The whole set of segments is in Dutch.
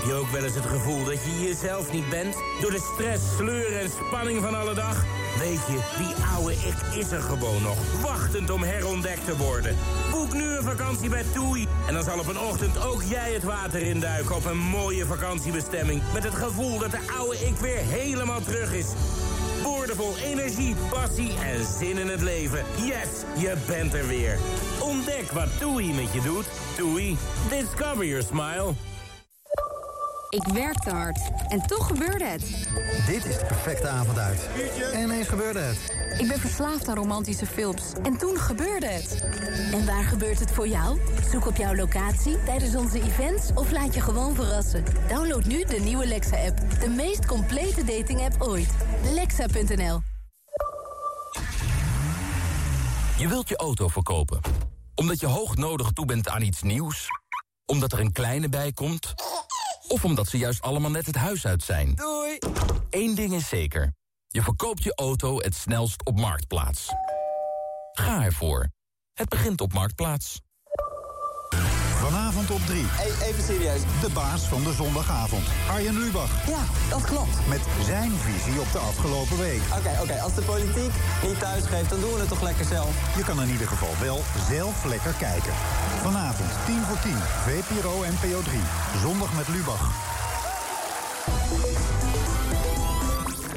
Heb je ook wel eens het gevoel dat je jezelf niet bent? Door de stress, sleur en spanning van alle dag? Weet je, die oude ik is er gewoon nog. Wachtend om herontdekt te worden. Boek nu een vakantie bij TUI. En dan zal op een ochtend ook jij het water induiken op een mooie vakantiebestemming. Met het gevoel dat de oude ik weer helemaal terug is. Boordevol energie, passie en zin in het leven. Yes, je bent er weer. Ontdek wat TUI met je doet. TUI, discover your smile. Ik werkte hard. En toch gebeurde het. Dit is de perfecte avond uit. En ineens gebeurde het. Ik ben verslaafd aan romantische films. En toen gebeurde het. En waar gebeurt het voor jou? Zoek op jouw locatie tijdens onze events of laat je gewoon verrassen. Download nu de nieuwe Lexa-app. De meest complete dating-app ooit. Lexa.nl Je wilt je auto verkopen. Omdat je hoog nodig toe bent aan iets nieuws. Omdat er een kleine bij komt of omdat ze juist allemaal net het huis uit zijn. Doei! Eén ding is zeker. Je verkoopt je auto het snelst op Marktplaats. Ga ervoor. Het begint op Marktplaats. Op 3. Hey, even serieus. De baas van de zondagavond. Arjen Lubach. Ja, dat klopt. Met zijn visie op de afgelopen week. Oké, oké. als de politiek niet thuisgeeft, dan doen we het toch lekker zelf? Je kan in ieder geval wel zelf lekker kijken. Vanavond 10 voor 10. VPRO NPO 3. Zondag met Lubach.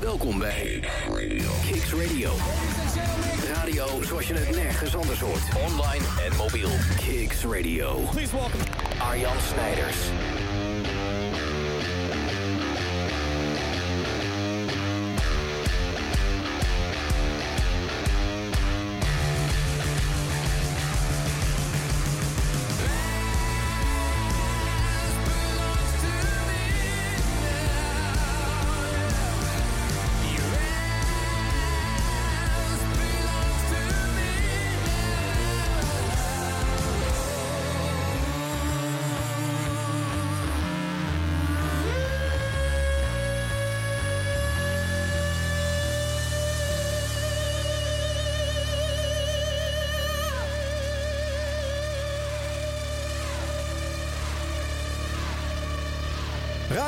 Welkom bij Kicks Radio. Radio zoals je het nergens anders hoort. Online en mobiel. Kicks Radio. Please welcome Arjan Snijders.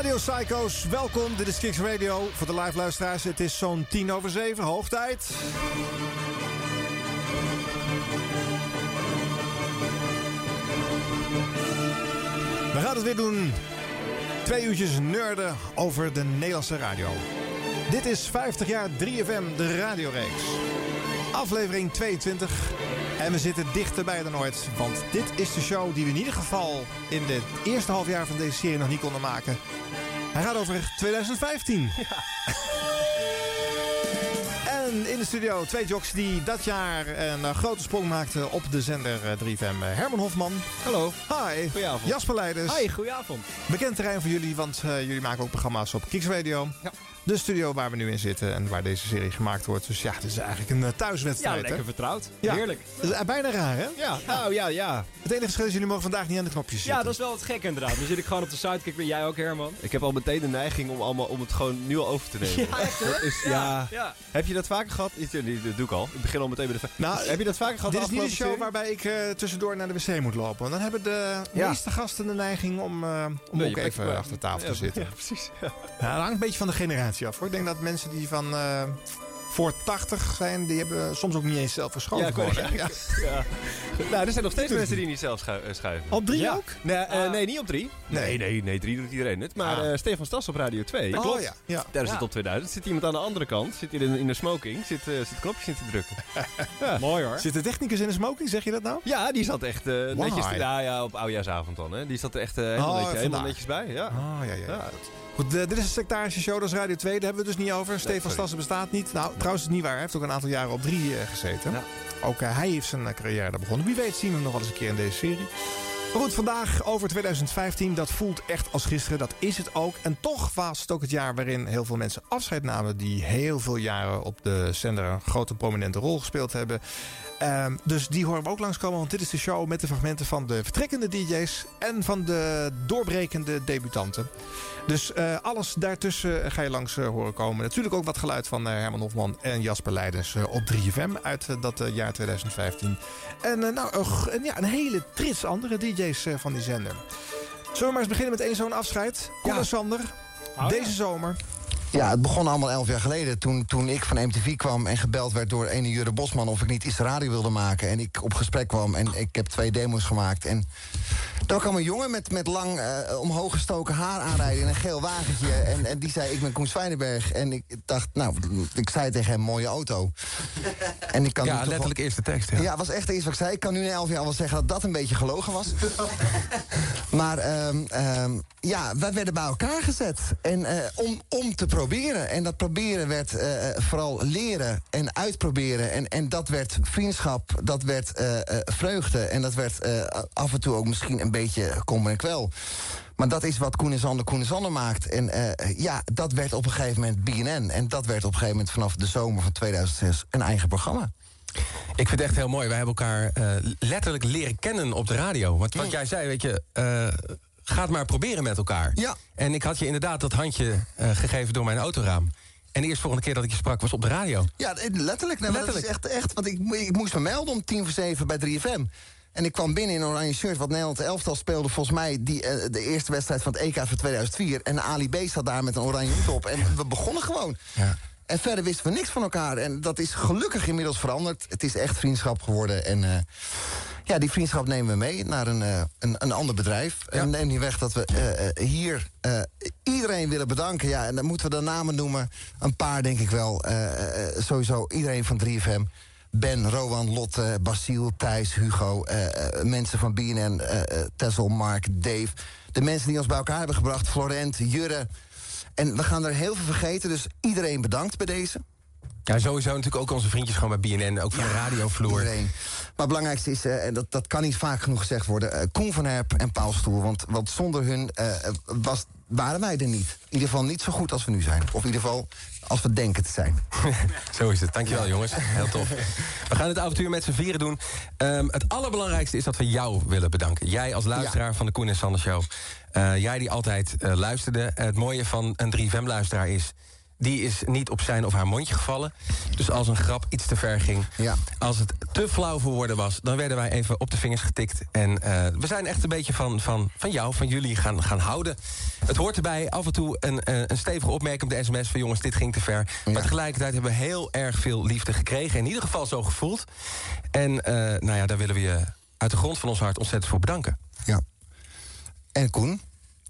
Radio Psycho's, welkom. Dit is Kicks Radio. Voor de live luisteraars, het is zo'n tien over zeven, hoogtijd. We gaan het weer doen. Twee uurtjes nerden over de Nederlandse radio. Dit is 50 jaar 3FM, de radioreeks. Aflevering 22. En we zitten dichterbij dan ooit. Want dit is de show die we in ieder geval in het eerste half jaar van deze serie nog niet konden maken. Hij gaat over 2015. Ja. en in de studio twee jocks die dat jaar een uh, grote sprong maakten op de zender uh, 3FM. Herman Hofman. Hallo. Hi. Goedenavond. Jasper Leiders. Hi, goedenavond. Bekend terrein voor jullie, want uh, jullie maken ook programma's op Kicks Radio. Ja. De studio waar we nu in zitten en waar deze serie gemaakt wordt. Dus ja, het is eigenlijk een uh, thuiswedstrijd. Ja, lekker hè? vertrouwd. Ja. Heerlijk. Dat is bijna raar, hè? Ja, nou ja, ja. Het enige verschil is, jullie mogen vandaag niet aan de knopjes zitten. Ja, dat is wel het gek inderdaad. Dan zit ik gewoon op de sidekick. Ben jij ook, Herman? Ik heb al meteen de neiging om, allemaal, om het gewoon nu al over te nemen. Ja, echt, hè? Dat is, ja. Ja, ja. Heb je dat vaker gehad? Dat doe ik al. Ik begin al meteen met de... Nou, heb je dat vaker gehad? Dit is niet een show serie? waarbij ik eh, tussendoor naar de wc moet lopen. Want dan hebben de Ja. meeste gasten de neiging om, eh, om Nee, ook even achter tafel Ja, te zitten. Ja, precies. Ja. Ja, dat hangt een beetje van de generatie Ik denk dat mensen die van, eh, voor 80 zijn, die hebben soms ook niet eens zelf geschoven. Ja, gewoon, hè? ja. Nou, er zijn nog steeds mensen die niet zelf schu- eh, schuiven. Op drie Ja. ook? Nee, eh, nee, niet op drie. Nee. Nee, nee, nee, drie doet iedereen het. Maar Ah. eh, Stefan Stas op Radio 2. Dat klopt. ja. ja. Daar is het op 2000. Zit iemand aan de andere kant, zit hier in, in de smoking, zit, zit knopjes in te drukken. Mooi hoor. Zit de technicus in de smoking, zeg je dat nou? Ja, die zat echt netjes. Why? Ja, ja, op oudjaarsavond dan. Hè. Die zat er echt helemaal, Oh, netjes, helemaal vandaag. netjes bij. Ja. Oh, ja, ja. ja. Ja. Goed, dit is een sectarische show, dat is Radio 2. Daar hebben we het dus niet over. Stefan sorry. Stassen bestaat niet. Nou, trouwens, is het niet waar. Hij heeft ook een aantal jaren op drie eh, gezeten. Ja. Ook eh, hij heeft zijn eh, carrière daar begonnen. Wie weet zien we hem nog wel eens een keer in deze serie. Maar goed, vandaag over 2015. Dat voelt echt als gisteren. Dat is het ook. En toch was het ook het jaar waarin heel veel mensen afscheid namen... die heel veel jaren op de zender een grote prominente rol gespeeld hebben. Ehm, dus die horen we ook langskomen. Want dit is de show met de fragmenten van de vertrekkende DJ's... en van de doorbrekende debutanten. Dus eh, alles daartussen ga je langs eh, horen komen. Natuurlijk ook wat geluid van eh, Herman Hofman en Jasper Leidens eh, op 3FM uit eh, dat eh, jaar 2015. En eh, nou, ja, een hele trits andere DJ's eh, van die zender. Zullen we maar eens beginnen met één zo'n afscheid? Kom en Sander, deze zomer. Ja, het begon allemaal elf jaar geleden. Toen, toen ik van MTV kwam en gebeld werd door ene Jure Bosman... of ik niet iets radio wilde maken. En ik op gesprek kwam en ik heb twee demo's gemaakt. En daar kwam een jongen met, met lang eh, omhoog gestoken haar aanrijden... in een geel wagentje. En, en die zei, ik ben Koen Zwijnenberg. En ik dacht, nou, ik zei tegen hem, mooie auto. En ik kan Ja, wel- letterlijk eerste tekst. Ja. was echt eerst wat ik zei. Ik kan nu na elf jaar wel zeggen dat dat een beetje gelogen was. maar ehm, ehm, ja, wij werden bij elkaar gezet. En, eh, om, om te proberen. En dat proberen werd eh, vooral leren en uitproberen. En, en dat werd vriendschap, dat werd eh, eh, vreugde. En dat werd eh, af en toe ook misschien een beetje kommer en kwel. Maar dat is wat Koen en Sander Koen en Sander maakt. En eh, ja, dat werd op een gegeven moment BNN. En dat werd op een gegeven moment vanaf de zomer van 2006 een eigen programma. Ik vind het echt heel mooi. Wij hebben elkaar eh, letterlijk leren kennen op de radio. Want wat jij zei, weet je, eh, ga het maar proberen met elkaar. Ja. En ik had je inderdaad dat handje eh, gegeven door mijn autoraam. En de eerste volgende keer dat ik je sprak was op de radio. Ja, eh, letterlijk. Maar Letterlijk. Dat is echt, echt, want ik, ik moest me melden om tien voor zeven bij 3FM. En ik kwam binnen in een oranje shirt, wat Nederland elftal speelde... volgens mij die, eh, de eerste wedstrijd van het EK van 2004. En Ali B zat daar met een oranje hoed op. En we begonnen gewoon. Ja. En verder wisten we niks van elkaar. En dat is gelukkig inmiddels veranderd. Het is echt vriendschap geworden. En ja, die vriendschap nemen we mee naar een, eh, een, een ander bedrijf. En neem niet weg dat we eh, eh, hier iedereen willen bedanken. Ja, en dan moeten we de namen noemen. Een paar denk ik wel. Sowieso iedereen van 3FM. Ben, Rowan, Lotte, Basiel, Thijs, Hugo. mensen van BNN, Tessel, Mark, Dave. De mensen die ons bij elkaar hebben gebracht. Florent, Jurre. En we gaan er heel veel vergeten. Dus iedereen bedankt bij deze. Ja, sowieso natuurlijk ook onze vriendjes gewoon bij BNN. Ook van de radiovloer. Iedereen. Maar het belangrijkste is, eh, en dat, dat kan niet vaak genoeg gezegd worden... eh, Koen van Herp en Paul Stoel. Want, want zonder hun eh, was, waren wij er niet. In ieder geval niet zo goed als we nu zijn. Of in ieder geval als we denken te zijn. Zo is het. Dankjewel, jongens. Heel tof. We gaan het avontuur met z'n vieren doen. Ehm, het allerbelangrijkste is dat we jou willen bedanken. Jij als luisteraar van de Koen en Sander Show. Jij die altijd luisterde. Het mooie van een 3FM-luisteraar is... die is niet op zijn of haar mondje gevallen. Dus als een grap iets te ver ging... Ja. als het te flauw voor woorden was... dan werden wij even op de vingers getikt. En eh, we zijn echt een beetje van, van, van jou, van jullie gaan, gaan houden. Het hoort erbij af en toe een, eh, een stevige opmerking op de sms... van jongens, dit ging te ver. Maar tegelijkertijd hebben we heel erg veel liefde gekregen. In ieder geval zo gevoeld. En eh, nou ja, daar willen we je uit de grond van ons hart ontzettend voor bedanken. Ja. En Koen,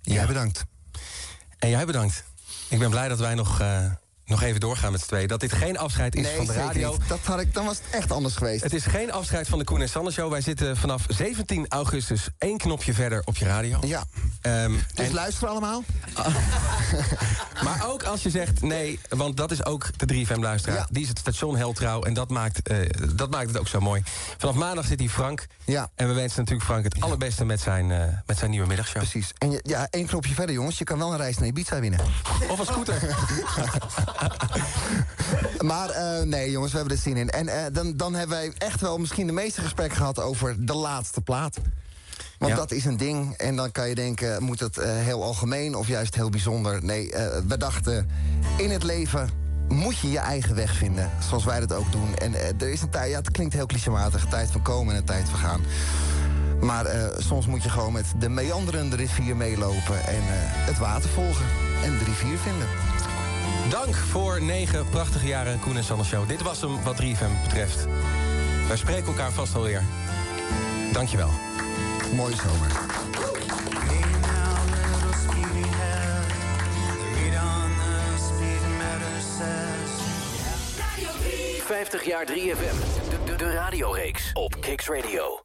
jij Ja. bedankt. En jij bedankt. Ik ben blij dat wij nog, eh, nog even doorgaan met z'n tweeën. Dat dit geen afscheid is nee, van de radio. niet. Dat had ik, dan was het echt anders geweest. Het is geen afscheid van de Koen en Sander Show. Wij zitten vanaf 17 augustus één knopje verder op je radio. Ja. Ehm, Dus en- luister allemaal. maar ook als je zegt nee, want dat is ook de 3FM-luisteraar. Ja. Die is het station heel trouw en dat maakt, eh, dat maakt het ook zo mooi. Vanaf maandag zit hier Frank. Ja. En we wensen natuurlijk Frank het allerbeste met zijn, eh, met zijn nieuwe middagshow. Precies. En ja, één knopje verder, jongens. Je kan wel een reis naar Ibiza winnen. Of een scooter. Maar eh, nee, jongens, we hebben er zin in. En eh, dan, dan hebben wij echt wel misschien de meeste gesprekken gehad over de laatste plaat. Want Ja. dat is een ding. En dan kan je denken, moet het eh, heel algemeen of juist heel bijzonder? Nee, we dachten, in het leven moet je je eigen weg vinden. Zoals wij dat ook doen. En er is een tijd, ja, het klinkt heel clichématig. Een tijd van komen en een tijd van gaan. Maar soms moet je gewoon met de meanderende rivier meelopen... en het water volgen en de rivier vinden. Dank voor negen prachtige jaren Koen en Sander Show. Dit was hem wat 3FM betreft. Wij spreken elkaar vast alweer. Dankjewel. Mooie zomer. 50 jaar 3FM. De, de, de radioreeks op Kicks Radio.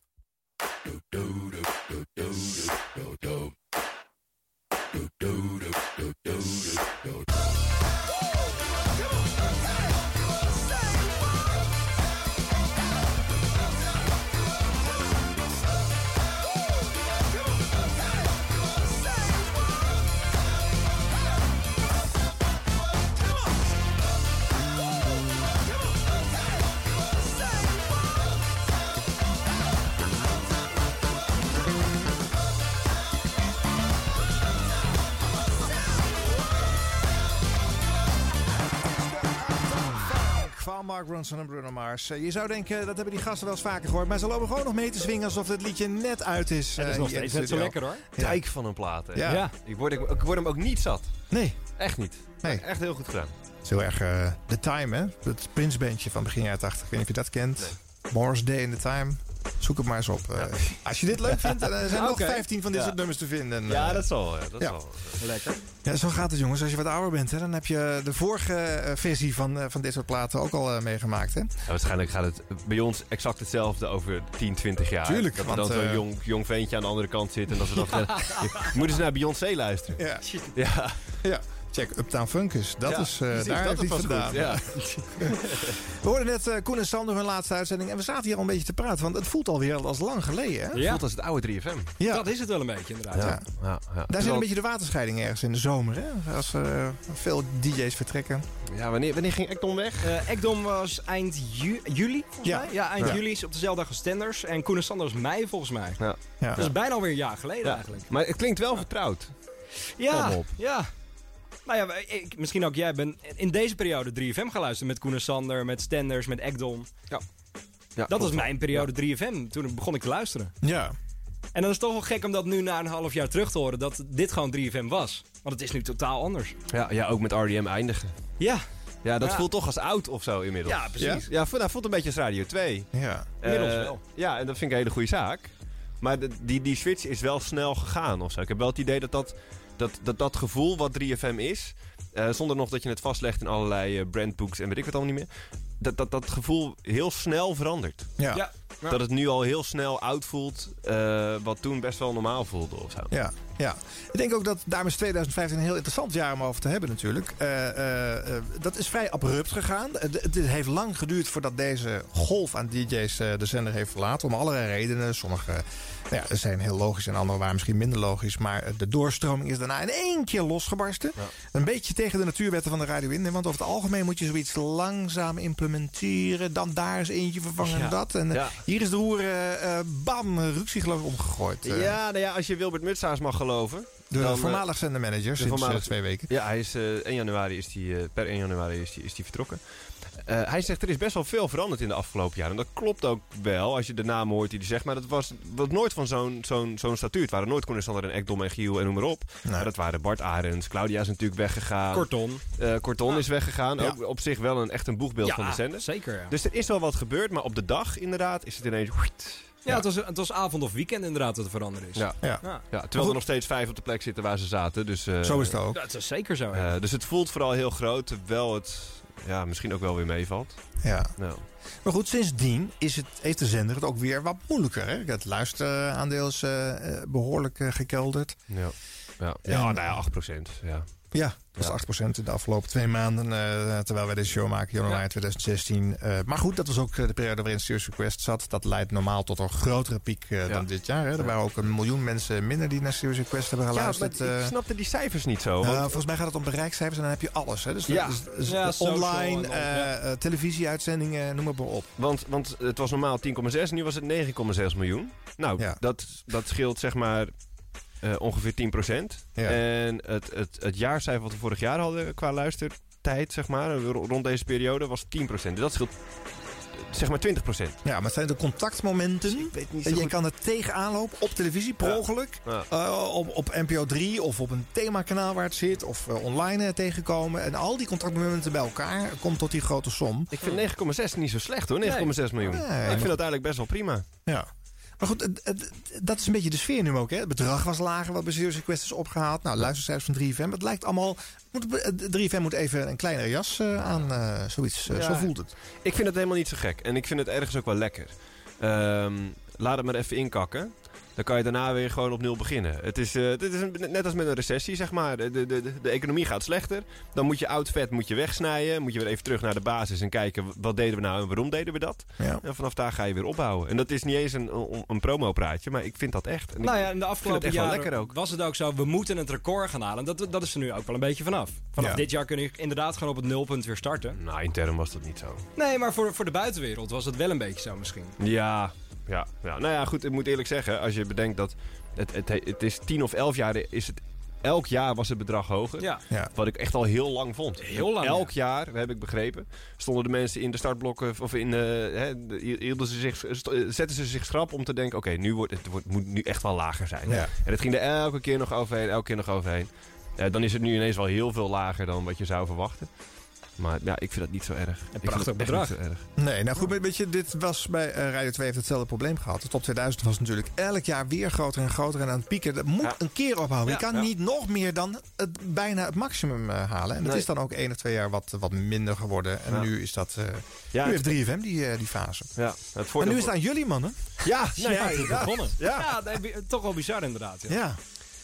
Mark Ronson en Bruno Mars. Eh, Je zou denken, dat hebben die gasten wel eens vaker gehoord. Maar ze lopen gewoon nog mee te swingen alsof het liedje net uit is. Ja, dat is eh, nog steeds net zo lekker hoor. Dijk van een plaat, hè? Ja. Ja. Ik, word, ik, ik word hem ook niet zat. Nee, Echt niet. Nee. Echt heel goed gedaan. het is heel erg eh The Time, hè? Het Prince-bandje van begin jaren 80. Ik weet niet of je dat kent. Morris Day in the Time. Zoek het maar eens op. Eh, Als je dit leuk vindt, zijn er Oké. nog 15 van dit Ja. soort nummers te vinden. Ja, Eh, dat zal. Ja, dat ja. zal. Lekker. Ja, zo gaat het jongens. Als je wat ouder bent, hè, dan heb je de vorige eh, versie van, eh, van dit soort platen ook al eh, meegemaakt. Hè? Ja, waarschijnlijk gaat het bij ons exact hetzelfde over 10, 20 jaar. Tuurlijk, Dat er want, dan zo'n eh, jong, jong ventje aan de andere kant zit. En dat we dan moeten ze naar Beyoncé luisteren? Ja. Ja, ja. Check Uptown Funkus. Dat Ja, is, eh, precies, daar dat is iets vandaan. goed, ja. We hoorden net eh, Koen en Sander hun laatste uitzending. En we zaten hier al een beetje te praten. Want het voelt alweer als lang geleden. Hè? Ja, voelt als het oude 3FM. Ja. dat is het wel een beetje inderdaad. Ja. Ja, ja. Daar zit een beetje de waterscheiding ergens in de zomer. Hè? Als eh, veel DJ's vertrekken. Ja, wanneer, wanneer ging Ekdom weg? Eh, Ekdom was eind ju- juli, volgens Ja. mij. Ja, eind Ja. juli is op dezelfde dag als Stenders. En Koen en Sander was mei, volgens mij. Ja. Ja. Dat is bijna alweer een jaar geleden Ja. eigenlijk. Maar het klinkt wel vertrouwd. Ja, Kom op. ja. Nou ja, ik, misschien ook jij bent in deze periode 3FM geluisterd met Koen en Sander, met Stenders, met Ekdom. Ja. ja Dat was mijn periode 3FM. Toen begon ik te luisteren. ja. En dan is het toch wel gek om dat nu na een half jaar terug te horen dat dit gewoon 3FM was. Want het is nu totaal anders. Ja, ja, ook met RDM eindigen. Ja, Ja, dat Ja. voelt toch als oud of zo inmiddels. ja precies. Ja, voelt, nou, voelt een beetje als Radio 2. ja. Inmiddels Eh, wel. Ja, en dat vind ik een hele goede zaak. Maar de- die, die switch is wel snel gegaan of zo. Ik heb wel het idee dat dat, dat, dat, dat gevoel wat 3FM is... eh, zonder nog dat je het vastlegt in allerlei eh, brandbooks en weet ik wat allemaal niet meer... Dat, dat dat gevoel heel snel verandert. Ja. Ja. Ja. Dat het nu al heel snel oud voelt, eh, wat toen best wel normaal voelde of zo. Ja, ja. Ik denk ook dat daarom is 2015 een heel interessant jaar om over te hebben natuurlijk. Eh, eh, eh, dat is vrij abrupt gegaan. Het heeft lang geduurd voordat deze golf aan DJ's de zender heeft verlaten. Om allerlei redenen. Sommige ja, zijn heel logisch en andere waren misschien minder logisch. Maar eh, de doorstroming is daarna in één keer losgebarsten. Een beetje tegen de natuurwetten van de radio in. Want over het algemeen moet je zoiets langzaam implementeren. Dan daar is eentje vervangen Ja. dat. En eh, Ja. hier is de roer, eh, bam, Ruxie geloof ik omgegooid. Ja, nou ja, als je Wilbert Mutsaars mag geloven. De dan, voormalig zendermanager sinds voormalig- twee weken. Ja, hij is, eh 1 januari is die, per 1 januari is die, is die vertrokken. Eh, hij zegt er is best wel veel veranderd in de afgelopen jaren. En dat klopt ook wel als je de namen hoort die hij zegt. Maar dat was, was nooit van zo'n zo'n zo'n statuur. Het waren nooit Koen en Sander en Ekdom en Giel en noem maar op. Maar dat waren Bart Arends. Claudia is natuurlijk weggegaan. Kortom. Eh, Korton is weggegaan. Ja. Ook op zich wel een, echt een boegbeeld van de zender. zeker. Ja. Dus er is wel wat gebeurd. Maar op de dag inderdaad is het ineens... ja, Het, was, het was avond of weekend inderdaad dat er veranderd is. Ja. Ja. Terwijl er nog steeds vijf op de plek zitten waar ze zaten. Dus, eh, Zo is het ook. Dat is zeker zo. eh, dus het voelt vooral heel groot, terwijl het ja, misschien ook wel weer meevalt. Ja. Nou, Maar goed, sindsdien is het, heeft de zender het ook weer wat moeilijker. Hè? Het luisteraandeel is eh, behoorlijk eh, gekelderd. ja. Ja, En- ja, nou ja, 8 procent. Ja. Ja, dat Ja. 8% in de afgelopen twee maanden. eh, terwijl wij deze show maken, januari 2016. Eh, maar goed, dat was ook eh, de periode waarin Serious Request zat. Dat leidt normaal tot een grotere piek dan dit jaar. Hè? Er waren ook een miljoen mensen minder die naar Serious Request hebben Ja, maar geluisterd. ik eh. snapte die cijfers niet zo. Uh, want- volgens mij gaat het om bereikcijfers en dan heb je alles. Hè? Dus, Ja. dus- dus Ja, online, ja. televisieuitzendingen, noem maar op. want, want het was normaal 10,6, nu was het 9,6 miljoen. Nou, Ja. dat, dat scheelt zeg maar eh, ongeveer 10 procent. Ja. En het, het, het jaarcijfer wat we vorig jaar hadden qua luistertijd, zeg maar, ro- rond deze periode, was 10 procent. Dat scheelt zeg maar 20 procent. Ja, maar het zijn de contactmomenten. Ik weet niet zo En je goed. kan er tegenaan lopen op televisie, per Ja. ongeluk. Ja. Eh, op, op NPO 3 of op een themakanaal waar het zit. Of eh, online eh, tegenkomen. En al die contactmomenten bij elkaar komt tot die grote som. Ik vind 9,6 niet zo slecht hoor, 9,6 miljoen. Nee, ik vind dat eigenlijk best wel prima. Ja. Maar goed, dat is een beetje de sfeer nu ook. Hè? Het bedrag was lager wat bij Serious Request is opgehaald. Nou, luistercijfers van 3FM. Het lijkt allemaal... Moet, eh, 3FM moet even een kleinere jas eh, aan. eh, zoiets. Eh, Ja. Zo voelt het. Ik vind het helemaal niet zo gek. En ik vind het ergens ook wel lekker. Ehm, laat het maar even inkakken. Dan kan je daarna weer gewoon op nul beginnen. Het is, eh, dit is een- net als met een recessie, zeg maar. De, de, de, de economie gaat slechter. Dan moet je oud vet moet je wegsnijden. Moet je weer even terug naar de basis en kijken... wat deden we nou en waarom deden we dat? Ja. En vanaf daar ga je weer opbouwen. En dat is niet eens een, een, een promopraatje, maar ik vind dat echt. En Nou ja, in de afgelopen jaren lekker ook. was het ook zo, we moeten het record gaan halen. Dat, dat is er nu ook wel een beetje vanaf. Vanaf Ja. dit jaar kun je inderdaad gewoon op het nulpunt weer starten. Nou, intern was dat niet zo. Nee, maar voor, voor de buitenwereld was het wel een beetje zo misschien. Ja, ja, ja. Nou ja, goed, ik moet eerlijk zeggen, als je bedenkt dat het, het, het is tien of elf jaar, is het, elk jaar was het bedrag hoger. Ja. Ja. Wat ik echt al heel lang vond. Heel lang, Elk jaar, heb ik begrepen, stonden de mensen in de startblokken of in, hè, de- hielden ze zich, eh, zetten ze zich schrap om te denken, oké, nu wordt het wordt, moet nu echt wel lager zijn. Ja. En het ging er elke keer nog overheen, elke keer nog overheen. Eh, dan is het nu ineens wel heel veel lager dan wat je zou verwachten. Maar ja, ik vind dat niet zo erg. Ik vind prachtig bedrag. niet zo erg. Nee, nou goed, weet je, dit was bij eh, Radio 2 heeft hetzelfde probleem gehad. De top 2000 was natuurlijk elk jaar weer groter en groter en aan het pieken. Dat moet Ja. een keer ophouden. je Ja, kan ja. niet nog meer dan het, bijna het maximum eh, halen. En dat Nee. is dan ook één of twee jaar wat, wat minder geworden. En Ja. nu is dat... eh Ja, nu het- heeft 3FM die, die fase. Ja, het En nu is het aan jullie mannen. Ja, nou ja, inderdaad. begonnen. Ja. Ja, nee, toch wel bizar inderdaad. Ja. Ja.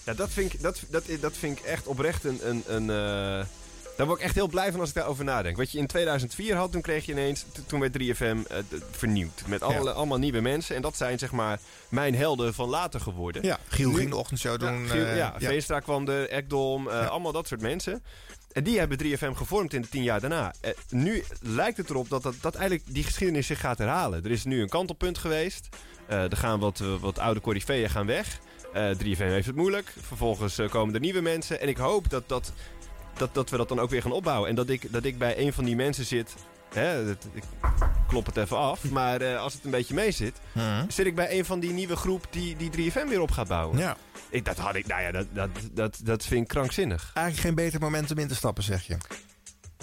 Ja, dat vind ik, dat, dat, dat vind ik echt oprecht een... een, een eh, daar word ik echt heel blij van als ik daarover nadenk. Wat je in 2004 had, toen kreeg je ineens... Toen werd 3FM eh, vernieuwd. Met alle, allemaal nieuwe mensen. En dat zijn zeg maar mijn helden van later geworden. Ja, Giel Nu- ging de ochtendshow doen. Ja, Giel- eh, ja, Veenstra kwam er, Ekdom, eh, allemaal dat soort mensen. En die hebben 3FM gevormd in de tien jaar daarna. Nu lijkt het erop dat, dat, dat eigenlijk die geschiedenis zich gaat herhalen. Er is nu een kantelpunt geweest. Er gaan wat, wat oude coryfeeën gaan weg. Eh 3FM heeft het moeilijk. Vervolgens komen er nieuwe mensen. En ik hoop dat, dat, dat, dat we dat dan ook weer gaan opbouwen. En dat ik, dat ik bij een van die mensen zit... Hè, dat- ik klop het even af. Maar eh, als het een beetje mee zit... Zit ik bij een van die nieuwe groep die, die 3FM weer op gaat bouwen. Ja. Ik, dat had ik, nou ja, dat, dat, dat, dat vind ik krankzinnig. Eigenlijk geen beter moment om in te stappen, zeg je.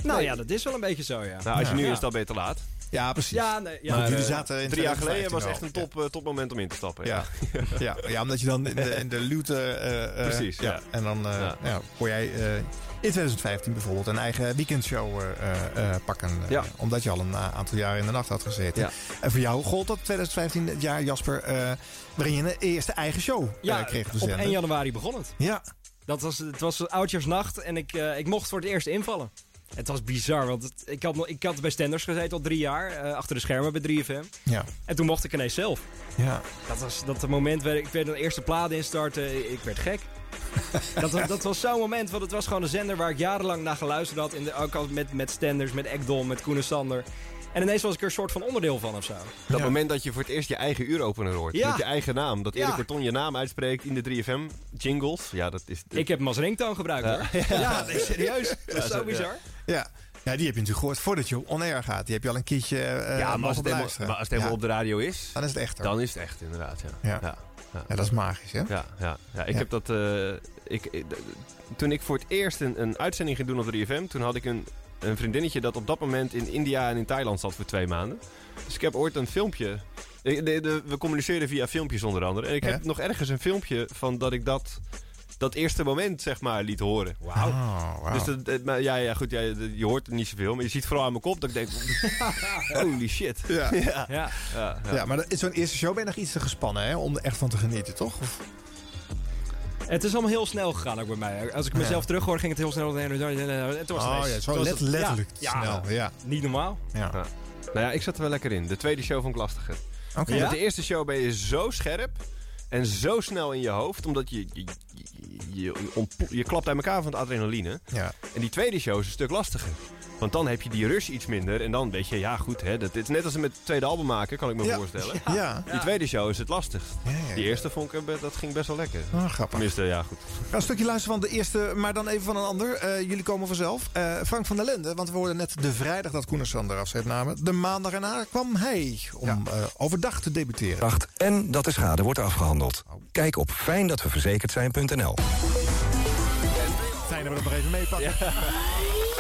Nou ja, dat is wel een beetje zo, ja. Nou, als je nu Ja. is, dan ben je te laat. Ja, precies. Ja, nee, ja. Maar, jullie eh, zaten in Drie jaar 2015 geleden was echt een top, eh, topmoment om in te stappen. Ja. Ja. Ja, omdat je dan in de, in de luwte... eh, eh, Precies, ja. En dan eh Ja. ja. kon jij eh, in 2015 bijvoorbeeld een eigen weekendshow eh, eh, eh, pakken. Ja. Omdat je al een aantal jaar in de nacht had gezeten. Ja. En voor jou gold dat 2015 het jaar, Jasper... eh, waarin je een eerste eigen show Ja, kreeg te op zenden. 1 januari begon het. Ja. Dat was, het was oudjaarsnacht en ik, eh, ik mocht voor het eerst invallen. Het was bizar, want het- ik, had, ik had bij Stenders gezeten al drie jaar, eh, achter de schermen bij 3FM. Ja. En toen mocht ik ineens zelf. Ja. Dat was dat moment, waar ik werd een eerste plaat instarten, ik werd gek. dat, was- dat was zo'n moment, want het was gewoon een zender waar ik jarenlang naar geluisterd had. In de, ook al met, met Stenders, met Ekdom, met Koen en Sander. En ineens was ik er een soort van onderdeel van of zo. Dat Ja. moment dat je voor het eerst je eigen uuropener hoort. Ja. Met je eigen naam. Dat. Erik Korton je naam uitspreekt in de 3FM jingles. Ja, dat is... Ik heb hem als ringtoon gebruikt hoor. Ja, nee, serieus. Dat is Ja, zo zo- bizar. Ja. ja, die heb je natuurlijk gehoord voordat je on air gaat. Die heb je al een keertje eh ja, maar als het, helemaal, maar als het helemaal Ja, op de radio is, Dan is het echter. dan is het echt inderdaad. Ja, Ja. ja. ja. Dat is magisch, hè? Ja, ja, ja. ik heb dat. eh, ik, toen ik voor het eerst een, een uitzending ging doen op 3FM, toen had ik een, een vriendinnetje dat op dat moment in India en in Thailand zat voor twee maanden. Dus ik heb ooit een filmpje. de- de- de- we communiceerden via filmpjes onder andere. En ik heb nog ergens een filmpje van dat ik dat. Dat eerste moment, zeg maar, liet horen. Wauw. Oh. Dus dat, dat- maar ja, ja, goed, ja, je hoort het niet zoveel. Maar je ziet vooral aan mijn kop dat ik denk... holy shit. Ja. ja. Ja. Ja, ja. Ja, maar dat- zo'n eerste show ben je nog iets te gespannen, hè? Om er echt van te genieten, toch? Of- Het is allemaal heel snel gegaan ook bij mij. Als ik mezelf terughoor, ging het heel snel. Het was Oh ja, zo het was let- het- letterlijk ja, snel. Ja. Niet normaal. Ja. Ja. Nou ja, ik zat er wel lekker in. De tweede show vond ik lastiger. Oké. Met de eerste show ben je zo scherp en zo snel in je hoofd, omdat je, je, je, je, klapt uit elkaar van het adrenaline. Ja. En die tweede show is een stuk lastiger. Want dan heb je die rush iets minder. En dan weet je, ja goed, hè, dat, het is net als met het tweede album maken, kan ik me Ja. voorstellen. Ja. Die tweede show is het lastigst. ja, Die eerste vond ik, eh, dat ging best wel lekker. Ah, grappig. Tenminste, ja goed. Een stukje luisteren van de eerste, maar dan even van een ander. Eh, jullie komen vanzelf. Eh, Frank van der Lende, want we hoorden net de vrijdag dat Koen en Sander afscheid namen. De maandag erna kwam hij om eh, overdag te debuteren. En dat de schade wordt afgehandeld. Kijk op fijndatweverzekerd zijn.nl. Fijn dat we dat nog even meepakken. 3FM.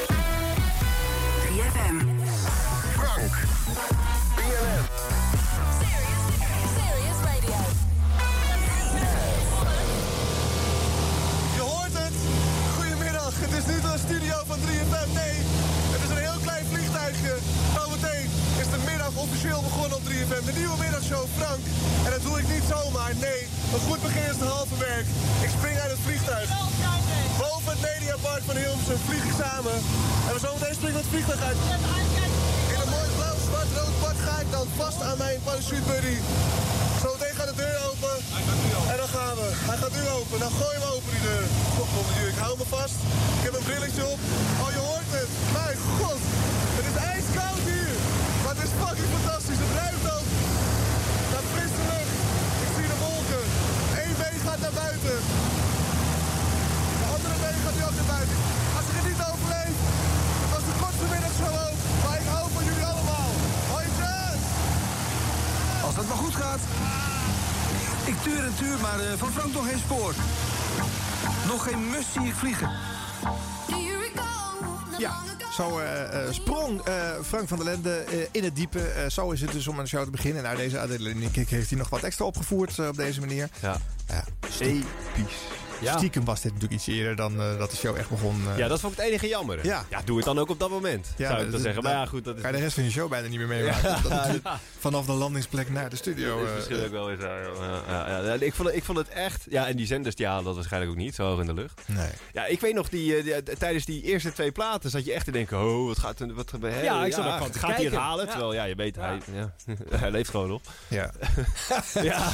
Van 3FM. Nee, het is een heel klein vliegtuigje. Zometeen is de middag officieel begonnen op 3FM. De nieuwe middagshow Frank. En dat doe ik niet zomaar. Nee, een goed begin is de halve werk. Ik spring uit het vliegtuig. Boven het Mediapark van Hilversum vlieg ik samen. En we zometeen springen het vliegtuig uit. In een mooi blauw, pak ga ik dan vast aan mijn parachute buddy. Zometeen gaat de deur open. En dan gaan we. Hij gaat nu open. Dan gooien we open die deur. Godverdomme, ik hou me vast. Ik heb een brilletje op. Oh, je hoort het. Mijn god. Het is ijskoud hier. Maar het is fucking fantastisch. Het ruikt ook. Naar frisse lucht. Ik zie de wolken. Eén been gaat naar buiten. De andere been gaat nu ook naar buiten. Als ik het niet overleef, het was de kortste middagshow ook. Maar ik hou van jullie allemaal. Hoi, Jazz! Als dat maar goed gaat. Ik tuur en tuur, maar eh, van Frank nog geen spoor. Nog geen mus zie ik vliegen. Ja, zo eh, eh, sprong eh, Frank van der Lende eh, in het diepe. Eh, zo is het dus om een show te beginnen. Nou, deze adrenaline heeft hij nog wat extra opgevoerd eh, op deze manier. Ja. Ja, Episch. Ja. Stiekem was dit natuurlijk iets eerder dan eh, dat de show echt begon. eh. Ja, dat vond ik het enige jammer. Ja. ja, doe het dan ook op dat moment. zou ik dan dat- zeggen. Maar ja, goed, dat is... Kan je de rest van je show bijna niet meer meemaken. Ja. Vanaf de landingsplek naar de studio. Dat is eh, misschien ook wel eens, ja, ja, ja, ja. Ik, vond het, ik vond het echt... Ja, en die zenders die halen dat waarschijnlijk ook niet, zo hoog in de lucht. Nee. Ja, ik weet nog, die, eh, die- tijdens die eerste twee platen zat je echt te denken... Oh, wat gaat er... Wat, hè, Ja, ik zat ook van te Gaat hij het halen? Ja. Terwijl, ja, je weet, Ja. Hij, ja, hij leeft gewoon nog. Ja. ja.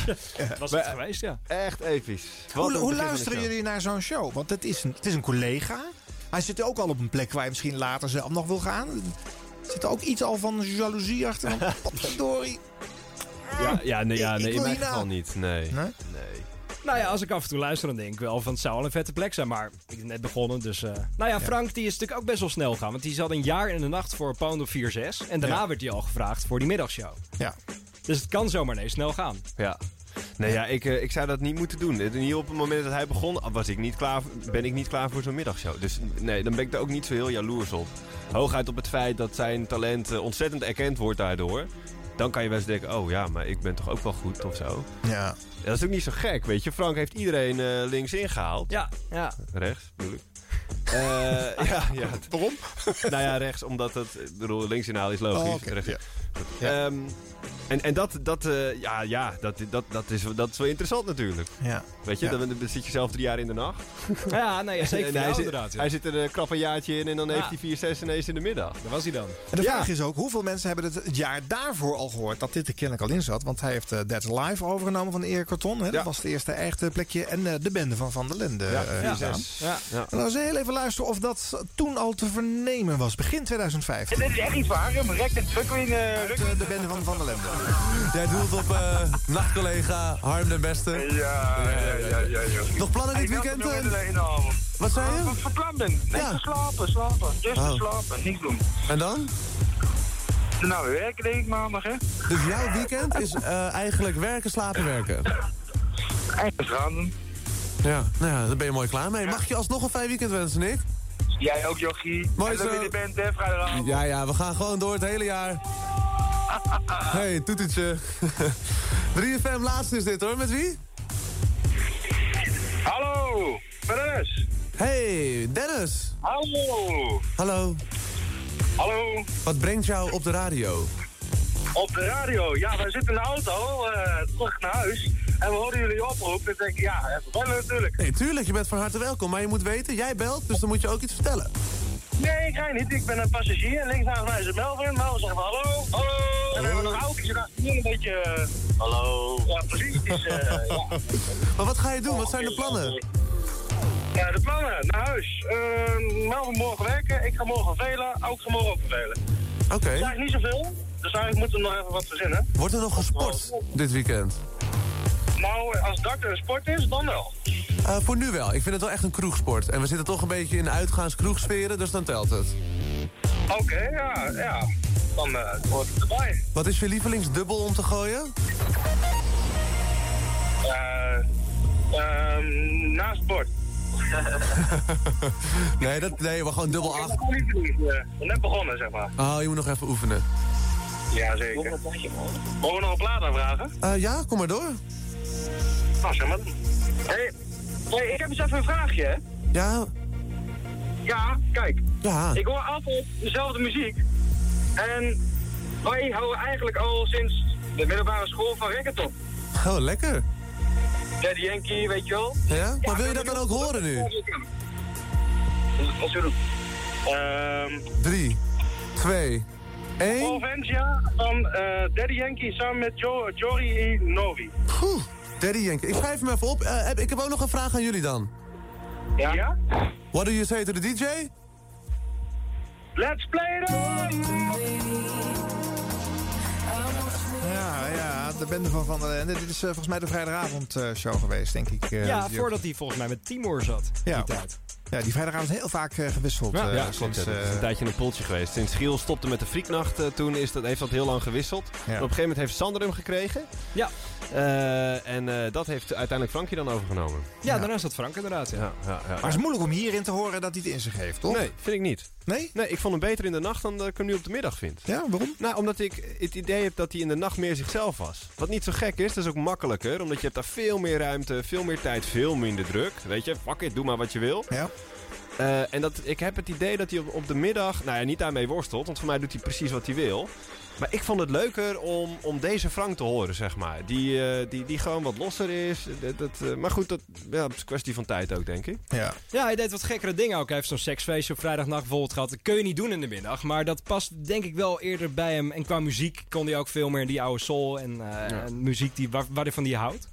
Was het geweest, ja. Echt episch. Hoe, luisteren jullie naar zo'n show? Want het is, een, het is een collega. Hij zit ook al op een plek waar je misschien later zelf nog wil gaan. Zit er ook iets al van jaloezie achter? Potverdorie. Ja, ja, nee, ja, nee in mijn geval niet. Nee. Nee? nee. Nou ja, als ik af en toe luister, dan denk ik wel van het zou wel een vette plek zijn. Maar ik ben net begonnen, dus... eh, Nou ja, Frank die is natuurlijk ook best wel snel gaan. Want die zat een jaar in de nacht voor Pound of 4-6. En daarna Ja. werd hij al gevraagd voor die middagshow. Ja. Dus het kan zomaar ineens snel gaan. Ja. Nee, ja, ik, eh, ik zou dat niet moeten doen. Hier op het moment dat hij begon, was ik niet klaar, ben ik niet klaar voor zo'n middagshow. Dus nee, dan ben ik er ook niet zo heel jaloers op. Hooguit op het feit dat zijn talent eh, ontzettend erkend wordt daardoor. Dan kan je wel eens denken, oh ja, maar ik ben toch ook wel goed of zo. Ja. Dat is ook niet zo gek, weet je. Frank heeft iedereen eh, links ingehaald. Ja, ja. Rechts, bedoel ik. Eh, ja, ja. Waarom? nou ja, rechts, omdat het... Ik bedoel, links inhalen is logisch. Oh, oké, rechts. ja. Goed. Ehm, en en dat, dat, eh, ja, ja, dat, dat, dat, is, dat is wel interessant natuurlijk. Ja. Weet je, Ja. dan, dan zit je zelf drie jaar in de nacht. Ja, nee, ja, zeker En hij, zit, inderdaad. ja. hij zit er een krap een jaartje in en dan Ja. heeft hij vier, zes ineens in de middag. Daar was hij dan. En de Ja. vraag is ook, hoeveel mensen hebben het het jaar daarvoor al gehoord dat dit er kennelijk al in zat? Want hij heeft eh That's Live overgenomen van Erik Carton. Hè? Dat Ja. was het eerste echte plekje. En eh, de bende van Van der Lende. Ja. Ja. Ja. En dan eens heel even luisteren of dat toen al te vernemen was. Begin 2015. Dit is echt iets waar, een Rekt en de bende van Van der Lende. Jij doelt op eh, nachtcollega Harm den Beste. Ja, ja, ja, ja, ja. Nog plannen dit Ik weekend? er de avond. Wat zei Wat je? ik van plan ben? Nee, Ja. te slapen, slapen. Rustig Oh. slapen, niks doen. En dan? Nou, we werken denk ik maandag, hè? Dus jouw weekend is eh, eigenlijk werken, slapen, werken. Eindelijk gaan doen. Ja, nou ja, daar ben je mooi klaar mee. Mag je alsnog een fijn weekend wensen, Nick? Jij ook, Jochie. Mooi en dat zo. je er bent, hè, vrijdagavond. Ja, ja, we gaan gewoon door het hele jaar. hey, toetertje. 3FM laatste is dit hoor, met wie? Hallo, Dennis. Hey, Dennis. Hallo. Hallo. Hallo. Wat brengt jou op de radio? Op de radio. Ja, wij zitten in de auto, eh, terug naar huis. En we horen jullie oproep. En ik denk, ja, even bellen natuurlijk. Nee, tuurlijk, je bent van harte welkom. Maar je moet weten, jij belt, dus dan moet je ook iets vertellen. Nee, ik ga niet. Ik ben een passagier. Links naast mij is het Melvin. Melvin zegt hallo. Hallo. En dan hebben we nog en achter een beetje... eh, hallo. Ja, precies. Is, eh, ja. Maar wat ga je doen? Wat zijn de plannen? Eh, de plannen, naar huis. Uh, Melvin morgen werken, ik ga morgen velen, ook ga morgen ook velen. Oké. Het is eigenlijk niet zoveel, dus eigenlijk moeten we nog even wat verzinnen. Wordt er nog gesport dit weekend? Nou, als darten een sport is, dan wel. Uh, voor nu wel. Ik vind het wel echt een kroegsport. En we zitten toch een beetje in uitgaans-kroegsferen, dus dan telt het. Oké, ja, ja. Dan uh, hoort het erbij. Wat is je lievelingsdubbel om te gooien? Uh, naast bord. nee, dat, nee, we gewoon dubbel acht. Net begonnen, zeg maar. Oh, je moet nog even oefenen. Ja, zeker. Mogen we nog een plaat aanvragen? Uh, ja, kom maar door. Nou, zeg maar. Hey, hey, ik heb eens even een vraagje, hè? Ja? Ja, kijk. Ja. Ik hoor altijd dezelfde muziek. En wij houden eigenlijk al sinds de middelbare school van reggaeton. Oh, lekker. Daddy Yankee, weet je wel. Ja? Maar wil je dat dan ook horen nu? Wat zullen we doen? Ehm... 3, 2, 1. Provencia van uh, Daddy Yankee samen met jo Jory Novi. Oeh, Daddy Yankee. Ik schrijf hem even op. Uh, ik heb ook nog een vraag aan jullie dan. Ja? ja? What do you say to the DJ? Let's play it Ja, ja, de bende van Van der Lende. Dit is uh, volgens mij de vrijdagavondshow uh, geweest, denk ik. Uh, ja, voordat hij volgens mij met Timor zat. Ja. Die tijd. Ja, die vrijdagavond is heel vaak gewisseld. Ja, ja sinds, klopt. Het is een tijdje een pultje geweest. Sinds Giel stopte met de Frieknacht, toen is dat, heeft dat heel lang gewisseld. Ja. Op een gegeven moment heeft Sander hem gekregen. Ja. Uh, en uh, dat heeft uiteindelijk Frankie dan overgenomen. Ja, ja. daarna is dat Frank inderdaad. Ja. Ja, ja, maar het is moeilijk om hierin te horen dat hij het in zich heeft, toch? Nee, vind ik niet. Nee? Nee, ik vond hem beter in de nacht dan dat ik hem nu op de middag vind. Ja, waarom? Nou, omdat ik het idee heb dat hij in de nacht meer zichzelf was. Wat niet zo gek is, dat is ook makkelijker. Omdat je hebt daar veel meer ruimte, veel meer tijd, veel minder druk. Weet je, fuck it, doe maar wat je wil. Ja. Uh, en dat, ik heb het idee dat hij op, op de middag, nou ja, niet daarmee worstelt. Want voor mij doet hij precies wat hij wil. Maar ik vond het leuker om, om deze Frank te horen, zeg maar. Die, uh, die, die gewoon wat losser is. Dat, dat, uh, maar goed, dat, ja, dat is een kwestie van tijd ook, denk ik. Ja. ja, hij deed wat gekkere dingen ook. Hij heeft zo'n seksfeestje op vrijdagnacht bijvoorbeeld gehad. Dat kun je niet doen in de middag. Maar dat past denk ik wel eerder bij hem. En qua muziek kon hij ook veel meer in die oude soul en, uh, ja. en muziek die, waar, waarvan hij houdt.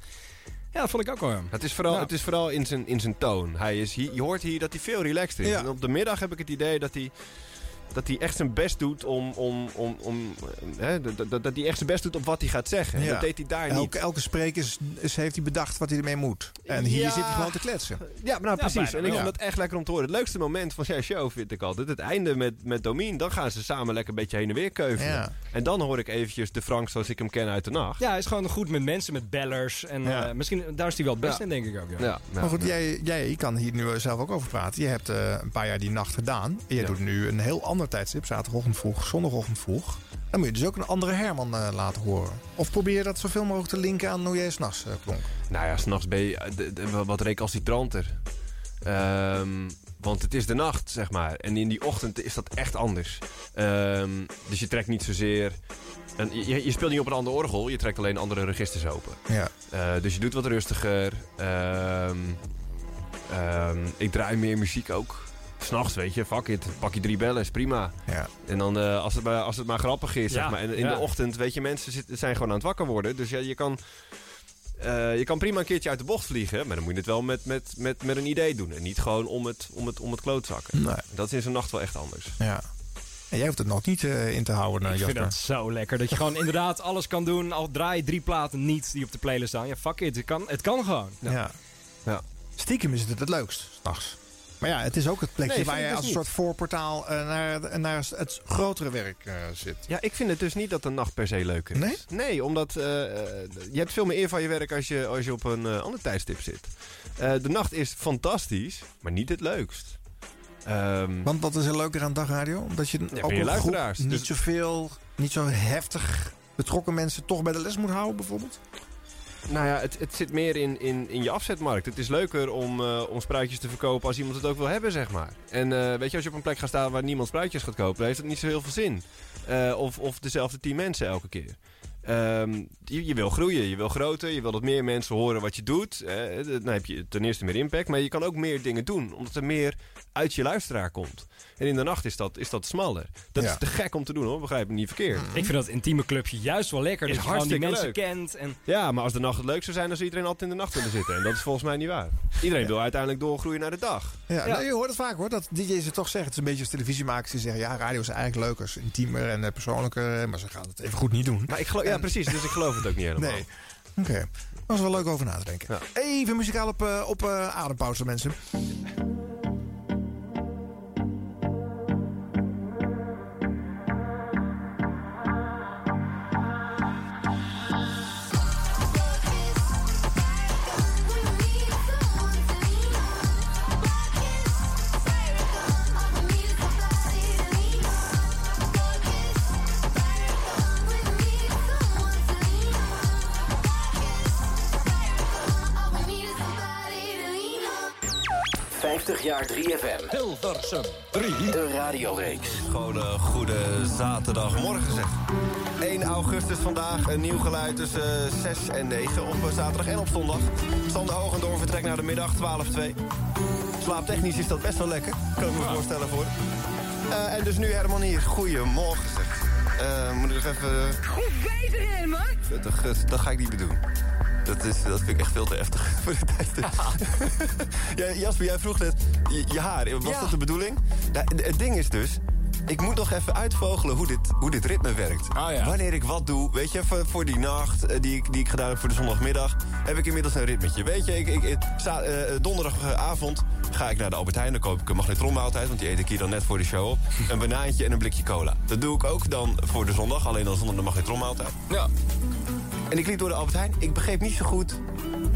Ja, dat vond ik ook wel. Het is vooral, ja. het is vooral in, zijn, in zijn toon. Hij is hier, je hoort hier dat hij veel relaxed is. Ja. En op de middag heb ik het idee dat hij dat hij echt zijn best doet om. om, om, om hè, dat, dat, dat hij echt zijn best doet op wat hij gaat zeggen. Ja. Dat deed hij daar elke, niet. Elke spreker is, is, heeft hij bedacht wat hij ermee moet. En hier Ja. zit hij gewoon te kletsen. Ja, maar nou, precies. bijna en ik vond het echt lekker om te horen. Het leukste moment van zijn show vind ik altijd. Het einde met, met Domien. Dan gaan ze samen lekker een beetje heen en weer keuvelen. Ja. En dan hoor ik eventjes de Frank zoals ik hem ken uit de nacht. Ja, hij is gewoon goed met mensen, met bellers. En Ja. eh, misschien, daar is hij wel het best Ja. in, denk ik ook. Ja. Ja, ja, Maar goed, ja. jij, jij kan hier nu zelf ook over praten. Je hebt eh, een paar jaar die nacht gedaan. En je Ja. doet nu een heel ander tijdstip. Zaterdagochtend vroeg, zondagochtend vroeg. Dan moet je dus ook een andere Herman eh, laten horen. Of probeer je dat zoveel mogelijk te linken aan hoe jij s'nachts uh, klonk. Nou ja, s'nachts ben je eh, de- de- wat recalcitranter. Ehm, want het is de nacht, zeg maar. En in die ochtend is dat echt anders. Ehm, dus je trekt niet zozeer... En je, je speelt niet op een ander orgel, je trekt alleen andere registers open. Ja. Eh, dus je doet wat rustiger. Ehm, ik draai meer muziek ook. S'nachts, weet je, fuck it. Pak je drie bellen, is prima. Ja. En dan, eh, als, het maar, als het maar grappig is, Ja, zeg maar. En in ja. de ochtend, weet je, mensen zitten, zijn gewoon aan het wakker worden. Dus ja, je kan... eh, je kan prima een keertje uit de bocht vliegen, maar dan moet je het wel met, met, met, met een idee doen. En niet gewoon om het, om het, om het klootzakken. Nee. Dat is in zo'n nacht wel echt anders. ja. En jij hoeft het nog niet eh, in te houden, eh, Ik vind Jasper. dat zo lekker. Dat je gewoon inderdaad alles kan doen. Al draai je drie platen niet die op de playlist staan. Ja, fuck it. Het kan, het kan gewoon. Ja. Ja. Stiekem is het het leukst, s'nachts. Maar ja, het is ook het plekje Nee, waar je als dus een soort voorportaal eh, naar, naar het grotere werk eh, zit. Ja, ik vind het dus niet dat de nacht per se leuker is. Nee? Nee, omdat eh, je hebt veel meer eer van je werk als je, als je op een eh, ander tijdstip zit. De nacht is fantastisch, maar niet het leukst. Ehm, Want wat is er leuker aan dagradio? Omdat je ook meer een groep niet Dus- zoveel, niet zo heftig betrokken mensen toch bij de les moet houden, bijvoorbeeld? Nou ja, het, het zit meer in, in, in je afzetmarkt. Het is leuker om, eh, om spruitjes te verkopen als iemand het ook wil hebben, zeg maar. En eh, weet je, als je op een plek gaat staan waar niemand spruitjes gaat kopen, dan heeft het niet zo heel veel zin. Eh, of, of dezelfde tien mensen elke keer. Ehm, je, je wil groeien, je wil groter, je wil dat meer mensen horen wat je doet. Dan heb je ten eerste meer impact, maar je kan ook meer dingen doen. Omdat er meer uit je luisteraar komt. En in de nacht is dat, is dat smaller. Dat Ja. is te gek om te doen hoor, begrijp me niet verkeerd. Ik vind dat intieme clubje juist wel lekker. Is dat je gewoon die hartstikke mensen leuk. kent. En... Ja, maar als de nacht het leuk zou zijn, dan zou iedereen altijd in de nacht willen zitten. En dat is volgens mij niet waar. Iedereen wil uiteindelijk doorgroeien naar de dag. Ja, nee, je hoort het vaak hoor, dat DJ's het toch zeggen. Het is een beetje als televisiemakers die zeggen... ja, radio is eigenlijk leuker, is intiemer en eh, persoonlijker... maar ze gaan het even goed niet doen. Maar ik geloof, ja, precies. Dus ik geloof het ook niet helemaal. Nee. Oké, dat is wel leuk over na te denken. Even muzikaal op, eh, op eh, adempauze, mensen. 50 jaar 3FM. Hilversum 3. De radioreeks. Gewoon een goede zaterdagmorgen zeg. 1 augustus vandaag, een nieuw geluid tussen 6 en 9 op eh, zaterdag en op zondag. Sander Hogendoor vertrekt naar de middag, 12-2. Slaaptechnisch is dat best wel lekker, kan ik me voorstellen voor. Eh, en dus nu Herman hier, goedemorgen zeg. Eh, moet ik nog even... Goed bezig, Herman. Dat, dat, dat ga ik niet meer doen. Dat, is, dat vind ik echt veel te heftig voor de tijd. ja, Jasper, jij vroeg net je, je haar. Was Ja. dat de bedoeling? Nou, het ding is dus... Ik moet nog even uitvogelen hoe dit, hoe dit ritme werkt. Wanneer ik wat doe, weet je, voor, voor die nacht eh, die ik, die ik gedaan heb voor de zondagmiddag... heb ik inmiddels een ritmetje. Weet je, ik, ik, eh, donderdagavond ga ik naar de Albert Heijn. Dan koop ik een magnetronmaaltijd, want die eet ik hier dan net voor de show op. Een banaantje en een blikje cola. Dat doe ik ook dan voor de zondag, alleen dan zonder de magnetronmaaltijd. Ja. En ik liep door de Albert Heijn. Ik begreep niet zo goed.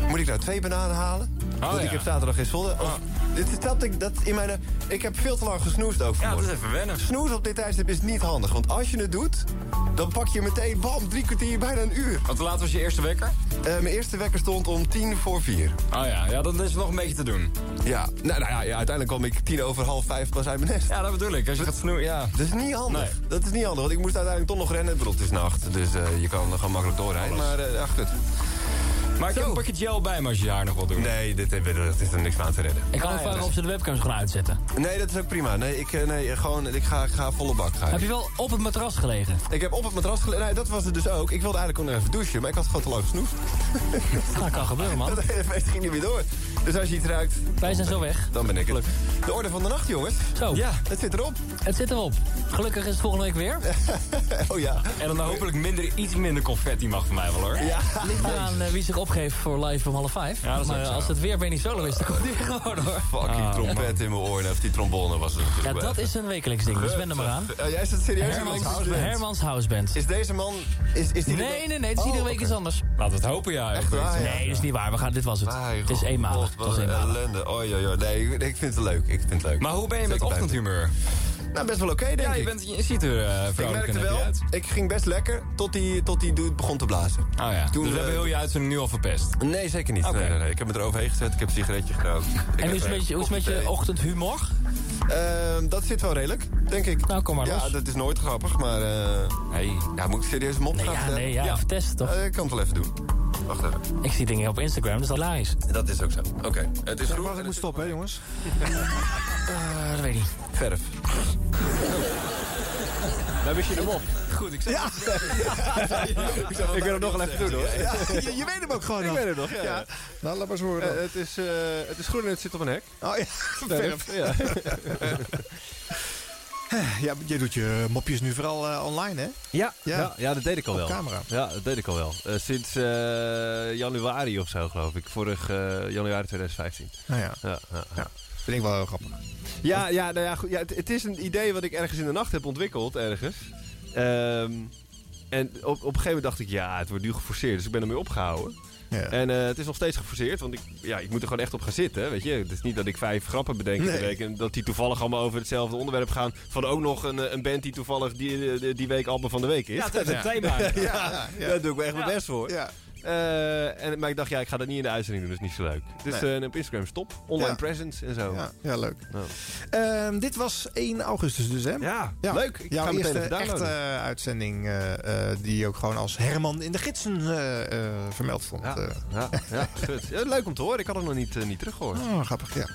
Moet ik nou twee bananen halen? Want ja. ik heb zaterdag geen zonde. Of, dit is dat ik, dat in mijn, ik heb veel te lang gesnoest ook Ja, vanmorgen. dat is even wennen. Snoes op dit tijdstip is niet handig. Want als je het doet, dan pak je meteen, bam, drie kwartier, bijna een uur. Want hoe laat was je eerste wekker? Eh, mijn eerste wekker stond om tien voor vier. Oh ja, ja, dan is nog een beetje te doen. Ja, nou, nou ja, ja, uiteindelijk kwam ik tien over half vijf pas uit mijn nest. Ja, dat bedoel ik. Als je gaat snoeien, ja. Dat is niet handig. Nee. Dat is niet handig, want ik moest uiteindelijk toch nog rennen. Ik bedoel, het is nacht, dus eh, je kan gewoon makkelijk doorrijden. Maar eh, ja, goed. Maar ik heb een pakje gel bij me als je haar nog wil doen. Nee, dit, dit, dit is er niks van aan te redden. Ik kan ook vragen of ze de webcams gaan uitzetten. Nee, dat is ook prima. Nee, ik, eh, nee gewoon, ik ga, ik ga volle bak. Ga ik. Heb je wel op het matras gelegen? Ik heb op het matras gelegen. Nee, dat was het dus ook. Ik wilde eigenlijk nog even douchen, maar ik had gewoon te lang gesnoest. Dat kan gebeuren, man. Dat hele feest ging niet meer door. Dus als je iets ruikt... Wij zijn zo weg. Dan ben ik het. De orde van de nacht, jongens. Zo. Ja, het zit erop. Het zit erop. Gelukkig is het volgende week weer. oh ja. En dan hopelijk minder, iets minder confetti mag van mij wel hoor. Ja. Ligt eraan eh, wie zich opgeeft voor live om half vijf. Ja, maar zo. als het weer Benny Solo is, dan komt hij gewoon hoor. Fucking Ah, trompet in mijn oren. Of die trombone was het Ja, natuurlijk wel dat even. is een wekelijks ding, dus wend er maar aan. Oh, jij is het serieus? Hermans, Houseband. Hermans Houseband. Is deze man... Is, is die Nee, nee, nee, het is Oh, iedere week oké. iets anders. Laten we het hopen, ja. Echt waar, ja. Nee, dat is niet waar. We gaan, dit was het. Het is god, eenmalig. Het was een eenmalig. ellende. Oh, ja, ja. Nee, ik, ik vind het leuk. Ik vind het leuk. Maar hoe ben je met ochtendhumeur? Nou, best wel oké, denk Ja, ik. je, bent, je ziet er uh, Ik merkte wel, uit. ik ging best lekker tot die, tot die dude begon te blazen. Oh ja, Toen, dus we eh, hebben heel je uitzending nu al verpest. Nee, zeker niet. Nee, nee, nee. Ik heb me eroverheen gezet, ik heb een sigaretje gerookt. Ik En hoe is het even met je, is je ochtendhumor? Ehm, dat zit wel redelijk, denk ik. Nou, kom maar Ja, los. dat is nooit grappig, maar... eh Hey. ja, moet ik serieus mop Nee, gaan ja, vertellen? nee, ja, even testen toch? Eh, ik kan het wel even doen. Wacht even. Ik zie dingen op Instagram, dus dat hilarisch. Dat is ook zo. Oké, het is groen. maar, ik moet stoppen, hè, jongens. Eh, dat weet ik niet. Verf. Daar wist je hem op. Goed, ik zeg Ja, Ik wil hem nog wel even doen hoor. ja je, je weet hem ook gewoon Ik weet het nog, ja. Ja. Nou, laat maar eens horen. Eh, het, is, eh, het is groen en het zit op een hek. oh ja, verf. Ja. Ja, je doet je mopjes nu vooral eh, online, hè? Ja, Ja. ja. Ja, dat deed ik al Op wel. camera. Ja, dat deed ik al wel. Eh, sinds eh, januari of zo, geloof ik. Vorig eh, januari 2015. Nou ja, Ja, ja, ja. Vind ik wel heel grappig. ja, ja, nou ja, goed, ja het, het is een idee wat ik ergens in de nacht heb ontwikkeld, ergens. Ehm, en op, op een gegeven moment dacht ik, ja, het wordt nu geforceerd. Dus ik ben ermee opgehouden. Ja. En eh, het is nog steeds geforceerd, want ik, ja, ik moet er gewoon echt op gaan zitten. Weet je? Het is niet dat ik vijf grappen bedenk in de Nee. week en dat die toevallig allemaal over hetzelfde onderwerp gaan. Van ook nog een, eh, een band die toevallig die, die, die week album van de week is. Ja, het is een thema. ja, ja, ja. daar doe ik me echt mijn best voor. Ja. Eh, en, maar ik dacht, ja, ik ga dat niet in de uitzending doen, dat is niet zo leuk. Dus Nee. op Instagram stop. Online Ja. presence en zo. Ja, ja leuk. Ehm, dit was 1 augustus dus, hè? Ja, leuk. Ik Jouw ga eerste echte eh, uitzending die ook gewoon als Herman in de gidsen vermeld vond. Ja, ja, ja, goed. Ja, leuk om te horen. Ik had het nog niet, niet teruggehoord. Oh, grappig, ja.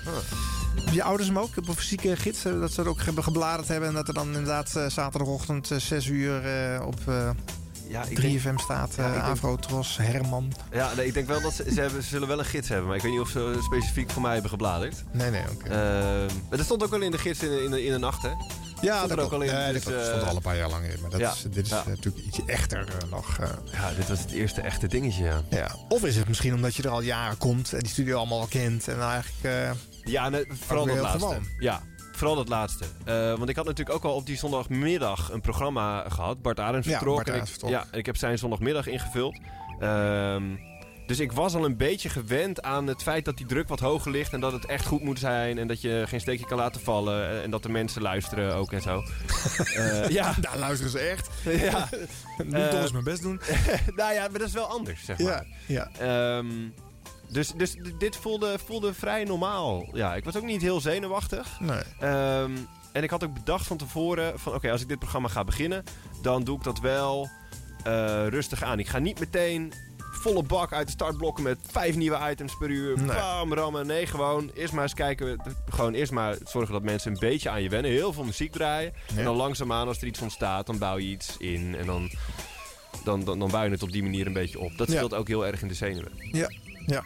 Heb je ouders hem ook op een fysieke gids? Dat ze er ook hebben gebladerd hebben en dat er dan inderdaad zaterdagochtend eh, 6 uur op Ja, ik 3FM staat. Ja, eh Avro, Tros, Herman. Ja, nee, ik denk wel dat ze, ze, hebben, ze zullen wel een gids hebben. Maar ik weet niet of ze specifiek voor mij hebben gebladerd. Nee, nee, oké. Ehm, maar dat stond ook wel in de gids in, de- in, de, in de nacht, hè? Ja, Stond er dat ook al in. Nee, dus, dat eh, stond er al een paar jaar lang in. Maar dat ja, is, dit is ja. eh, natuurlijk ietsje echter nog. Ja, dit was het eerste echte dingetje, ja. ja. Of is het misschien omdat je er al jaren komt en die studio allemaal al kent en dan eigenlijk... Ja, nee, vooral dat laatste. gewoon. Ja, vooral dat laatste. Eh, want ik had natuurlijk ook al op die zondagmiddag een programma gehad. Bart Arends Ja, vertrok. Bart en ik, vertrok. Ja, en ik heb zijn zondagmiddag ingevuld. Ehm, dus ik was al een beetje gewend aan het feit dat die druk wat hoger ligt. En dat het echt goed moet zijn. En dat je geen steekje kan laten vallen. En dat de mensen luisteren ook en zo. Eh, ja. Daar luisteren ze echt. ja. Niet Eh, eens mijn best doen. nou ja, maar dat is wel anders, zeg maar. Ja, ja. Ehm, dus, dus dit voelde, voelde vrij normaal. Ja, ik was ook niet heel zenuwachtig. Nee. Ehm, en ik had ook bedacht van tevoren van oké, als ik dit programma ga beginnen, dan doe ik dat wel eh, rustig aan. Ik ga niet meteen volle bak uit de startblokken met vijf nieuwe items per uur. Nee. Bam, rammen. Nee, gewoon eerst maar eens kijken. Gewoon eerst maar zorgen dat mensen een beetje aan je wennen. Heel veel muziek draaien. Ja. En dan langzaamaan, als er iets ontstaat, dan bouw je iets in. En dan, dan, dan, dan bouw je het op die manier een beetje op. Dat Ja. speelt ook heel erg in de zenuwen. Ja, ja.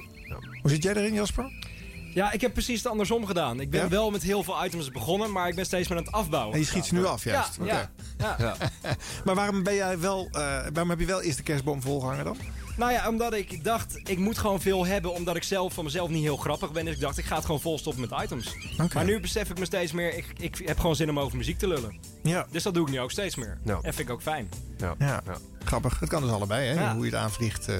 Hoe zit jij erin, Jasper? Ja, ik heb precies het andersom gedaan. Ik ben Ja? wel met heel veel items begonnen, maar ik ben steeds meer aan het afbouwen. En je schiet ze nu af, juist. Ja, ja, ja. Maar waarom, ben jij wel, eh, waarom heb je wel eerst de kerstboom volgehangen dan? Nou ja, omdat ik dacht, ik moet gewoon veel hebben, omdat ik zelf van mezelf niet heel grappig ben. Dus ik dacht, ik ga het gewoon vol stoppen met items. Maar nu besef ik me steeds meer, ik, ik heb gewoon zin om over muziek te lullen. Ja. Dus dat doe ik nu ook steeds meer. Ja. En vind ik ook fijn. Ja. Ja. Grappig. Het kan dus allebei, hè? Ja. Hoe je het aanvliegt. eh.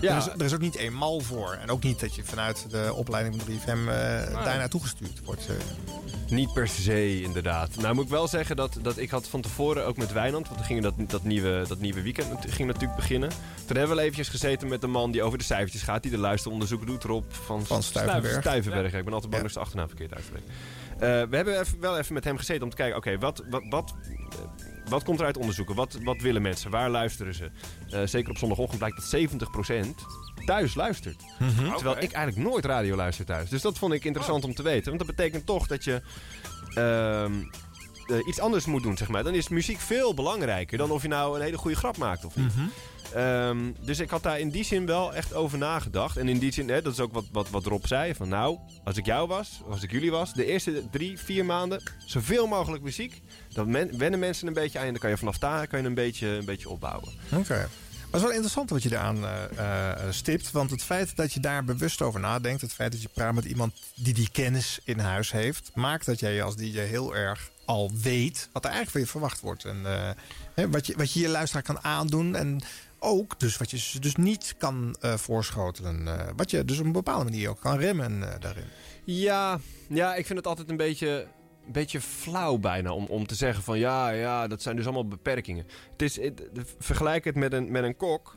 Ja. Er, is, er is ook niet één mal voor. En ook niet dat je vanuit de opleiding van 3FM eh daar naartoe gestuurd wordt. eh. Niet per se, inderdaad. Nou moet ik wel zeggen dat, dat ik had van tevoren ook met Wijnand... want dan ging dat, dat, nieuwe, dat nieuwe weekend ging natuurlijk beginnen. Toen hebben we wel eventjes gezeten met de man die over de cijfertjes gaat... die de luisteronderzoek doet, Rob van, Van Stuyvenberg. Stuyvenberg. Ik ben altijd bang dat zijn achternaam verkeerd uitspreek. Eh, we hebben even, wel even met hem gezeten om te kijken... oké, wat, wat, wat, wat komt er uit onderzoeken? Wat, wat willen mensen? Waar luisteren ze? Eh, zeker op zondagochtend blijkt dat 70% thuis luistert. Terwijl ik eigenlijk nooit radio luister thuis. Dus dat vond ik interessant om te weten. Want dat betekent toch dat je ehm, eh, iets anders moet doen, zeg maar. Dan is muziek veel belangrijker dan of je nou een hele goede grap maakt of niet. Ehm, dus ik had daar in die zin wel echt over nagedacht. En in die zin, hè, dat is ook wat, wat, wat Rob zei. Van nou, als ik jou was, als ik jullie was... de eerste drie, vier maanden zoveel mogelijk muziek. Dan men, wennen mensen een beetje aan. En dan kan je vanaf daar kan je een, beetje, een beetje opbouwen. Oké. Maar het is wel interessant wat je eraan eh, eh, stipt. Want het feit dat je daar bewust over nadenkt... het feit dat je praat met iemand die die kennis in huis heeft... maakt dat jij als DJ heel erg al weet wat er eigenlijk van je verwacht wordt. En eh, hè, wat, je, wat je je luisteraar kan aandoen. En ook dus wat je ze dus niet kan eh, voorschotelen. eh, wat je dus op een bepaalde manier ook kan remmen daarin. Ja, ja, ik vind het altijd een beetje, beetje flauw bijna om, om te zeggen van ja, ja, dat zijn dus allemaal beperkingen. Het is, het, vergelijk het met een, met een kok.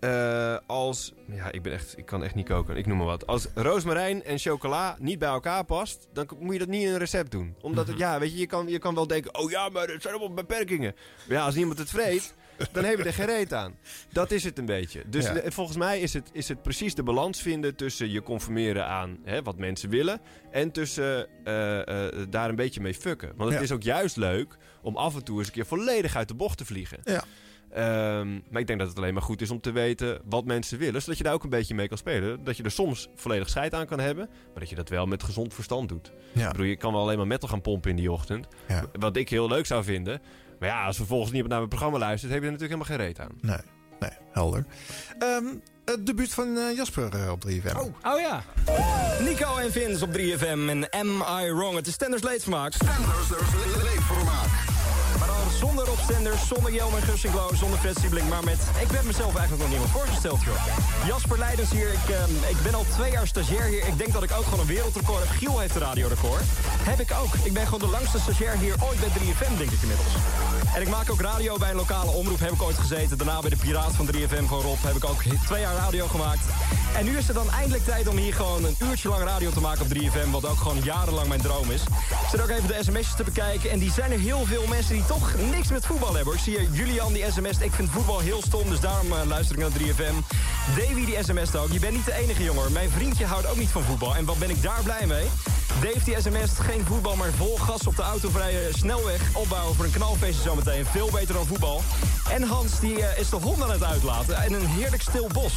eh, als, ja, ik ben echt, ik kan echt niet koken, ik noem maar wat. Als roosmarijn en chocola niet bij elkaar past, dan moet je dat niet in een recept doen. Omdat het, ja, weet je, je kan, je kan wel denken, oh ja, maar het zijn allemaal beperkingen. Maar ja, als niemand het vreet, dan heb je er geen reet aan. Dat is het een beetje. Dus Ja. volgens mij is het, is het precies de balans vinden tussen je conformeren aan hè, wat mensen willen. En tussen eh, eh, daar een beetje mee fucken. Want het Ja. is ook juist leuk om af en toe eens een keer volledig uit de bocht te vliegen. Ja. Ehm, maar ik denk dat het alleen maar goed is om te weten wat mensen willen. Zodat je daar ook een beetje mee kan spelen. Dat je er soms volledig scheid aan kan hebben. Maar dat je dat wel met gezond verstand doet. Ja. Ik bedoel, je kan wel alleen maar metal gaan pompen in die ochtend. Ja. Wat ik heel leuk zou vinden. Maar ja, als vervolgens niemand naar mijn programma luistert... heb je er natuurlijk helemaal geen reet aan. Nee, nee, helder. Ehm, het debuut van eh, Jasper eh, op 3FM. Oh ja. Nico en Vince op 3FM en Am I Wrong? Het is Stenders leedvermaak. Stenders leedvermaak. Zonder Rob Stenders, zonder Jelmer Glow, zonder Fred Siebling. Maar met, ik heb mezelf eigenlijk nog niemand voorgesteld, joh. Jasper Leidens hier. Ik, ehm, ik ben al twee jaar stagiair hier. Ik denk dat ik ook gewoon een wereldrecord heb. Giel heeft een radiorecord. Heb ik ook. Ik ben gewoon de langste stagiair hier ooit bij 3FM, denk ik inmiddels. En ik maak ook radio bij een lokale omroep. Heb ik ooit gezeten. Daarna bij de Piraat van 3FM van Rob. Heb ik ook twee jaar radio gemaakt. En nu is het dan eindelijk tijd om hier gewoon een uurtje lang radio te maken op 3FM. Wat ook gewoon jarenlang mijn droom is. Ik zit ook even de sms'jes te bekijken. En die zijn er heel veel mensen die toch niks met voetbal hebben. Ik zie Julian die sms't. Ik vind voetbal heel stom, dus daarom eh, luister ik naar 3FM. Davy die sms't ook. Je bent niet de enige jongen. Mijn vriendje houdt ook niet van voetbal. En wat ben ik daar blij mee? Dave die sms't. Geen voetbal, maar vol gas op de autovrije snelweg. Opbouwen voor een knalfeestje zometeen. Veel beter dan voetbal. En Hans die eh, is de hond aan het uitlaten. En een heerlijk stil bos.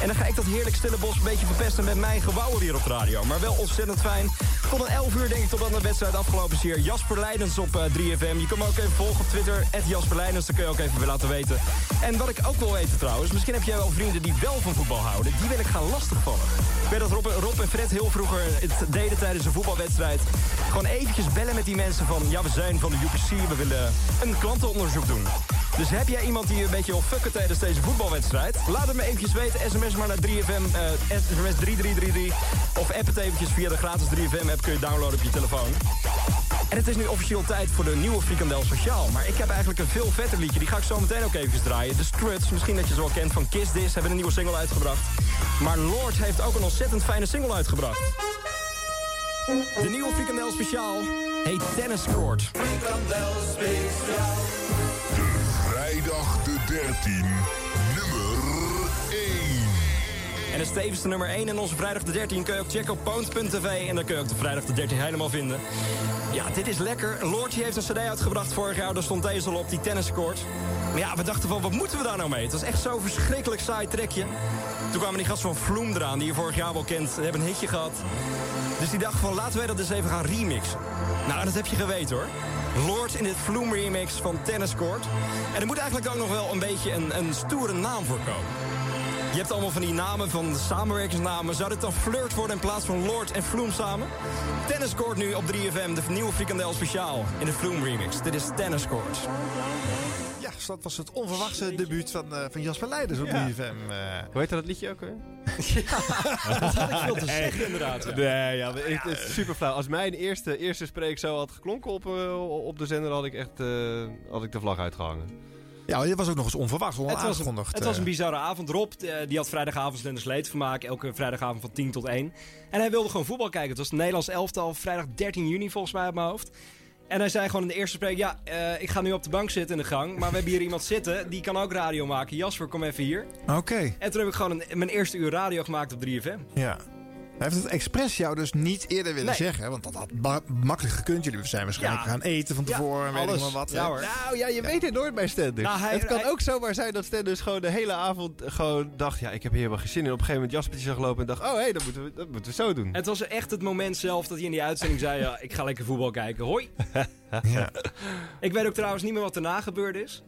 En dan ga ik dat heerlijk stille bos een beetje verpesten met mijn gebouwen hier op de radio. Maar wel ontzettend fijn. Tot een 11 uur denk ik totdat de wedstrijd afgelopen is hier. Jasper Leidens op eh, 3FM. Je kan me ook even volgen op Twitter. Jasper Leidens, dat kun je ook even weer laten weten. En wat ik ook wil weten trouwens. Misschien heb jij wel vrienden die wel van voetbal houden. Die wil ik gaan lastigvallen. Ik weet dat Rob, Rob en Fred heel vroeger het deden tijdens een voetbalwedstrijd. Gewoon eventjes bellen met die mensen van... Ja, we zijn van de UPC, we willen een klantenonderzoek doen. Dus heb jij iemand die een beetje wil fucken tijdens deze voetbalwedstrijd? Laat het me eventjes weten. SMS maar naar 3FM, eh, SMS 3333. Of app het eventjes via de gratis 3FM-app kun je downloaden op je telefoon. En het is nu officieel tijd voor de nieuwe Frikandel Sociaal. Maar ik heb eigenlijk een veel vetter liedje. Die ga ik zo meteen ook eventjes draaien. De Struts, misschien dat je ze wel kent van Kiss This, hebben een nieuwe single uitgebracht. Maar Lord heeft ook een ontzettend fijne single uitgebracht. De nieuwe Frikandel Speciaal heet Tennis Court. Frikandel speciaal. De vrijdag de 13, nummer 1. En de stevigste nummer 1 in onze vrijdag de 13 kun je ook checken op poont.tv. En dan kun je ook de vrijdag de 13 helemaal vinden. Ja, dit is lekker. Lordje heeft een cd uitgebracht vorig jaar. Daar stond deze al op, die tenniscourt. Maar ja, we dachten van, wat moeten we daar nou mee? Het was echt zo'n verschrikkelijk saai trekje. Toen kwamen die gasten van Vloem eraan, die je vorig jaar wel kent. Die hebben een hitje gehad. Dus die dachten van, laten wij dat eens even gaan remixen. Nou, dat heb je geweten hoor. Lord in dit Vloem remix van Tenniscourt. En er moet eigenlijk ook nog wel een beetje een, een stoere naam voor komen. Je hebt allemaal van die namen, van de samenwerkingsnamen. Zou dit dan Flirt worden in plaats van Lord en Vloem samen? Tenniscourt nu op 3FM, de nieuwe frikandel speciaal in de Vloem remix. Dit is Tenniscourt. Ja, dus dat was het onverwachte debuut van, eh, van Jasper Leiders op Ja. 3FM. eh. Hoe heet dat liedje ook weer? dat had ik veel te zeggen inderdaad. Ja. Nee, ja, het, het is super flauw. Als mijn eerste, eerste spreek zo had geklonken op, eh, op de zender, had ik echt eh, had ik de vlag uitgehangen. Ja, dit was ook nog eens onverwacht, Het was, een, het was eh. een bizarre avond. Rob eh, die had vrijdagavond Slenders Leedvermaak. Elke vrijdagavond van 10 tot 1. En hij wilde gewoon voetbal kijken. Het was het Nederlands elftal. Vrijdag 13 juni volgens mij op mijn hoofd. En hij zei gewoon in de eerste spreek... Ja, eh, ik ga nu op de bank zitten in de gang. Maar we hebben hier iemand zitten. Die kan ook radio maken. Jasper, kom even hier. Oké, En toen heb ik gewoon een- mijn eerste uur radio gemaakt op 3FM. ja. Hij heeft het expres jou dus niet eerder willen Nee. zeggen. Want dat had ma- makkelijk gekund. Jullie zijn waarschijnlijk Ja. gaan eten van tevoren. en weet ik maar wat. Ja, hè. hoor. Nou ja, je weet het nooit bij Stenders. Nou, het kan hij- ook zomaar zijn dat Stenders gewoon de hele avond gewoon dacht... ja, ik heb hier helemaal geen zin in. Op een gegeven moment Jaspertje zag lopen en dacht... oh, hé, dat, moeten we, dat moeten we zo doen. Het was echt het moment zelf dat hij in die uitzending zei... Ja, ik ga lekker voetbal kijken. Hoi. Ja. Ik weet ook trouwens niet meer wat daarna gebeurd is.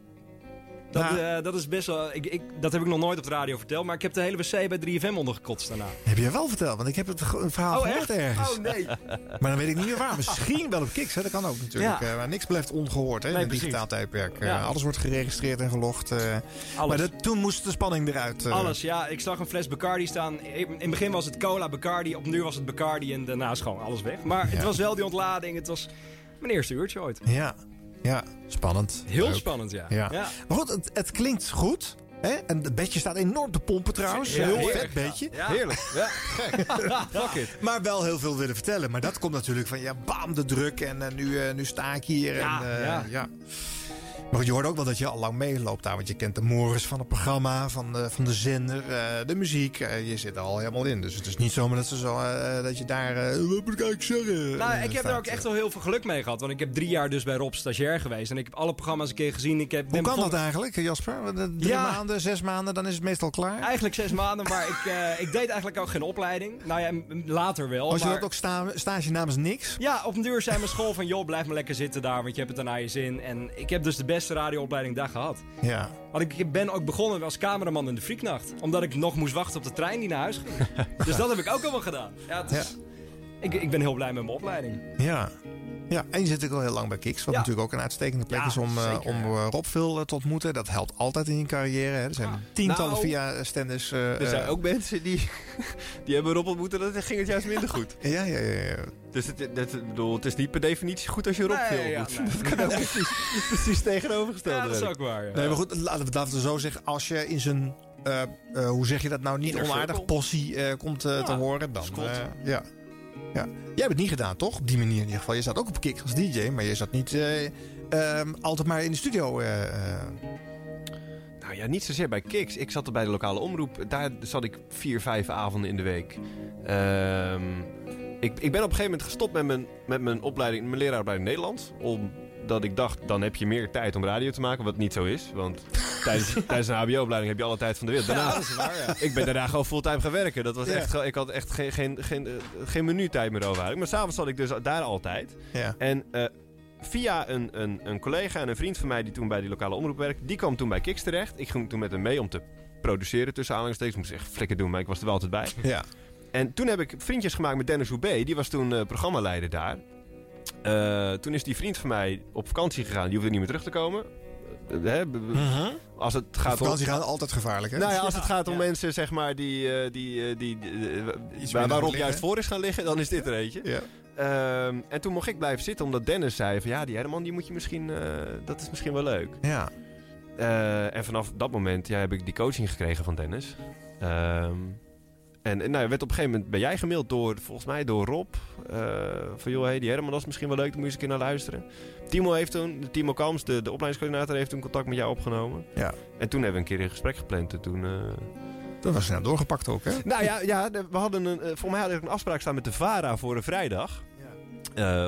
Dat, Nou. eh, dat is best wel... Ik, ik, dat heb ik nog nooit op de radio verteld. Maar ik heb de hele wc bij 3FM ondergekotst daarna. Heb je wel verteld? Want ik heb het een verhaal Oh, echt? ergens. Oh, nee. Maar dan weet ik niet meer waar. Misschien wel op Kiks, hè? dat kan ook natuurlijk. Ja. Eh, maar niks blijft ongehoord hè, in Nee, precies. digitaal tijdperk. Eh, alles wordt geregistreerd en gelogd. Maar dat, toen moest de spanning eruit. Alles, ja. Ik zag een fles Bacardi staan. In in het begin was het cola Bacardi. Op nu was het Bacardi en daarna is gewoon alles weg. Maar het was wel die ontlading. Het was mijn eerste uurtje ooit. Ja, ja. spannend. Heel Leuk. spannend, ja. Ja. Ja. Maar goed, het, het klinkt goed. Hè? En het bedje staat enorm te pompen trouwens. Ja, heel heerlijk. vet bedje. Ja. Heerlijk. Ja, Fuck it. Maar wel heel veel willen vertellen. Maar dat komt natuurlijk van, ja, bam, de druk. En eh, nu, eh, nu sta ik hier. Ja, en, eh, ja. Maar je hoort ook wel dat je al lang meeloopt daar. Want je kent de mores van het programma, van de, van de zender, eh, de muziek. Eh, je zit er al helemaal in. Dus het is niet zomaar dat, ze zo, eh, dat je daar... wat moet ik eigenlijk zeggen? Nou, ik heb er ook echt wel heel veel geluk mee gehad. Want ik heb drie jaar dus bij Rob stagiair geweest. En ik heb alle programma's een keer gezien. Ik heb, Hoe kan dat eigenlijk, Jasper? Drie Ja. maanden, zes maanden, dan is het meestal klaar? Eigenlijk zes maanden, maar ik, ik deed eigenlijk ook geen opleiding. Nou ja, later wel. Als je dat ook sta, stage namens niks? Ja, op een duur zei mijn school van... joh, blijf maar lekker zitten daar, want je hebt het daarna je zin. En ik heb dus de beste radioopleiding daar gehad. Ja. Want ik ben ook begonnen als cameraman in de Frieknacht. Omdat ik nog moest wachten op de trein die naar huis ging. dus dat heb ik ook allemaal gedaan. Ja, het is- Ik, ik ben heel blij met mijn opleiding. Ja. Ja, en je zit natuurlijk al heel lang bij Kiks. Wat Ja. natuurlijk ook een uitstekende plek Ja, is om, eh, zeker, om eh, Rob veel eh, te ontmoeten. Dat helpt altijd in je carrière. Hè. Er zijn tientallen Nou, via standers. eh, Er zijn ook mensen die, die hebben Rob ontmoet en dat ging het juist minder goed. Ja, ja, ja. ja. Dus het, het, bedoel, het is niet per definitie goed als je Rob Nee, veel ja, nee. Dat kan ook precies, precies tegenovergesteld Ja, dat is ook waar. ja. Nee, maar goed, laten we, laten we zo zeggen. Als je in zijn, eh, eh, hoe zeg je dat nou, niet onaardig possie eh, komt te horen, dan... Eh, ja. Ja. Jij hebt het niet gedaan, toch? Op die manier in ieder geval. Je zat ook op Kick als DJ, maar je zat niet eh, ehm, altijd maar in de studio. eh, eh. Nou ja, niet zozeer bij Kiks. Ik zat er bij de lokale omroep. Daar zat ik vier, vijf avonden in de week. Ehm, ik, ik ben op een gegeven moment gestopt met mijn, met mijn opleiding, mijn leraaropleiding Nederlands. Omdat ik dacht, dan heb je meer tijd om radio te maken. Wat niet zo is. Want tijdens, tijdens een hbo-opleiding heb je alle tijd van de wereld. Daarna, Ja, dat is waar, ja. Ik ben daarna gewoon fulltime gaan werken. Dat was Ja. echt, ik had echt geen, geen, geen, eh, geen meer over. Maar s'avonds zat ik dus daar altijd. En eh, via een, een, een collega en een vriend van mij die toen bij die lokale omroep werkte, die kwam toen bij Kiks terecht. Ik ging toen met hem mee om te produceren tussen aanhalingstekens. Ik moest echt flikker doen, maar ik was er wel altijd bij. ja. En toen heb ik vriendjes gemaakt met Dennis Houbé. Die was toen eh, programmaleider daar. Eh, toen is die vriend van mij op vakantie gegaan. Die hoefde niet meer terug te komen. Eh, hè, b- Als het Op gaat om... vakantie gaan altijd gevaarlijk, hè? Nou ja, als het gaat om ja. mensen zeg maar, die, eh, die, die, waar, waarop juist voor is gaan liggen, dan is dit er eentje. Ja. Ehm, en toen mocht ik blijven zitten, omdat Dennis zei van ja, die Herman, die moet je misschien, dat is misschien wel leuk. Ja. En vanaf dat moment ja, heb ik die coaching gekregen van Dennis. Ehm, en en nou, werd op een gegeven moment ben jij gemaild door, volgens mij door Rob. eh, van joh, hey, die Herman, dat is misschien wel leuk, daar moet je eens een keer naar luisteren. Timo heeft toen, Timo Kams, de, de opleidingscoördinator, heeft toen contact met jou opgenomen. Ja. En toen hebben we een keer een gesprek gepland. En toen, eh, Dat was snel doorgepakt ook, hè? nou ja, ja we hadden een, eh, voor mij had ik een afspraak staan met de VARA voor een vrijdag.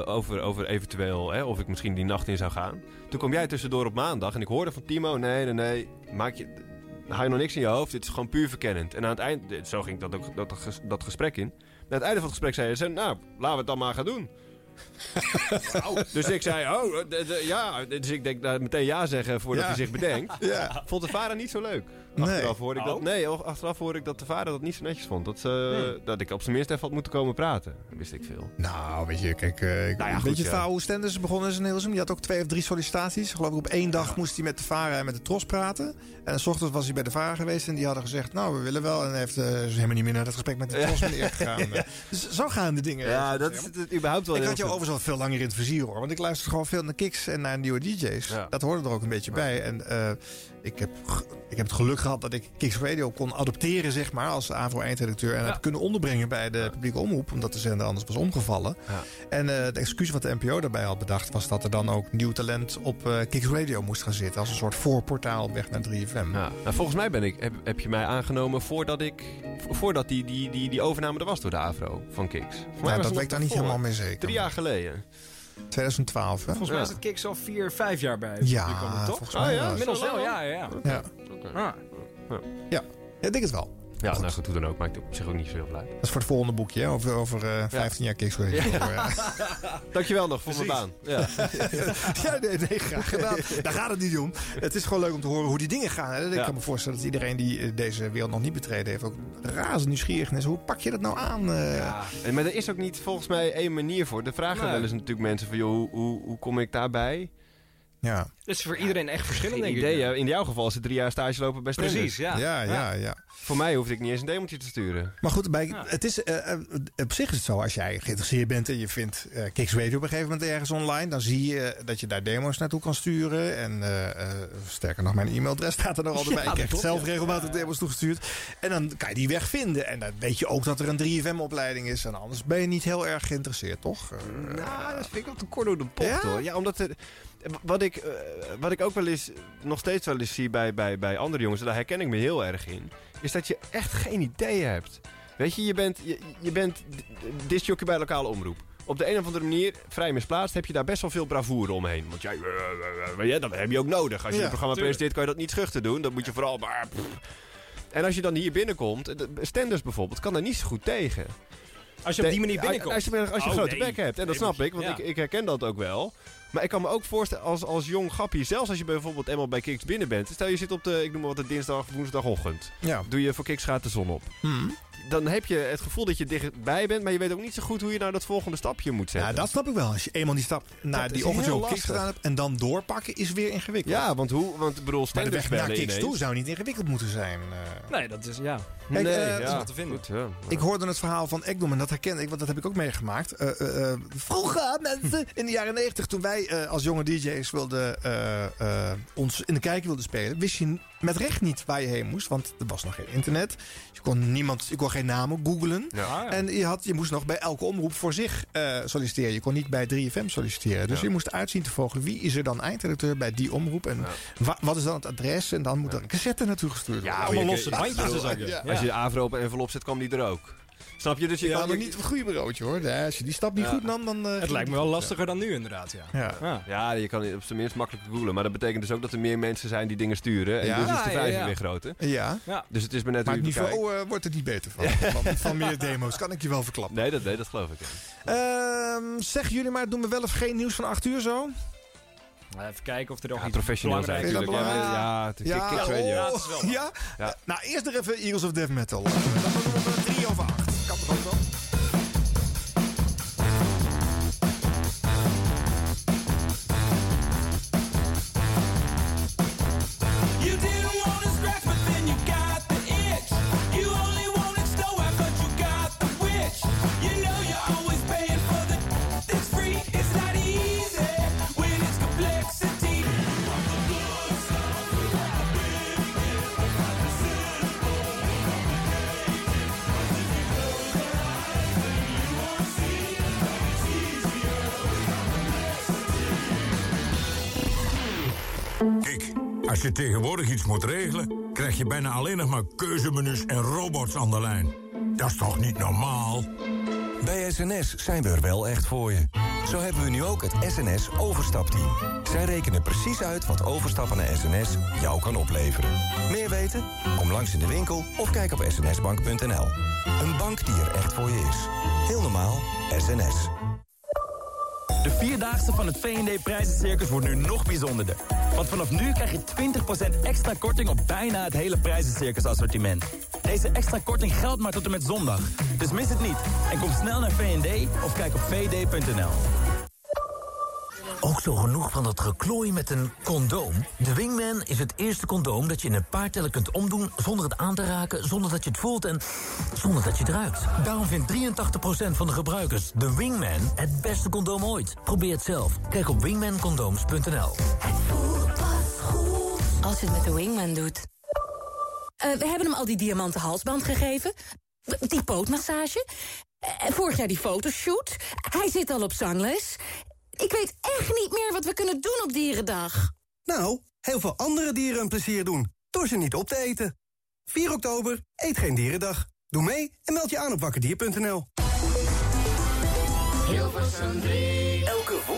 Over, over eventueel hè, of ik misschien die nacht in zou gaan. Toen kwam jij tussendoor op maandag en ik hoorde van Timo: nee, nee, nee, maak je, hou je nog niks in je hoofd. Dit is gewoon puur verkennend. En aan het eind, zo ging dat, ook, dat, dat gesprek in. En aan het einde van het gesprek zei hij: Nou, laten we het dan maar gaan doen. dus ik zei: Oh, ja. Dus ik denk nou, meteen ja zeggen voordat Ja. hij zich bedenkt. Ja. Vond de VARA niet zo leuk. Nee. Achteraf hoorde ik dat. Oh. Nee, achteraf hoorde ik dat de vader dat niet zo netjes vond. Dat, ze, dat ik op zijn minst even had moeten komen praten. Dat wist ik veel. Nou, weet je, kijk, eh ik Nou ja, goed, weet je het hoe Stenders begonnen is in Hilversum? Die had ook twee of drie sollicitaties. Geloof ik op één dag moest hij met de VARA en met de TROS praten. En s ochtends was hij bij de VARA geweest en die hadden gezegd... nou, we willen wel. En hij heeft eh, is helemaal niet meer naar het gesprek met de TROS meneer gegaan. Dus zo gaan de dingen. Ja, dat is het, überhaupt wel Ik heel had jou veel. overigens al veel langer in het vizier hoor. Want ik luister gewoon veel naar kicks en naar nieuwe DJ's. Ja. Dat hoorde er ook een beetje bij. En eh, ik, heb, ik heb het geluk gehad dat ik Kicks Radio kon adopteren, zeg maar, als AVRO-eindredacteur. En Ja. heb kunnen onderbrengen bij de publieke omroep, omdat de zender anders was omgevallen. Ja. En eh het excuus wat de NPO daarbij had bedacht, was dat er dan ook nieuw talent op eh Kicks Radio moest gaan zitten. Als een soort voorportaal weg naar 3FM. Ja. Nou, volgens mij ben ik, heb, heb je mij aangenomen voordat, ik, vo- voordat die, die, die, die overname er was door de AVRO van Kiks. Voor mij Nou, was dat weet ik daar niet helemaal mee zeker. Drie jaar geleden. 2012, hè? Volgens mij is het Kiks al vier, vijf jaar bij Ja, toch? volgens mij Oh ja. Inmiddels wel, ja, ja. ja. Ja. Oké. Ah. ja, ik denk het wel. Ja, nou goed, hoe dan ook. Maakt op zich ook niet zoveel uit. Dat is voor het volgende boekje, hè? over, over eh 15 jaar Kicks. Ja. Dankjewel nog voor mijn baan. Ja. Ja, nee, nee, graag gedaan. Daar gaat het niet om. Het is gewoon leuk om te horen hoe die dingen gaan. Hè. Ik kan me voorstellen dat iedereen die eh, deze wereld nog niet betreden heeft... ook razend nieuwsgierig is. Hoe pak je dat nou aan? eh? Ja, en- maar er is ook niet volgens mij één manier voor. De vragen Nee. wel eens natuurlijk mensen van, joh, hoe, hoe, hoe kom ik daarbij? Ja. Het is voor iedereen echt verschillend, Geen denk ik. idee. In jouw geval is het drie jaar stage lopen Stenders. Precies, ja. Ja, ja, ja. Voor mij hoefde ik niet eens een demontje te sturen. Maar goed, bij, het is, eh, eh, op zich is het zo. Als jij geïnteresseerd bent en je vindt eh Kicks Radio op een gegeven moment ergens online... dan zie je dat je daar demo's naartoe kan sturen. En eh, eh, sterker nog, mijn e-mailadres staat er nog altijd bij. Ja, Ik krijg dat zelf regelmatig demo's toegestuurd. En dan kan je die weg vinden. En dan weet je ook dat er een 3FM-opleiding is. En anders ben je niet heel erg geïnteresseerd, toch? Nou, dat vind ik wel te kort door de Ja? hoor. Ja, omdat er, wat, ik, eh, wat ik ook wel eens, nog steeds wel eens zie bij, bij, bij andere jongens... en daar herken ik me heel erg in... is dat je echt geen idee hebt. Weet je, je bent, je, je bent d- discjockey bij lokale omroep. Op de een of andere manier, vrij misplaatst, heb je daar best wel veel bravoure omheen. Want jij, eh, eh, ja, dat heb je ook nodig. Als je Ja, een programma tuurlijk. presenteert, kan je dat niet schuchter doen. Dan moet je vooral maar... En als je dan hier binnenkomt, de- Stenders bijvoorbeeld, kan daar niet zo goed tegen. Als je op die manier binnenkomt. Als je, als je Oh, grote nee. bek hebt. En dat snap ik, want ja. ik, ik herken dat ook wel. Maar ik kan me ook voorstellen, als, als jong grappie, zelfs als je bijvoorbeeld eenmaal bij Kiks binnen bent. Stel je zit op de, ik noem maar wat, de dinsdag, woensdagochtend. ja. Doe je voor Kiks gaat de zon op. Hmm. dan heb je het gevoel dat je dichtbij bent, maar je weet ook niet zo goed hoe je nou dat volgende stapje moet zetten. Ja, dat snap ik wel. Als je eenmaal die stap naar Dat die heel op Kiks gedaan hebt en dan doorpakken, is weer ingewikkeld. Ja, want hoe? Want ik bedoel, Maar de weg naar Kiks toe zou niet ingewikkeld moeten zijn. eh. Nee, dat is, ja. Kijk, nee, eh, ja, dat is wat te vinden. goed, ja. Ik hoorde het verhaal van Ekdom en dat herken ik, want dat heb ik ook meegemaakt. Eh, eh, eh, vroeger, mensen, in de jaren negentig, toen wij eh, als jonge DJ's wilden, eh, eh, ons in de kijk wilden spelen, wist je met recht niet waar je heen moest, want er was nog geen internet. Je kon, niemand, je kon geen namen googlen. Ja. En je, had, je moest nog bij elke omroep voor zich eh, solliciteren. Je kon niet bij 3FM solliciteren. Dus Ja. je moest uitzien te vogelen wie is er dan eindredacteur bij die omroep. En wa- wat is dan het adres? En dan moet er een cassette naartoe gestuurd worden. maar je- losse ja, bandjes Als je de Avro op een envelop zet, kwam die er ook. Snap je? Dus je Ja, kan maar niet op het goede bureautje hoor. Nee, als je die stap niet Ja. goed nam, dan... eh, Het lijkt me het wel lastiger dan nu inderdaad, ja. Ja. Ja. Ja, je kan op zijn minst makkelijk googlen. Maar dat betekent dus ook dat er meer mensen zijn die dingen sturen. En Ja. dus is de ja. weer groter. Ja. Ja. Dus het is maar net Maar het het niveau eh, wordt er niet beter van. van. Van meer demo's, kan ik je wel verklappen. Nee, dat, nee, dat geloof ik. ja. Ehm zeggen jullie maar, doen we wel of geen nieuws van 8 uur zo? Even kijken of er nog Ja, iets professioneel zijn natuurlijk. Ja, ja, het is Kick- oh, Radio. Ja, het is wel. ja? Ja. Nou, eerst nog even Eagles of Death Metal. Dan doen we 3 over 8. Als je tegenwoordig iets moet regelen, krijg je bijna alleen nog maar keuzemenus en robots aan de lijn. Dat is toch niet normaal? Bij SNS zijn we er wel echt voor je. Zo hebben we nu ook het SNS Overstapteam. Zij rekenen precies uit wat overstappen naar SNS jou kan opleveren. Meer weten? Kom langs in de winkel of kijk op snsbank.nl. Een bank die er echt voor je is. Heel normaal, SNS. De Vierdaagse van het V&D Prijzencircus wordt nu nog bijzonderder. Want vanaf nu krijg je 20% extra korting op bijna het hele Prijzencircus assortiment. Deze extra korting geldt maar tot en met zondag. Dus mis het niet en kom snel naar V&D of kijk op vd.nl. Ook zo genoeg van dat geklooi met een condoom? De Wingman is het eerste condoom dat je in een paar tellen kunt omdoen... zonder het aan te raken, zonder dat je het voelt en zonder dat je het ruikt. Daarom vindt 83% van de gebruikers de Wingman het beste condoom ooit. Probeer het zelf. Kijk op wingmancondooms.nl. Als je het met de Wingman doet. Eh, we hebben hem al die diamanten halsband gegeven. Die pootmassage. En vorig jaar die fotoshoot. Hij zit al op zangles. Ik weet echt niet meer wat we kunnen doen op Dierendag. Nou, heel veel andere dieren een plezier doen. Door ze niet op te eten. 4 oktober, eet geen dierendag. Doe mee en meld je aan op wakkerdier.nl. Elke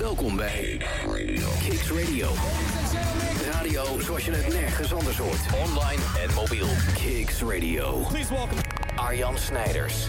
Welkom bij Kicks Radio. Radio zoals je het nergens anders hoort. Online en mobiel. Kicks Radio. Please welcome Arjan Snijders.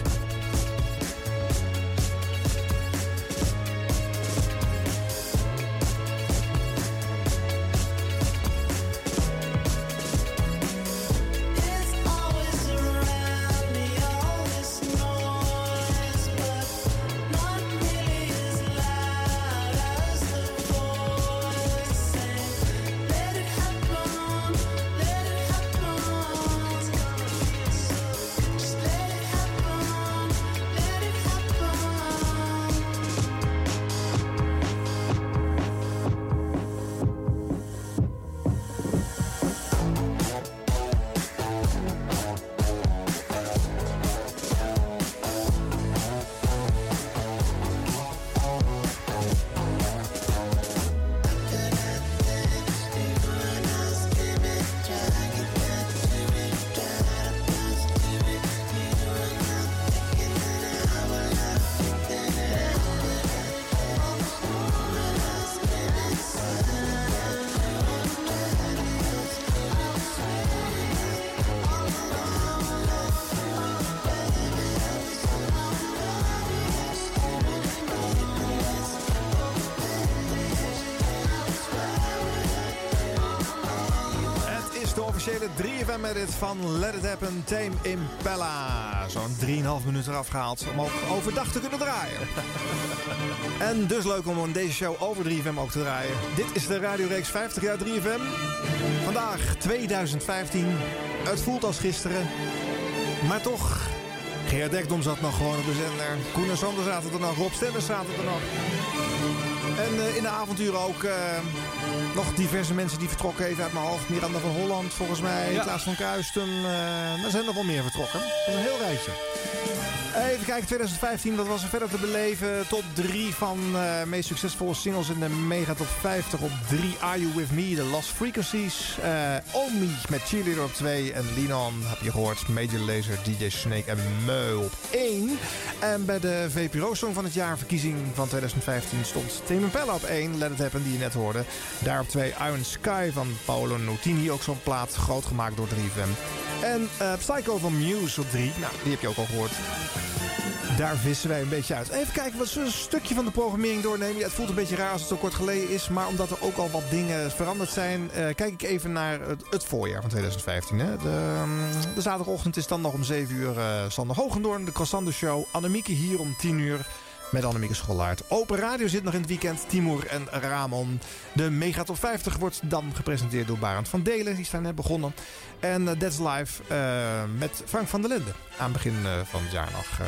3FM edit van Let It Happen Tame Impala. Zo'n 3,5 minuten eraf gehaald om ook overdag te kunnen draaien. en dus leuk om in deze show over 3FM ook te draaien. Dit is de radioreeks 50 jaar 3FM. Vandaag 2015. Het voelt als gisteren. Maar toch, Gerard Dekdom zat nog gewoon op de zender. Koen en Sander zaten er nog. Rob Stemmers zaten er nog. En uh, in de avonturen ook uh, nog diverse mensen die vertrokken even uit mijn hoofd. Miranda van Holland volgens mij, ja. Klaas van Kuisten. Uh, er zijn nog wel meer vertrokken. Dat is een heel rijtje. Even kijken, 2015, wat was er verder te beleven? Top 3 van uh, meest succesvolle singles in de Mega Top 50. Op 3 Are You With Me, The Lost Frequencies. Uh, Omi met Cheerleader op 2. En Linon, heb je gehoord, Major Lazer, DJ Snake en Meu op 1. En bij de VPRO-song van het jaar verkiezing van 2015 stond Tame Impala op 1. Let It Happen, die je net hoorde. Daar op 2 Iron Sky van Paolo Nutini. Ook zo'n plaat, groot gemaakt door 3FM. En uh, Psycho van Muse op 3. Nou, die heb je ook al gehoord. Daar vissen wij een beetje uit. Even kijken wat een stukje van de programmering doornemen. Ja, het voelt een beetje raar als het zo kort geleden is. Maar omdat er ook al wat dingen veranderd zijn... Uh, kijk ik even naar het, het voorjaar van 2015. Hè. De, um, de, zaterdagochtend is dan nog om 7 uur uh, Sander Hogendoorn. De Croissant Show. Annemieke hier om 10 uur. Met Annemieke Schollaert. Open Radio zit nog in het weekend. Timur en Ramon. De Mega Top 50 wordt dan gepresenteerd door Barend van Delen. Die zijn net begonnen. En uh, That's Live met Frank van der Linden. Aan begin van het jaar nog.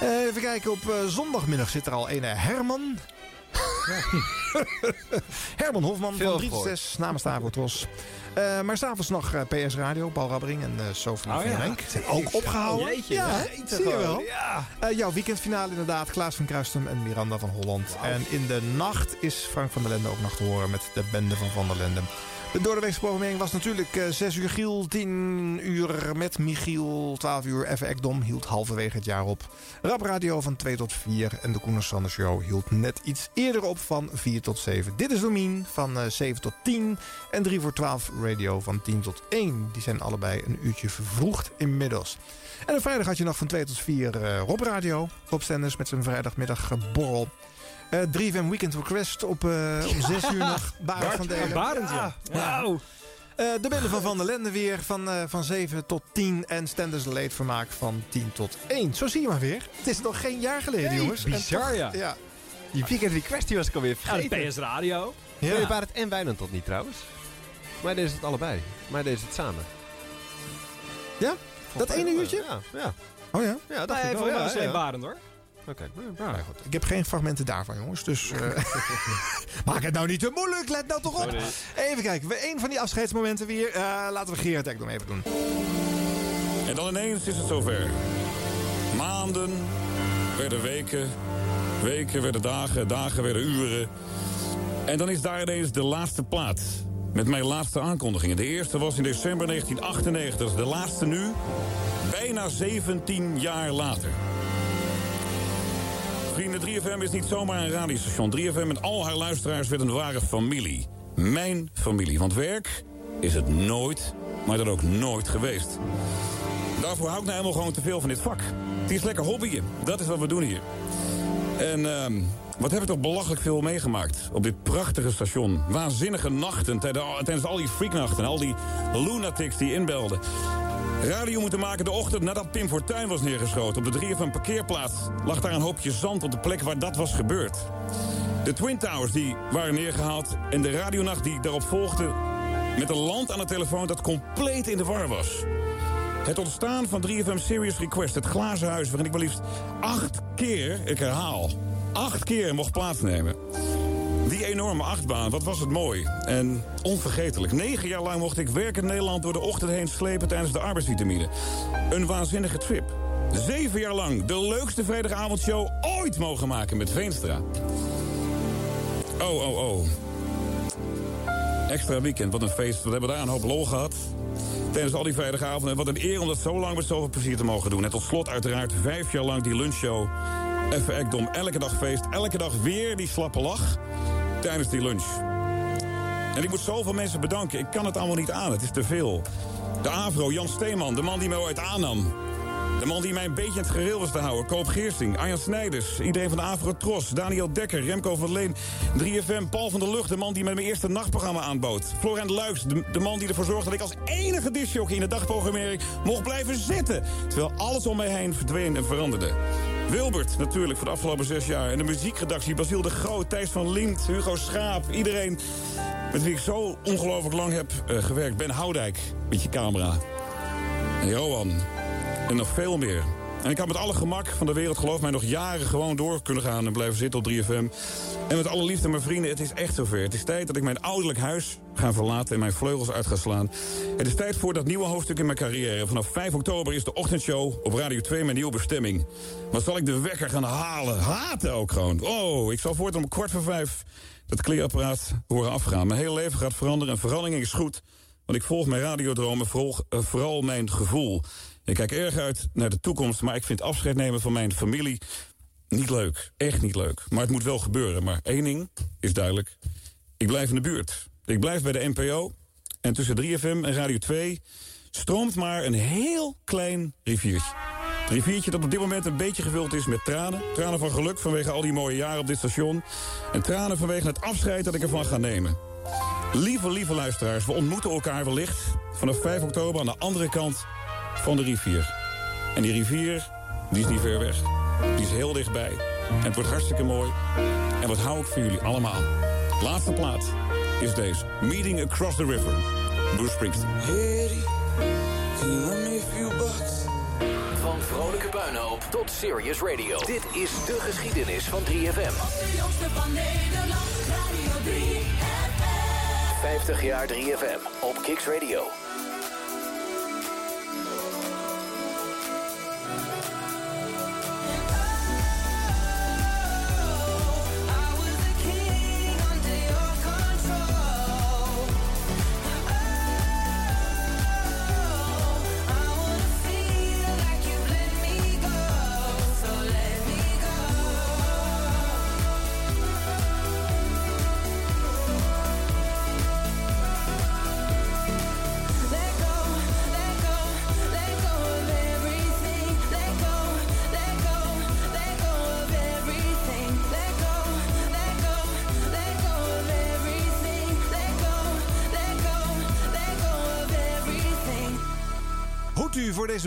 Even kijken, op zondagmiddag zit er al een Herman. Herman Hofman Veel van 3 tot 6 namens de Avotros. Uh, maar s'avonds nog uh, PS Radio, Paul Rabbering en uh, Sophie oh, van ja. Renk. Zijn ook opgehouden. Oh, jeetje, ja, jeetje, zie je wel. Ja. jouw weekendfinale inderdaad, Klaas van Kruistum en Miranda van Holland. Wow. En in de nacht is Frank van der Lende ook nog te horen met de bende van Van der Lende. De doordeweekse programmering was natuurlijk uh, 6 uur Giel, 10 uur met Michiel, 12 uur Effe Ekdom hield halverwege het jaar op. Rap Radio van 2 tot 4 en de Koen Sander Show hield net iets eerder op van 4 tot 7. Dit is Domien van uh, 7 tot 10 en 3 voor 12 Radio van 10 tot 1. Die zijn allebei een uurtje vervroegd inmiddels. En op vrijdag had je nog van 2 tot 4 uh, Rob Radio. Rob Stenders met zijn vrijdagmiddag borrel. Uh, 3FM Weekend Request op uh, om 6 uur nog. Barend van Delen. Barend, ja. Wauw. Uh, de bende van Van der Lende weer van, uh, van 7 tot 10. En Stenders leedvermaak van 10 tot 1. Zo zie je maar weer. Het is nog geen jaar geleden, jongens. Bizar, ja. ja. Die Weekend Request die was ik alweer vergeten. Ja, PS Radio. Ja. Nee, Barend en Wijnand tot niet trouwens. Maar deze het allebei. Maar deze het samen. Ja? Dat ene uurtje? Ja. ja. Oh ja? Ja, dat ik wel. Ja. Barend hoor. Oké, okay. ja, goed. Ik heb geen fragmenten daarvan, jongens. Dus uh, maak het nou niet te moeilijk. Let nou toch op. Sorry. Even kijken. Een van die afscheidsmomenten weer. Uh, laten we Gerard Ekdom even doen. En dan ineens is het zover. Maanden werden weken. Weken werden dagen. Dagen werden uren. En dan is daar ineens de laatste plaat. Met mijn laatste aankondigingen. De eerste was in december 1998. De laatste nu. Bijna 17 jaar later. Vrienden, 3FM is niet zomaar een radiostation. 3FM met al haar luisteraars werd een ware familie. Mijn familie. Want werk is het nooit, maar dan ook nooit geweest. Daarvoor hou ik nou helemaal gewoon te veel van dit vak. Het is lekker hobbyen. Dat is wat we doen hier. En uh, wat heb ik toch belachelijk veel meegemaakt op dit prachtige station. Waanzinnige nachten tijdens al die freaknachten. Al die lunatics die inbelden. Radio moeten maken de ochtend nadat Pim Fortuyn was neergeschoten. Op de 3FM parkeerplaats lag daar een hoopje zand op de plek waar dat was gebeurd. De Twin Towers die waren neergehaald en de radionacht die daarop volgde... met een land aan de telefoon dat compleet in de war was. Het ontstaan van 3FM Serious Request, het glazen huis... waarin ik maar liefst acht keer, ik herhaal, acht keer mocht plaatsnemen... Die enorme achtbaan, wat was het mooi. En onvergetelijk. Negen jaar lang mocht ik werkend Nederland door de ochtend heen slepen tijdens de arbeidsvitamine. Een waanzinnige trip. Zeven jaar lang de leukste vrijdagavondshow ooit mogen maken met Veenstra. Oh, oh, oh. Extra weekend, wat een feest. We hebben daar een hoop lol gehad. Tijdens al die vrijdagavonden. Wat een eer om dat zo lang met zoveel plezier te mogen doen. En tot slot uiteraard vijf jaar lang die lunchshow. Even ekdom, elke dag feest, elke dag weer die slappe lach tijdens die lunch. En ik moet zoveel mensen bedanken. Ik kan het allemaal niet aan. Het is te veel. De Avro, Jan Steeman, de man die mij ooit aannam. De man die mij een beetje het gereel was te houden. Koop Geersting, Arjan Snijders, iedereen van de Avrotros... Daniel Dekker, Remco van Leen, 3FM, Paul van der Lucht... de man die mij mijn eerste nachtprogramma aanbood. Florent Luiks, de, de man die ervoor zorgde dat ik als enige discjockey... in de dagprogrammering mocht blijven zitten. Terwijl alles om mij heen verdween en veranderde. Wilbert, natuurlijk, voor de afgelopen zes jaar. En de muziekredactie, Basiel de Groot, Thijs van Liemt, Hugo Schaap... iedereen met wie ik zo ongelooflijk lang heb eh, gewerkt. Ben Houdijk, met je camera. En Johan. En nog veel meer. En ik had met alle gemak van de wereld, geloof mij, nog jaren gewoon door kunnen gaan en blijven zitten op 3FM. En met alle liefde, mijn vrienden, het is echt zover. Het is tijd dat ik mijn ouderlijk huis ga verlaten en mijn vleugels uit ga slaan. Het is tijd voor dat nieuwe hoofdstuk in mijn carrière. Vanaf 5 oktober is de ochtendshow op Radio 2 mijn nieuwe bestemming. Maar zal ik de wekker gaan halen? Haten ook gewoon. Oh, ik zal voortaan om kwart voor vijf dat kleerapparaat horen afgaan. Mijn hele leven gaat veranderen en verandering is goed. Want ik volg mijn radiodromen, volg uh, vooral mijn gevoel. Ik kijk erg uit naar de toekomst, maar ik vind afscheid nemen van mijn familie niet leuk. Echt niet leuk. Maar het moet wel gebeuren. Maar één ding is duidelijk. Ik blijf in de buurt. Ik blijf bij de NPO. En tussen 3FM en Radio 2 stroomt maar een heel klein riviertje. Het riviertje dat op dit moment een beetje gevuld is met tranen. Tranen van geluk vanwege al die mooie jaren op dit station. En tranen vanwege het afscheid dat ik ervan ga nemen. Lieve, lieve luisteraars, we ontmoeten elkaar wellicht vanaf 5 oktober aan de andere kant van de rivier. En die rivier, die is niet ver weg. Die is heel dichtbij. En het wordt hartstikke mooi. En wat hou ik voor jullie allemaal. Laatste plaat is deze. Meeting Across the River. Bruce Springsteen. Van vrolijke puinhoop tot serious radio. Dit is de geschiedenis van 3FM. De jongste van Nederland, Radio 3FM. 50 jaar 3FM op Kicks Radio.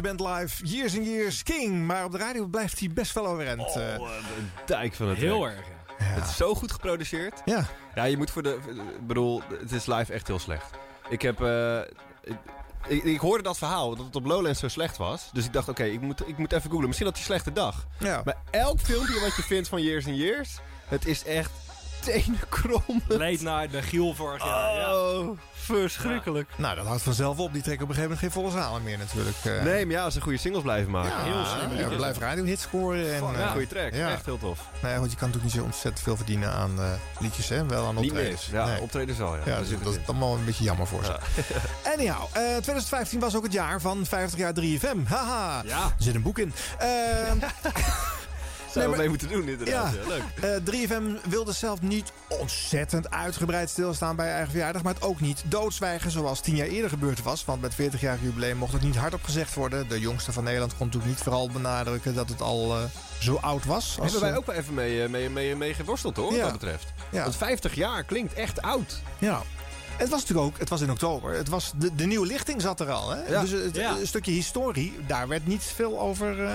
Deze band live Years and Years King. Maar op de radio blijft hij best wel overeind. Oh, eh. een dijk van het Heel werk. erg, Het is zo goed geproduceerd. Ja. Ja, je moet voor de... Ik bedoel, het is live echt heel slecht. Ik heb... eh, ik, ik, ik hoorde dat verhaal, dat het op Lowlands zo slecht was. Dus ik dacht, oké, ik, moet, ik moet even googlen. Misschien had hij een slechte dag. Ja. Maar elk filmpje wat je vindt van Years and Years... Het is echt tenenkrom. Leed naar de Giel vorig jaar. ja. Verschrikkelijk. Nou, dat houdt vanzelf op. Die trekken op een gegeven moment geen volle zalen meer natuurlijk. eh. Nee, maar ja, als ze goede singles blijven maken. Ja, heel slim. Ja, we blijven radiohits scoren. En, Fuck, eh, goede track. ja. Echt heel tof. Nou ja, goed, je kan natuurlijk niet zo ontzettend veel verdienen aan eh, liedjes, hè? Wel aan Niet optredens. meer. Ja, Nee. optredens al, ja. Dus dat in. is allemaal een beetje jammer voor ze. Anyhow, eh 2015 was ook het jaar van 50 jaar 3FM. Haha, Ja. er zit een boek in. Zou Nee, mee moeten doen, inderdaad. Ja, leuk. eh, 3FM wilde zelf niet ontzettend uitgebreid stilstaan bij eigen verjaardag, maar het ook niet doodzwijgen zoals tien jaar eerder gebeurd was. Want met 40 jaar jubileum mocht het niet hardop gezegd worden. De jongste van Nederland kon natuurlijk niet vooral benadrukken dat het al eh, zo oud was. als, Hebben wij eh, ook wel even mee, mee, mee, mee geworsteld hoor, Ja. wat dat betreft. Ja. Want 50 jaar klinkt echt oud. Ja. Het was natuurlijk ook, het was in oktober. Het was de, de nieuwe lichting zat er al. Hè? Ja. Dus het, Ja. een stukje historie, daar werd niet veel over eh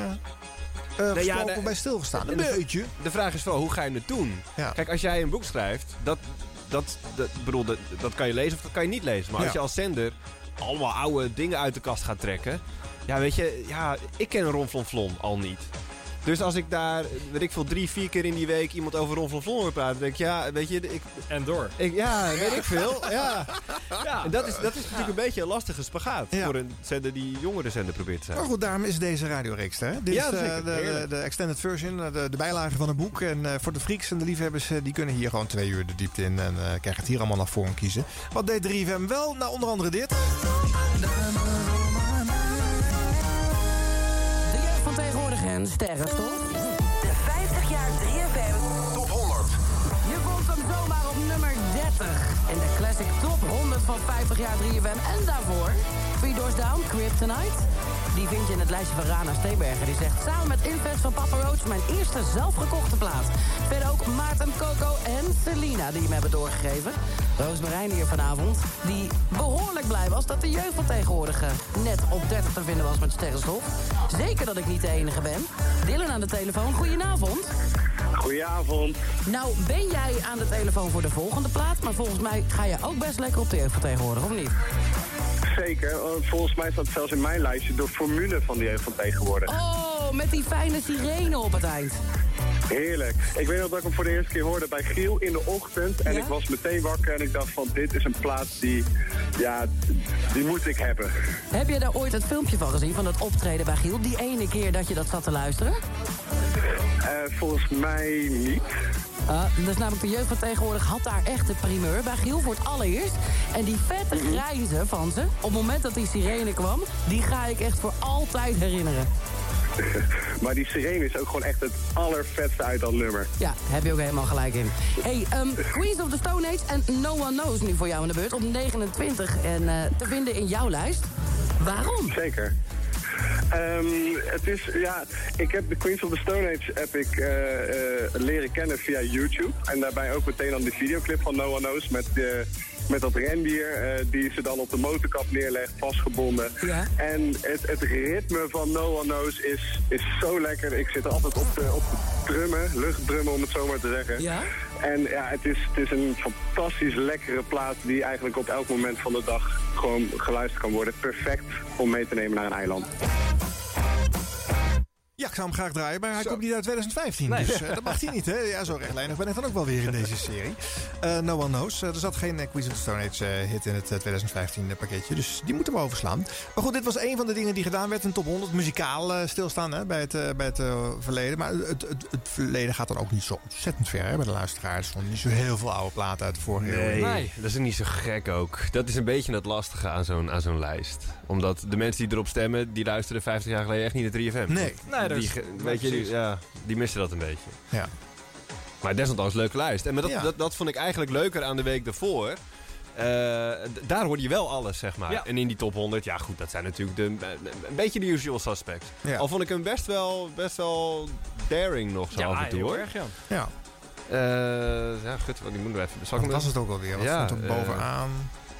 eh, Nee, ja, de- bij stilgestaan. Een de- beetje. De vraag is wel, hoe ga je het doen? Ja. Kijk, als jij een boek schrijft, dat, dat, dat, bedoel, dat, dat kan je lezen of dat kan je niet lezen. Maar als je als zender allemaal oude dingen uit de kast gaat trekken... Ja, weet je, ja, ik ken Ronflonflon al niet. Dus als ik daar, weet ik veel, drie, vier keer in die week iemand over Ronflonflon hoor praten... denk ik, ja, weet je, ik, En door. ik, ja, weet ik veel. Ja. Ja. En dat is, dat is natuurlijk een beetje een lastige spagaat... Ja. voor een zender die jongere zender probeert te zijn. Maar goed, daarom is deze radioreeks hè? Dit Ja, is eh, zeker. de, de, de extended version, de, de bijlage van het boek. En eh, voor de freaks en de liefhebbers, eh, die kunnen hier gewoon twee uur de diepte in. En eh, krijgen het hier allemaal naar voren kiezen. Wat deed 3FM wel? Nou, onder andere dit. En sterren, toch? Van 50 jaar 3FM. En daarvoor, Three Doors Down, Kryptonite. Die vind je in het lijstje van Rana Steenbergen. Die zegt samen met Invest van Papa Roach mijn eerste zelfgekochte plaat. Verder ook Maarten, Coco en Selina die me hebben doorgegeven. Roosmarijn hier vanavond, die behoorlijk blij was dat de jeugd van tegenwoordig net op 30 te vinden was met sterrenstof. Zeker dat ik niet de enige ben. Dylan aan de telefoon, goedenavond. Goedenavond. Nou, ben jij aan de telefoon voor de volgende plaat, maar volgens mij ga je ook best lekker op de tegenwoordig, of niet? Zeker, volgens mij staat zelfs in mijn lijstje de formule van die jeugd van tegenwoordig. Oh, met die fijne sirene op het eind. Heerlijk. Ik weet nog dat ik hem voor de eerste keer hoorde bij Giel in de ochtend. En Ja? ik was meteen wakker en ik dacht van dit is een plaats die, ja, die moet ik hebben. Heb je daar ooit het filmpje van gezien, van dat optreden bij Giel? Die ene keer dat je dat zat te luisteren? Eh, volgens mij niet. Uh, dus namelijk de jeugd van tegenwoordig had daar echt de primeur bij Giel voor het allereerst. En die vette grijze van ze, op het moment dat die sirene kwam... die ga ik echt voor altijd herinneren. maar die sirene is ook gewoon echt het allervetste uit dat nummer. Ja, heb je ook helemaal gelijk in. Hey, um, Queens of the Stone Age en No One Knows nu voor jou in de beurt. Op 29 en eh, te vinden in jouw lijst. Waarom? Zeker. Ehm, het is, ja, ik heb de Queens of the Stone Age heb ik, eh, eh, leren kennen via YouTube. En daarbij ook meteen dan de videoclip van No One Knows met, eh, met dat rendier die ze dan op de motorkap neerlegt, vastgebonden. En het, het ritme van No One Knows is, is zo lekker. Ik zit altijd op de, op de drummen, luchtdrummen om het zo maar te zeggen. Ja? En ja, het is, het is een fantastisch lekkere plaat die eigenlijk op elk moment van de dag gewoon geluisterd kan worden. Perfect om mee te nemen naar een eiland. Ja, ik zou hem graag draaien, maar hij komt niet uit 2015. Nee. Dus eh, dat mag hij niet, hè? Ja, zo rechtlijnig ben ik dan ook wel weer in deze serie. Eh, no One Knows. Eh, er zat geen uh, Queens of the Stone Age hit in het 2015 pakketje. Dus die moeten we overslaan. Maar goed, dit was een van de dingen die gedaan werd in top 100. Muzikaal eh, stilstaan hè, bij het, bij het verleden. Maar het, het, het verleden gaat dan ook niet zo ontzettend ver hè, bij de luisteraars. Er niet zo heel veel oude platen uit de vorige eeuw. Nee, dat is niet zo gek ook. Dat is een beetje het lastige aan zo'n aan zo'n lijst. Omdat de mensen die erop stemmen, die luisterden 50 jaar geleden echt niet naar 3FM. Nee. Nee, die, weet je, die, ja, die missen dat een beetje. Ja. Maar desondanks een leuke lijst. En maar dat, Ja. dat, dat vond ik eigenlijk leuker aan de week ervoor. Eh, daar hoorde je wel alles, zeg maar. Ja. En in die top 100, ja goed, dat zijn natuurlijk de, een beetje de usual suspects. Ja. Al vond ik hem best wel, best wel daring nog zo Ja, af en toe, heel hoor. erg, ja. Ja. Eh, ja, goed, want die moeten we even... Wat was het ook alweer? Wat Ja, stond er eh, bovenaan?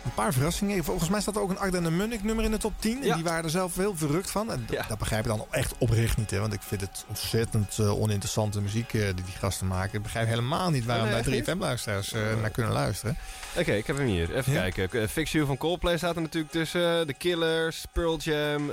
Een paar verrassingen. Volgens mij staat er ook een Arden en Munnik nummer in de top 10. En Ja. die waren er zelf heel verrukt van. En dat begrijp ik dan echt oprecht niet. Hè? Want ik vind het ontzettend eh, oninteressante muziek eh, die die gasten maken. Ik begrijp helemaal niet waarom Nee, wij niet? 3FM-luisteraars eh, naar kunnen luisteren. Oké, ik heb hem hier. Even Ja? kijken. Fix You van Coldplay staat er natuurlijk tussen. The Killers, Pearl Jam,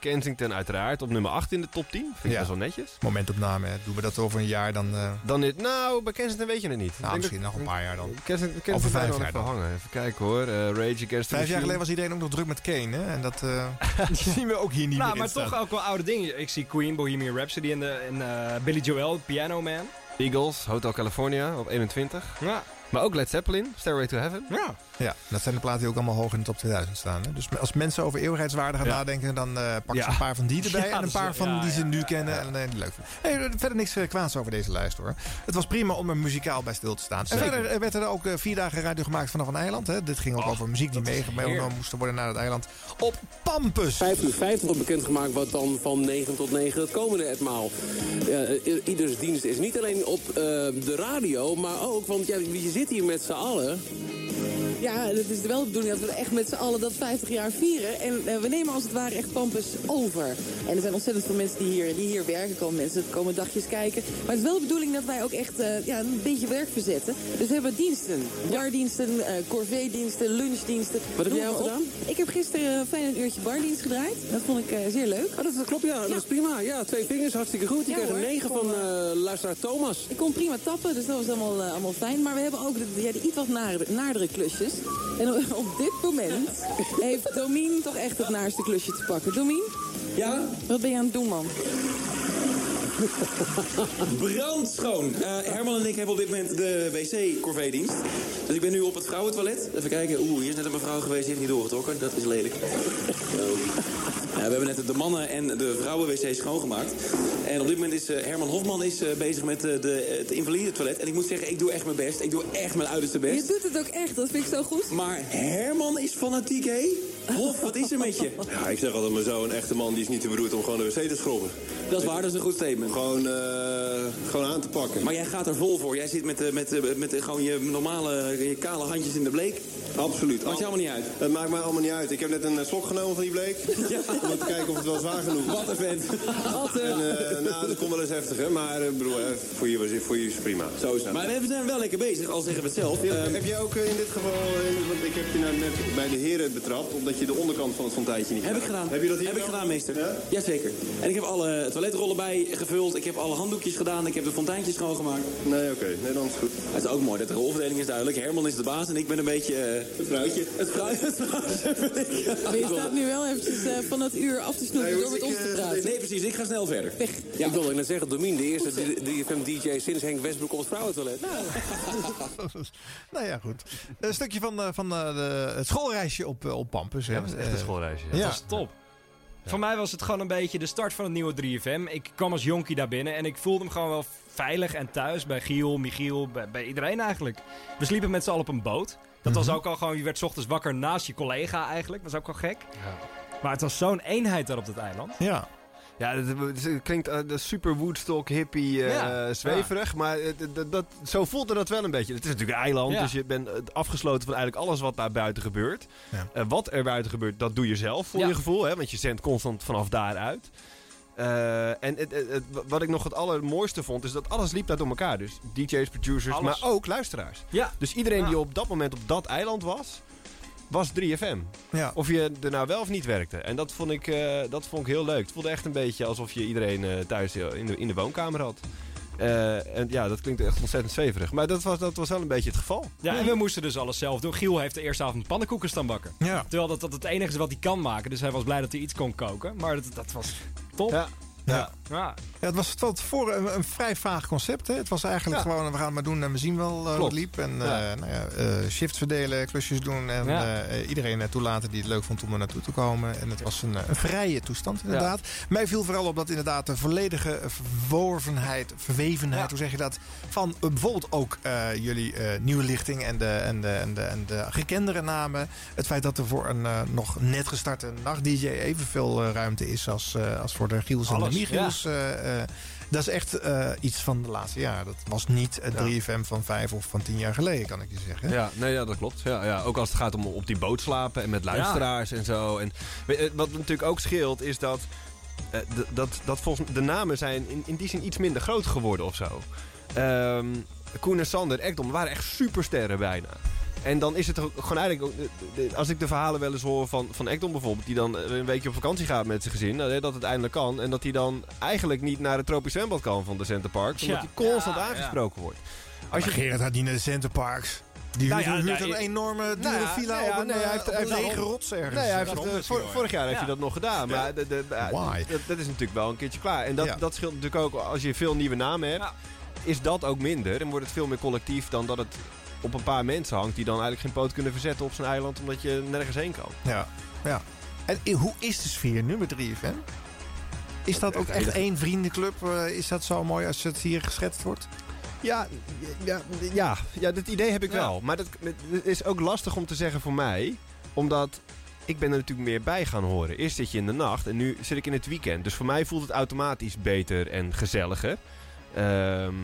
Kensington uiteraard. Op nummer 8 in de top 10. Vind ik best wel netjes. Momentopname. hè. Doen we dat over een jaar dan... Dan dit, nou, bij Kensington weet je het niet. Nou, misschien dat- nog een paar jaar dan. Kensington, Kensington Over vijf jaar dan. hangen. Even kijken hoor. Eh, Rage Against the Vijf jaar geleden was iedereen ook nog druk met Kane. Hè? En dat eh, zien we ook hier niet Nou, meer maar toch ook wel oude dingen. Ik zie Queen, Bohemian Rhapsody en, de, en eh, Billy Joel, Piano Man. Eagles, Hotel California op 21. Ja. Maar ook Led Zeppelin, Stairway to Heaven. Ja. Ja, dat zijn de platen die ook allemaal hoog in de top 2000 staan. Hè? Dus als mensen over eeuwigheidswaarde gaan Ja. nadenken... dan eh pakken Ja. ze een paar van die erbij Ja, en een paar van ja, die ze ja, nu ja, kennen en eh, die leuk vinden. Hey, verder niks eh, kwaads over deze lijst hoor. Het was prima om er muzikaal bij stil te staan. Zeker. En verder werd er ook vier dagen radio gemaakt vanaf een eiland. Hè? Dit ging ook over muziek die meegenomen moest worden naar het eiland. Op Pampus. 5 uur 50 wordt bekendgemaakt wat dan van 9 tot 9 het komende etmaal. I- ieders dienst is niet alleen op eh, de radio, maar ook, want ja, je zit hier met z'n allen. Ja, het is wel de bedoeling dat we echt met z'n allen dat 50 jaar vieren. En eh, we nemen als het ware echt Pampus over. En er zijn ontzettend veel mensen die hier, die hier werken. komen mensen komen dagjes kijken. Maar het is wel de bedoeling dat wij ook echt eh, ja, een beetje werk verzetten. Dus we hebben diensten. Bardiensten, eh corvée-diensten, lunchdiensten. Wat heb jij al gedaan? Ik heb gisteren fijn een uurtje bardienst gedraaid. Dat vond ik zeer leuk. Oh, dat klopt, ja. Dat is prima. Ja, twee vingers, hartstikke goed. Je Ja, krijgt een hoor. 9 Ik kon, van luisteraar Thomas. Ik kon prima tappen, dus dat was allemaal, allemaal fijn. Maar we hebben ook de, ja, de iets wat naardere klusjes. En op- op dit moment heeft Domien toch echt het naarste klusje te pakken. Domien? Ja? Wat ben je aan het doen, man? Brandschoon. Eh, Herman en ik hebben op dit moment de wc-corvée-dienst. Dus ik ben nu op het vrouwentoilet. Even kijken. Oeh, hier is net een mevrouw geweest, die heeft niet doorgetrokken. Dat is lelijk. Zo. we hebben net de mannen- en de vrouwen-wc's schoongemaakt. En op dit moment is eh, Herman Hofman is, eh, bezig met de, het invalide toilet. En ik moet zeggen, ik doe echt mijn best. Ik doe echt mijn uiterste Je best. doet het ook echt, dat vind ik zo goed. Maar Herman is fanatiek, hé? Hof, wat is er met je? Ja, ik zeg altijd maar zo, een echte man die is niet te beroerd om gewoon de wc te schrobben. Dat is waar, dat is een goed statement. Gewoon, eh, gewoon aan te pakken. Maar jij gaat er vol voor. Jij zit met, eh, met, eh, met, gewoon je normale, je kale handjes in de bleek. Absoluut. Maakt je allemaal niet uit. Het maakt mij allemaal niet uit. Ik heb net een slok genomen van die bleek. Om te kijken of het wel zwaar genoeg is. Wat een vent. Wat En, eh, nou, dat komt wel eens heftiger, maar eh, broer, voor je, was- voor je is prima. Zo is het. Maar we zijn wel lekker bezig, al zeggen we het zelf. Ja, Ehm, heb jij ook in dit geval, want ik heb je nou net bij de heren betrapt, omdat je de onderkant van het fonteintje niet Heb ik gedaan. Heb je dat hier Heb ik gedaan? meester. Jazeker. En ik heb alle toiletrollen bij gevuld. Ik heb alle handdoekjes gedaan. Ik heb de fonteintjes schoongemaakt. Nee, oké. Nee, dan is het goed. Het is ook mooi dat de rolverdeling is duidelijk. Herman is de baas en ik ben een beetje... eh, Het fruitje. Het fruitje. Het. Maar je staat nu wel eventjes eh, van dat uur af te snoepen door met ons te praten. Nee, precies. Ik ga snel verder. Weg. Ik wilde net zeggen, Domien, de eerste 3FM-DJ sinds Henk Westbroek op het vrouwentoilet. nou ja, goed. Een stukje van, eh, van eh, de, het schoolreisje op, eh, op Pampus. Ja, dat is echt een Eh, schoolreisje. Ja. Dat was top. Voor mij was het gewoon een beetje de start van het nieuwe 3FM. Ik kwam als jonkie daar binnen en ik voelde me gewoon wel veilig en thuis. Bij Giel, Michiel, bij, bij iedereen eigenlijk. We sliepen met z'n allen op een boot. Dat was ook al gewoon, je werd 's ochtends wakker naast je collega eigenlijk. Dat was ook al gek. Maar het was zo'n eenheid daar op dat eiland. Ja. Ja, het, klinkt eh, super Woodstock, hippie, Ja. zweverig. Maar eh, d- d- dat, zo voelde dat wel een beetje. Het is natuurlijk een eiland, Ja. dus je bent afgesloten van eigenlijk alles wat daar buiten gebeurt. Wat er buiten gebeurt, dat doe je zelf voor je gevoel. Hè, want je zendt constant vanaf daaruit. En het, het- het- wat ik nog het allermooiste vond, is dat alles liep daar door elkaar. Dus DJ's, producers, Alles. maar ook luisteraars. Ja. Dus iedereen Ja. die op dat moment op dat eiland was, was 3FM. Ja. Of je er nou wel of niet werkte. En dat vond ik, eh, dat vond ik heel leuk. Het voelde echt een beetje alsof je iedereen eh, thuis in de, in de woonkamer had. Eh, en ja, dat klinkt echt ontzettend zweverig. Maar dat was, dat was wel een beetje het geval. Ja, en we moesten dus alles zelf doen. Giel heeft de eerste avond pannenkoeken staan bakken. Ja. Terwijl dat, dat het enige is wat hij kan maken. Dus hij was blij dat hij iets kon koken. Maar dat, dat was top. Ja. Ja. Ja. Ja, het was van tevoren een, een vrij vaag concept. Hè? Het was eigenlijk Ja. gewoon, we gaan het maar doen en we zien wel eh, hoe het Klopt. liep. En Ja. eh, nou ja, eh, shifts verdelen, klusjes doen en eh, iedereen eh, toelaten die het leuk vond om er naartoe te komen. En het was een, eh, een vrije toestand inderdaad. Mij viel vooral op dat inderdaad de volledige verworvenheid, verwevenheid, hoe zeg je dat, van eh, bijvoorbeeld ook eh, jullie eh, nieuwe lichting en de, en, de, en, de, en de gekendere namen. Het feit dat er voor een eh, nog net gestarte nacht-dj evenveel eh, ruimte is als, eh, als voor de Giels en de Michiels. eh, eh, dat is echt eh, iets van de laatste jaren. Dat was niet het 3FM van vijf of van tien jaar geleden, kan ik je zeggen. Ja, nee, ja, dat klopt. Ja, ja. Ook als het gaat om op die boot slapen en met luisteraars en zo. En wat natuurlijk ook scheelt is dat, eh, dat, dat volgens de namen zijn in, in die zin iets minder groot geworden of zo. Ehm Koen en Sander Ekdom waren echt supersterren bijna. En dan is het ook gewoon eigenlijk... Als ik de verhalen wel eens hoor van, van Ekdom bijvoorbeeld... die dan een weekje op vakantie gaat met zijn gezin... eh, dat het eindelijk kan... en dat hij dan eigenlijk niet naar het tropisch zwembad kan van de Center Parks... omdat Ja. Hij constant Ja, ja. aangesproken wordt. Als je Gerard had niet naar de Centerparks. Die Nou huurt, huurt een enorme dure Nou ja, villa nou ja, op een, nee, hij eh, heeft- lege rots ergens. Nee, hij heeft, eh, vor- vorig jaar heeft hij dat nog gedaan. Maar de, de, de- Why? dat, dat is natuurlijk wel een keertje klaar. En dat, Ja. dat scheelt natuurlijk ook als je veel nieuwe namen hebt. Is dat ook minder en wordt het veel meer collectief dan dat het op een paar mensen hangt... die dan eigenlijk geen poot kunnen verzetten op zijn eiland... omdat je nergens heen kan. Ja, ja. En hoe is de sfeer nu met 3FM? Is dat ook echt één vriendenclub? Eh, Is dat zo mooi als het hier geschetst wordt? Ja, ja, ja, ja dat idee heb ik Ja. wel. Maar dat, het is ook lastig om te zeggen voor mij. Omdat ik ben er natuurlijk meer bij gaan horen. Eerst zit je in de nacht en nu zit ik in het weekend. Dus voor mij voelt het automatisch beter en gezelliger. Ehm,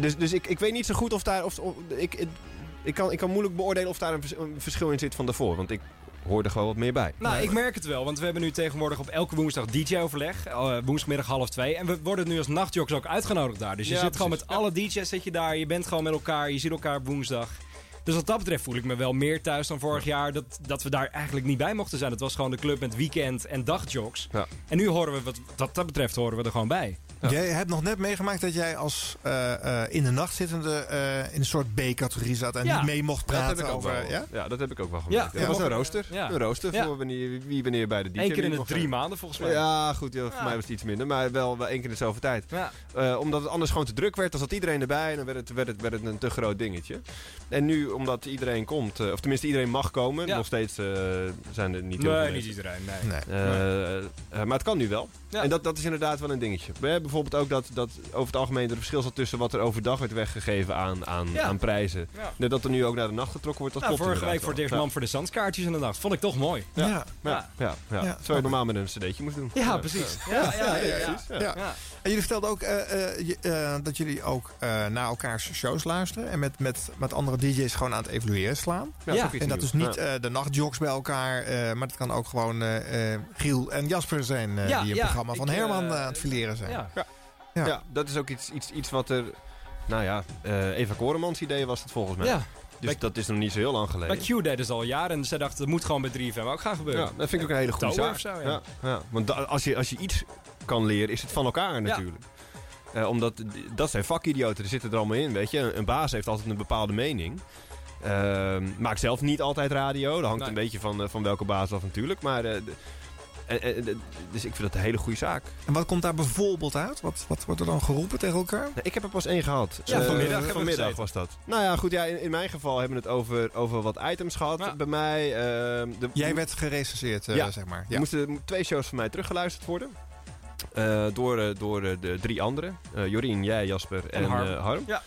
dus dus ik, ik weet niet zo goed of daar... Of, of- ik, ik, kan, ik kan moeilijk beoordelen of daar een, vers- een verschil in zit van daarvoor. Want ik hoor er gewoon wat meer bij. Nou, ik merk het wel, want we hebben nu tegenwoordig op elke woensdag DJ-overleg. eh, woensdagmiddag half twee. En we worden nu als nachtjocks ook uitgenodigd daar. Dus je Ja, zit gewoon met alle DJ's zit je daar. Je bent gewoon met elkaar. Je ziet elkaar op woensdag. Dus wat dat betreft voel ik me wel meer thuis dan vorig jaar. Dat, dat we daar eigenlijk niet bij mochten zijn. Het was gewoon de club met weekend en dagjocks. Ja. En nu horen we, wat, wat dat betreft, horen we er gewoon bij. Jij hebt nog net meegemaakt dat jij als eh, eh, in de nacht zittende eh, in een soort B-categorie zat en Ja, niet mee mocht dat heb praten ook over. wel. Ja? Ja, dat heb ik ook wel Ja, ja, dat was een rooster. ja. Een rooster Ja. voor wanneer, wie wanneer bij de DJ Eén keer in de drie maanden volgens mij. Ja, goed. ja, voor Ja. mij was het iets minder. Maar wel, wel één keer in dezelfde tijd. Ja. Eh, omdat het anders gewoon te druk werd. Dan zat iedereen erbij en dan werd het, werd het, werd het een te groot dingetje. En nu, omdat iedereen komt, of tenminste iedereen mag komen. Ja. Nog steeds eh, zijn er niet heel Nee, veel niet mensen. iedereen. Nee. Nee. Maar het kan nu wel. Ja. En dat, dat is inderdaad wel een dingetje. We hebben bijvoorbeeld ook dat, dat over het algemeen er verschil zat tussen wat er overdag werd weggegeven aan, aan, Ja. aan prijzen. Ja. Dat er nu ook naar de nacht getrokken wordt, dat Nou, vorige week voor het eerst inderdaad man voor de zandskaartjes in de nacht. Vond ik toch mooi. Ja. Ja, ja, ja. ja, Ja. Terwijl je normaal met een cd'tje moest doen. Ja, precies. Ja, ja. En jullie vertelden ook eh, eh, je- eh, dat jullie ook eh, naar elkaars shows luisteren en met, met, met andere DJ's gewoon aan het evalueren slaan. Ja, En dat is niet Ja. eh, de nachtjogs bij elkaar, eh, maar dat kan ook gewoon eh, eh, Giel en Jasper zijn eh, Ja, die een ja, programma van ik, Herman eh, aan het fileren zijn. Ja. Dat is ook iets, iets, iets wat er... Nou ja, eh, Eva Koremans idee was het volgens mij. Ja. Dus Bij- dat is nog niet zo heel lang geleden. Bij Q deden ze al jaren en ze dachten, dat moet gewoon bij 3FM ook gaan gebeuren. Ja, dat vind ik ook een hele goede zaak. zo, ja. ja. Want als, je, als je iets kan leren, is het van elkaar natuurlijk. Eh, omdat dat zijn vakidioten, er zitten er allemaal in, weet je. Een, een baas heeft altijd een bepaalde mening. Ehm maakt zelf niet altijd radio. Dat hangt Nee. een beetje van, eh, van welke baas af natuurlijk. Maar, en- en- de- dus ik vind dat een hele goede zaak. En wat komt daar bijvoorbeeld uit? Wat, wat wordt er dan geroepen tegen elkaar? Nou, ik heb er pas één gehad. Ja, Eh, vanmiddag vanmiddag was dat. Nou ja, goed. Ja, in, in mijn geval hebben we het over, over wat items gehad. Ja. Bij mij... ehm, de, Jij werd gerecenseerd, eh, Ja. zeg maar. Er Ja. moesten twee shows van mij teruggeluisterd worden. Eh, door eh, door eh, de drie anderen. Eh, Jorien, jij, Jasper en, En Harm. eh, Harm. Ja.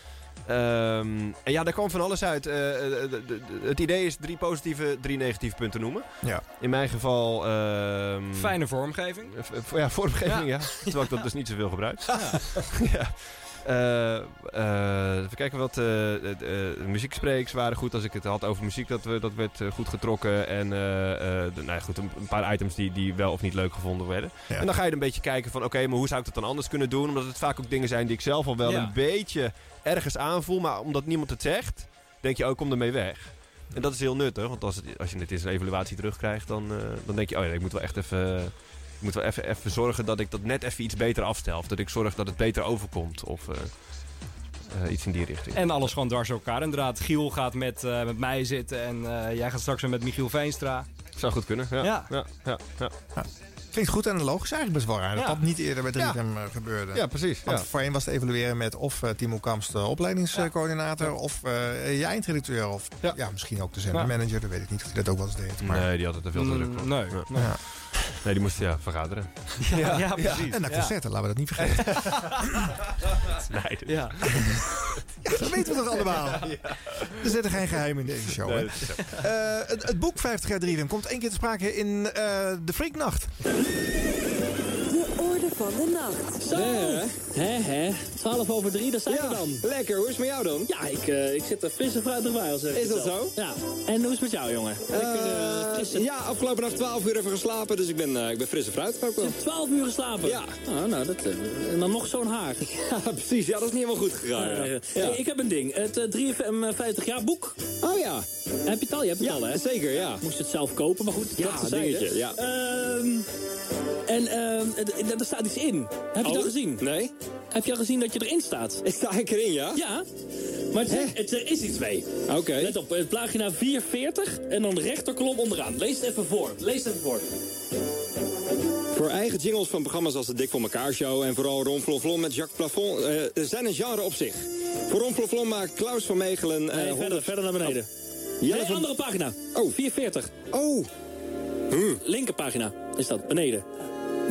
Ehm, en ja, daar kwam van alles uit. Eh, eh, de- de- de- het idee is drie positieve, drie negatieve punten noemen. Ja. In mijn geval... ehm, Fijne vormgeving. eh, Ja, vormgeving, ja. Ja. Terwijl ik dat dus niet zoveel gebruik. ja. Eh, eh, even kijken wat. eh de, muziekspreeks waren goed. Als ik het had over muziek, dat, we, dat werd goed getrokken. En de- nou ja, goed, een, een paar items die, die wel of niet leuk gevonden werden. Ja. En dan ga je een beetje kijken van: oké, maar hoe zou ik dat dan anders kunnen doen? Omdat het vaak ook dingen zijn die ik zelf al wel Ja. een beetje ergens aanvoel. Maar omdat niemand het zegt, denk je ook: kom ermee weg. En dat is heel nuttig, want als, het, als je het in een evaluatie terugkrijgt, dan, dan denk je: oh ja, ik moet wel echt even. Ik moet wel even, even zorgen dat ik dat net even iets beter afstel. Of dat ik zorg dat het beter overkomt. Of eh, eh, iets in die richting. En alles gewoon dwars door elkaar. Inderdaad, Giel gaat met, eh, met mij zitten en eh, jij gaat straks weer met Michiel Veenstra. Zou goed kunnen. Ja. Ja. Ja. Ja. Ja. Klinkt goed en logisch eigenlijk best wel raar. Dat Ja. dat niet eerder bij 3FM Ja. eh, gebeurde. Ja, precies. Want Ja. voorheen was het evalueren met of eh, Timo Kamps, de opleidingscoördinator, of eh je eindredacteur, of ja. Ja. misschien ook de zendermanager. Dat weet ik niet of hij dat ook wel eens deed. Maar, Nee, die had het er veel te druk Mm, van. nee. Ja. nee. Ja. Nee, die moest ja, vergaderen. Ja, ja, precies. En naar Ja. concerten, laten we dat niet vergeten. Nee, dus- Ja. Ja, dat weten we toch allemaal. Er zit er geen geheim in deze show. Nee, hè? Eh, het, het boek 50 jaar 3FM komt één keer te sprake in eh, de Freaknacht. De orde van de nacht. Zo, hè, hè. 12 over 3, daar zijn we dan. Lekker, hoe is het met jou dan? Ja, ik, eh, ik zit er fris en fruitig bij. Als Is dat zo? Ja. En hoe is het met jou, jongen? Lekker, eh, en- ja, afgelopen nacht 12 uur even geslapen, dus ik ben, eh, ik ben fris en fruit ook wel. Je hebt 12 uur geslapen? Ja. Oh, nou, dat, eh, en dan nog zo'n haar. Ja, precies. Ja, dat is niet helemaal goed gegaan. Eh, ja. hey, ik heb een ding. Het eh, 3FM eh, 50 jaar boek. Oh ja. Heb je het al? Je hebt het Ja, al, hè? zeker, ja. Moest je het zelf kopen, maar goed. Ja, dat dingetje, ja. Ehm, en d- er staat iets in. Heb je Oh, dat gezien? Nee. Heb je al gezien dat je erin staat? Sta ik erin, ja? Ja. Maar het, het- er is iets mee. Oké. Let op, pagina 440 en dan rechterkolom onderaan. Lees het even voor. Lees het even voor. Voor eigen jingles van programma's als de Dik voor elkaar show... en vooral Ronflonflon met Jacques Plafond eh, zijn een genre op zich. Voor Ronflonflon maakt Klaus van Mechelen... eh, Nee, verder, 100 verder naar beneden. Nee, van- andere pagina. Oh. 440. Oh. Linker pagina is dat, beneden.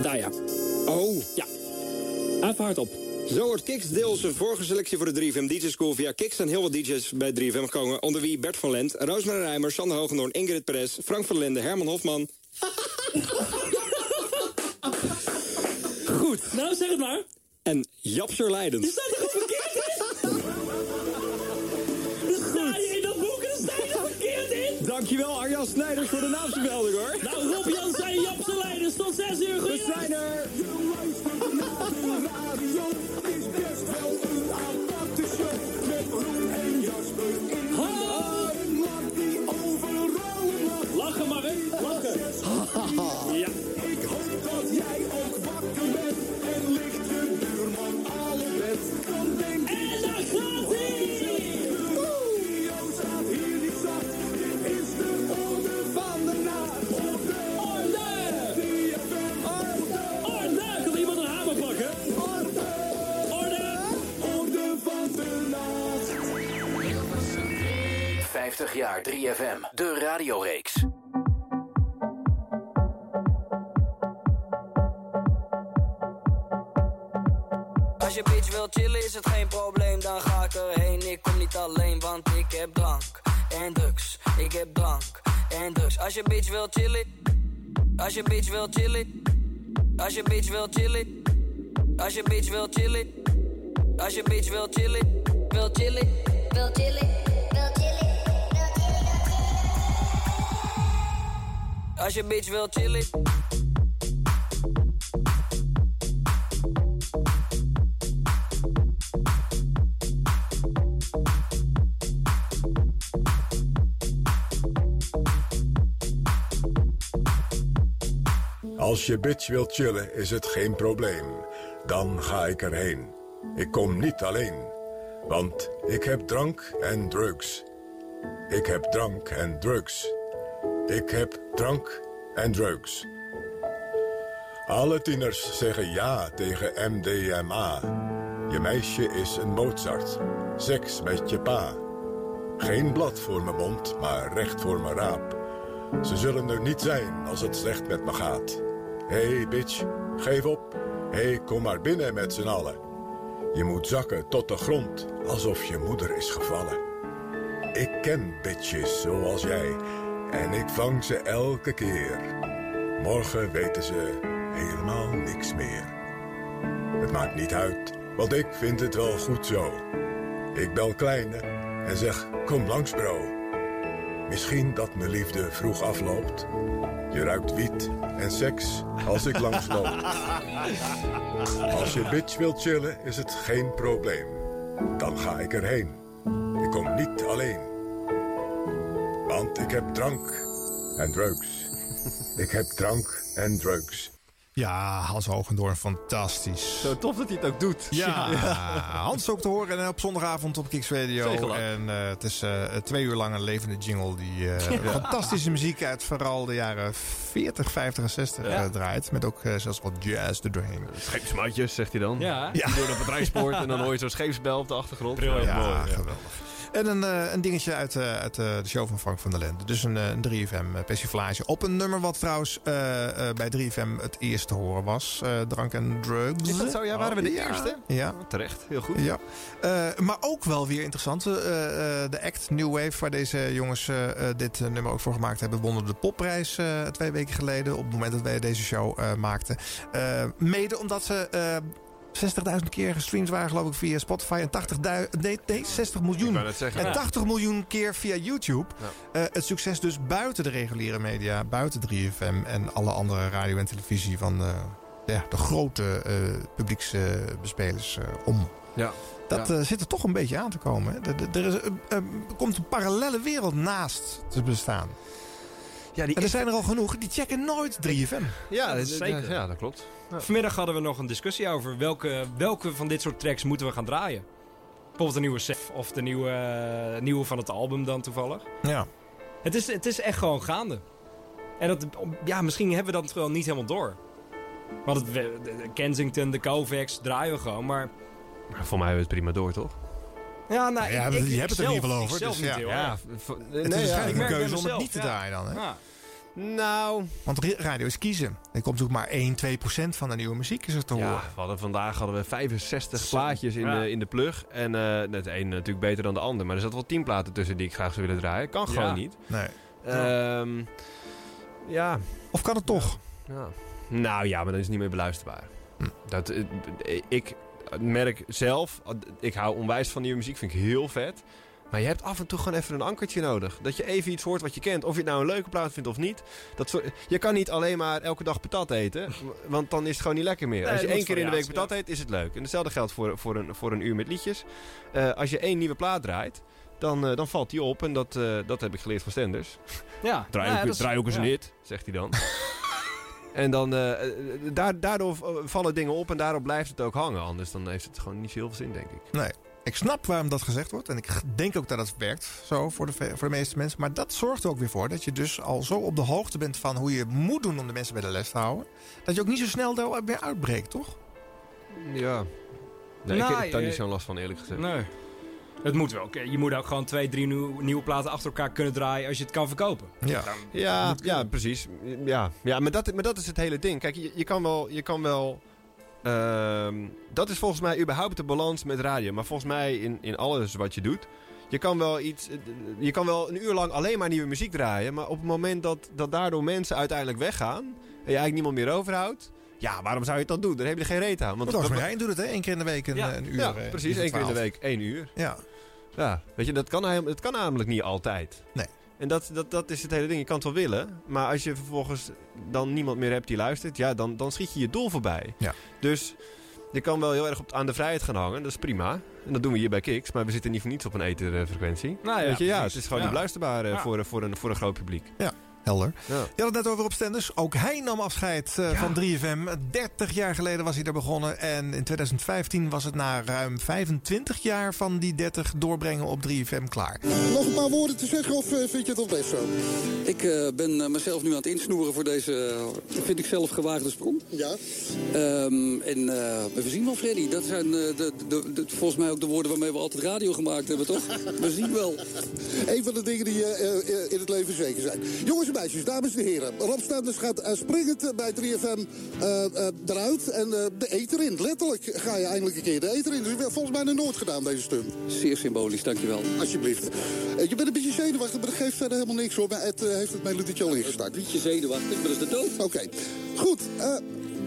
Daar ja. Oh. Ja. Even hardop. Zo wordt Kix deels een voorgeselectie voor de 3FM DJ School. Via Kix zijn heel wat DJ's bij 3FM gekomen. Onder wie Bert van Lent, Roosmar Rijmer, Sander Hoogendoorn, Ingrid Perez, Frank van Lende, Herman Hofman. Goed. Nou, zeg het maar. En Japser Leidens. Dankjewel Arjan Snijders voor de naamsvermelding hoor. Nou, Rob Jan zei Japse Leiders tot 6 uur. We Goeie zijn er. Lachen maar, hè? Lachen. Ja. Ik hoop dat jij ook wakker bent en ligt je buurman 50 jaar 3FM, de radioreeks. Als je bitch wil chillen is het geen probleem, dan ga ik erheen. Ik kom niet alleen, want ik heb drank en drugs. Ik heb drank en drugs. Als je bitch wil chillen, als je bitch wil chillen, als je bitch wil chillen, als je bitch wil chillen, als je bitch wil chillen, wil chillen, wil chillen. Als je bitch wil chillen. Als je bitch wilt chillen is het geen probleem. Dan ga ik erheen. Ik kom niet alleen. Want ik heb drank en drugs. Ik heb drank en drugs. Ik heb drank en drugs. Alle tieners zeggen ja tegen MDMA. Je meisje is een Mozart. Seks met je pa. Geen blad voor mijn mond, maar recht voor mijn raap. Ze zullen er niet zijn als het slecht met me gaat. Hey bitch, geef op. Hey, kom maar binnen met z'n allen. Je moet zakken tot de grond, alsof je moeder is gevallen. Ik ken bitches zoals jij en ik vang ze elke keer. Morgen weten ze helemaal niks meer. Het maakt niet uit, want ik vind het wel goed zo. Ik bel Kleine en zeg, kom langs bro. Misschien dat mijn liefde vroeg afloopt. Je ruikt wiet en seks als ik langsloop. Als je bitch wilt chillen is het geen probleem. Dan ga ik erheen. Ik kom niet alleen. Want ik heb drank en drugs. Ik heb drank en drugs. Ja, Hans Hogendoorn, fantastisch. Zo tof dat hij het ook doet. Ja, Hans ook te horen en op zondagavond op Kicks Radio. En eh, het is eh, twee uur lang een levende jingle die eh, Ja. fantastische muziek uit vooral de jaren 40, 50 en 60 Ja. eh, draait. Met ook zelfs wat jazz er doorheen. Scheepsmaatjes, zegt hij dan. Ja. Op het rijspoort en dan hoor je zo'n scheepsbel op de achtergrond. Briljant. Ja, Ja, mooi. geweldig. En een, eh, een dingetje uit, eh, uit eh, de show van Frank van der Lende. Dus een, eh, een 3FM eh, persiflage op een nummer wat trouwens eh, eh, bij 3FM het eerst te horen was. Eh, drank en drugs. Is dat zo? Ja, waren we de Ja. eerste? Ja. Terecht, heel goed. Ja, Eh, maar ook wel weer interessant. eh, eh, de act New Wave, waar deze jongens dit nummer ook voor gemaakt hebben, wonnen de popprijs eh, twee weken geleden. Op het moment dat wij deze show eh, maakten. Eh, mede omdat ze. Eh 60.000 keer gestreamd waren, geloof ik, via Spotify. En 80.000, nee, nee, 60 miljoen. zeggen. en Ja. 80 miljoen keer via YouTube. Eh, het succes dus buiten de reguliere media, buiten 3FM en alle andere radio en televisie van eh, ja, de grote eh publieksbespelers om. Ja. Dat Ja. zit er toch een beetje aan te komen. hè. Er, is, er komt een parallele wereld naast te bestaan. Ja, die en er zijn er al genoeg, die checken nooit 3FM. Ja, dat zeker. Ja, dat klopt. Vanmiddag hadden we nog een discussie over welke, welke van dit soort tracks moeten we gaan draaien. Bijvoorbeeld de nieuwe Sef of de nieuwe, eh, nieuwe van het album dan toevallig. Ja. Het is, het is echt gewoon gaande. En dat, ja, misschien hebben we dat wel niet helemaal door. Want het, Kensington, de Kovacs draaien we gewoon, maar... Maar voor mij hebben we het prima door, toch? Ja, nou, Ja, ik, je ik, hebt het er zelf- in ieder geval over, dus niet ja. heel Ja, erg. v- Het nee, is waarschijnlijk een keuze om het niet te ja. draaien dan. Hè? Ja. Nou... Want radio is kiezen. Er komt natuurlijk maar 1, 2 procent van de nieuwe muziek is er te horen. Ja, we hadden, vandaag hadden we 65 plaatjes in, Ja. de, in de plug. En eh het een natuurlijk beter dan de ander. Maar er zat wel 10 platen tussen die ik graag zou willen draaien. Kan gewoon niet. Nee. Ehm, ja. Of kan het toch? ja. Nou ja, maar dan is het niet meer beluisterbaar. Hm. Dat, eh, ik merk zelf, ik hou onwijs van nieuwe muziek, vind ik heel vet. Maar je hebt af en toe gewoon even een ankertje nodig. Dat je even iets hoort wat je kent. Of je het nou een leuke plaat vindt of niet. Dat soort, je kan niet alleen maar elke dag patat eten. Want dan is het gewoon niet lekker meer. Nee, als je één keer in de week patat eet, is het leuk. En hetzelfde geldt voor, voor, een, voor een uur met liedjes. Eh, als je één nieuwe plaat draait, dan, eh, dan valt die op. En dat, eh, dat heb ik geleerd van Stenders. Ja, Draai, Nou ook, ja, dat is- draai ook eens ja. een hit, zegt hij dan. en dan, eh, eh, daar, daardoor vallen dingen op en daarop blijft het ook hangen. Anders dan heeft het gewoon niet veel zin, denk ik. Nee. Ik snap waarom dat gezegd wordt. En ik denk ook dat het werkt zo voor de, voor de meeste mensen. Maar dat zorgt er ook weer voor dat je dus al zo op de hoogte bent van hoe je moet doen om de mensen bij de les te houden. Dat je ook niet zo snel daar weer uitbreekt, toch? Ja. Nee, Nou, ik heb daar je- niet zo'n last van, eerlijk gezegd. Nee. Het moet wel. Je moet ook gewoon twee, drie nieuw- nieuwe platen achter elkaar kunnen draaien als je het kan verkopen. Ja, ja, ja precies. Ja, ja maar, dat, maar dat is het hele ding. Kijk, je, je kan wel... Je kan wel ehm, dat is volgens mij überhaupt de balans met radio. Maar volgens mij in, in alles wat je doet... Je kan, wel iets, je kan wel een uur lang alleen maar nieuwe muziek draaien. Maar op het moment dat, dat daardoor mensen uiteindelijk weggaan... en je eigenlijk niemand meer overhoudt... Ja, waarom zou je het dan doen? Dan heb je geen reet aan. Want Roosmarijn doet het, hè? Eén keer in de week een, ja, een uur. Ja, eh, precies. één keer in de 12. week één uur. Ja. Ja, weet je, dat kan, hij- het kan namelijk niet altijd. Nee. En dat, dat, dat is het hele ding. Je kan het wel willen, maar als je vervolgens dan niemand meer hebt die luistert, ja, dan, dan schiet je je doel voorbij. Ja. Dus je kan wel heel erg op, aan de vrijheid gaan hangen, dat is prima. En dat doen we hier bij Kiks, maar we zitten niet voor niets op een etherfrequentie. Nou ja, weet je, ja, het is gewoon Ja. niet luisterbaar eh, Ja. voor, voor, een, voor een groot publiek. Ja, helder. Ja. Je had het net over Rob Stenders. Ook hij nam afscheid eh, van 3FM. 30 jaar geleden was hij daar begonnen. En in 2015 was het na ruim 25 jaar van die 30 doorbrengen op 3FM klaar. Nog een paar woorden te zeggen of eh, vind je het al best zo? Ik eh, ben eh, mezelf nu aan het insnoeren voor deze, vind ik zelf, gewaagde sprong. Ja. Ehm, en eh, we zien wel, Freddy. Dat zijn eh, de, de, de- volgens mij ook de woorden waarmee we altijd radio gemaakt hebben, toch? we zien wel. Een van de dingen die in het leven zeker zijn. Jongens en meisjes, dames en heren. Rob Stenders gaat eh, springend bij 3FM eh, eh, eruit en de eter in. Letterlijk ga je eindelijk een keer de eter in. Dus volgens mij nog nooit gedaan, deze stunt. Zeer symbolisch, dankjewel. Alsjeblieft. Je bent een beetje zenuwachtig, maar dat geeft verder helemaal niks hoor. Maar Ed eh, heeft het melodietje al ingestart. Beetje zenuwachtig, maar dat is de dood. Oké, goed.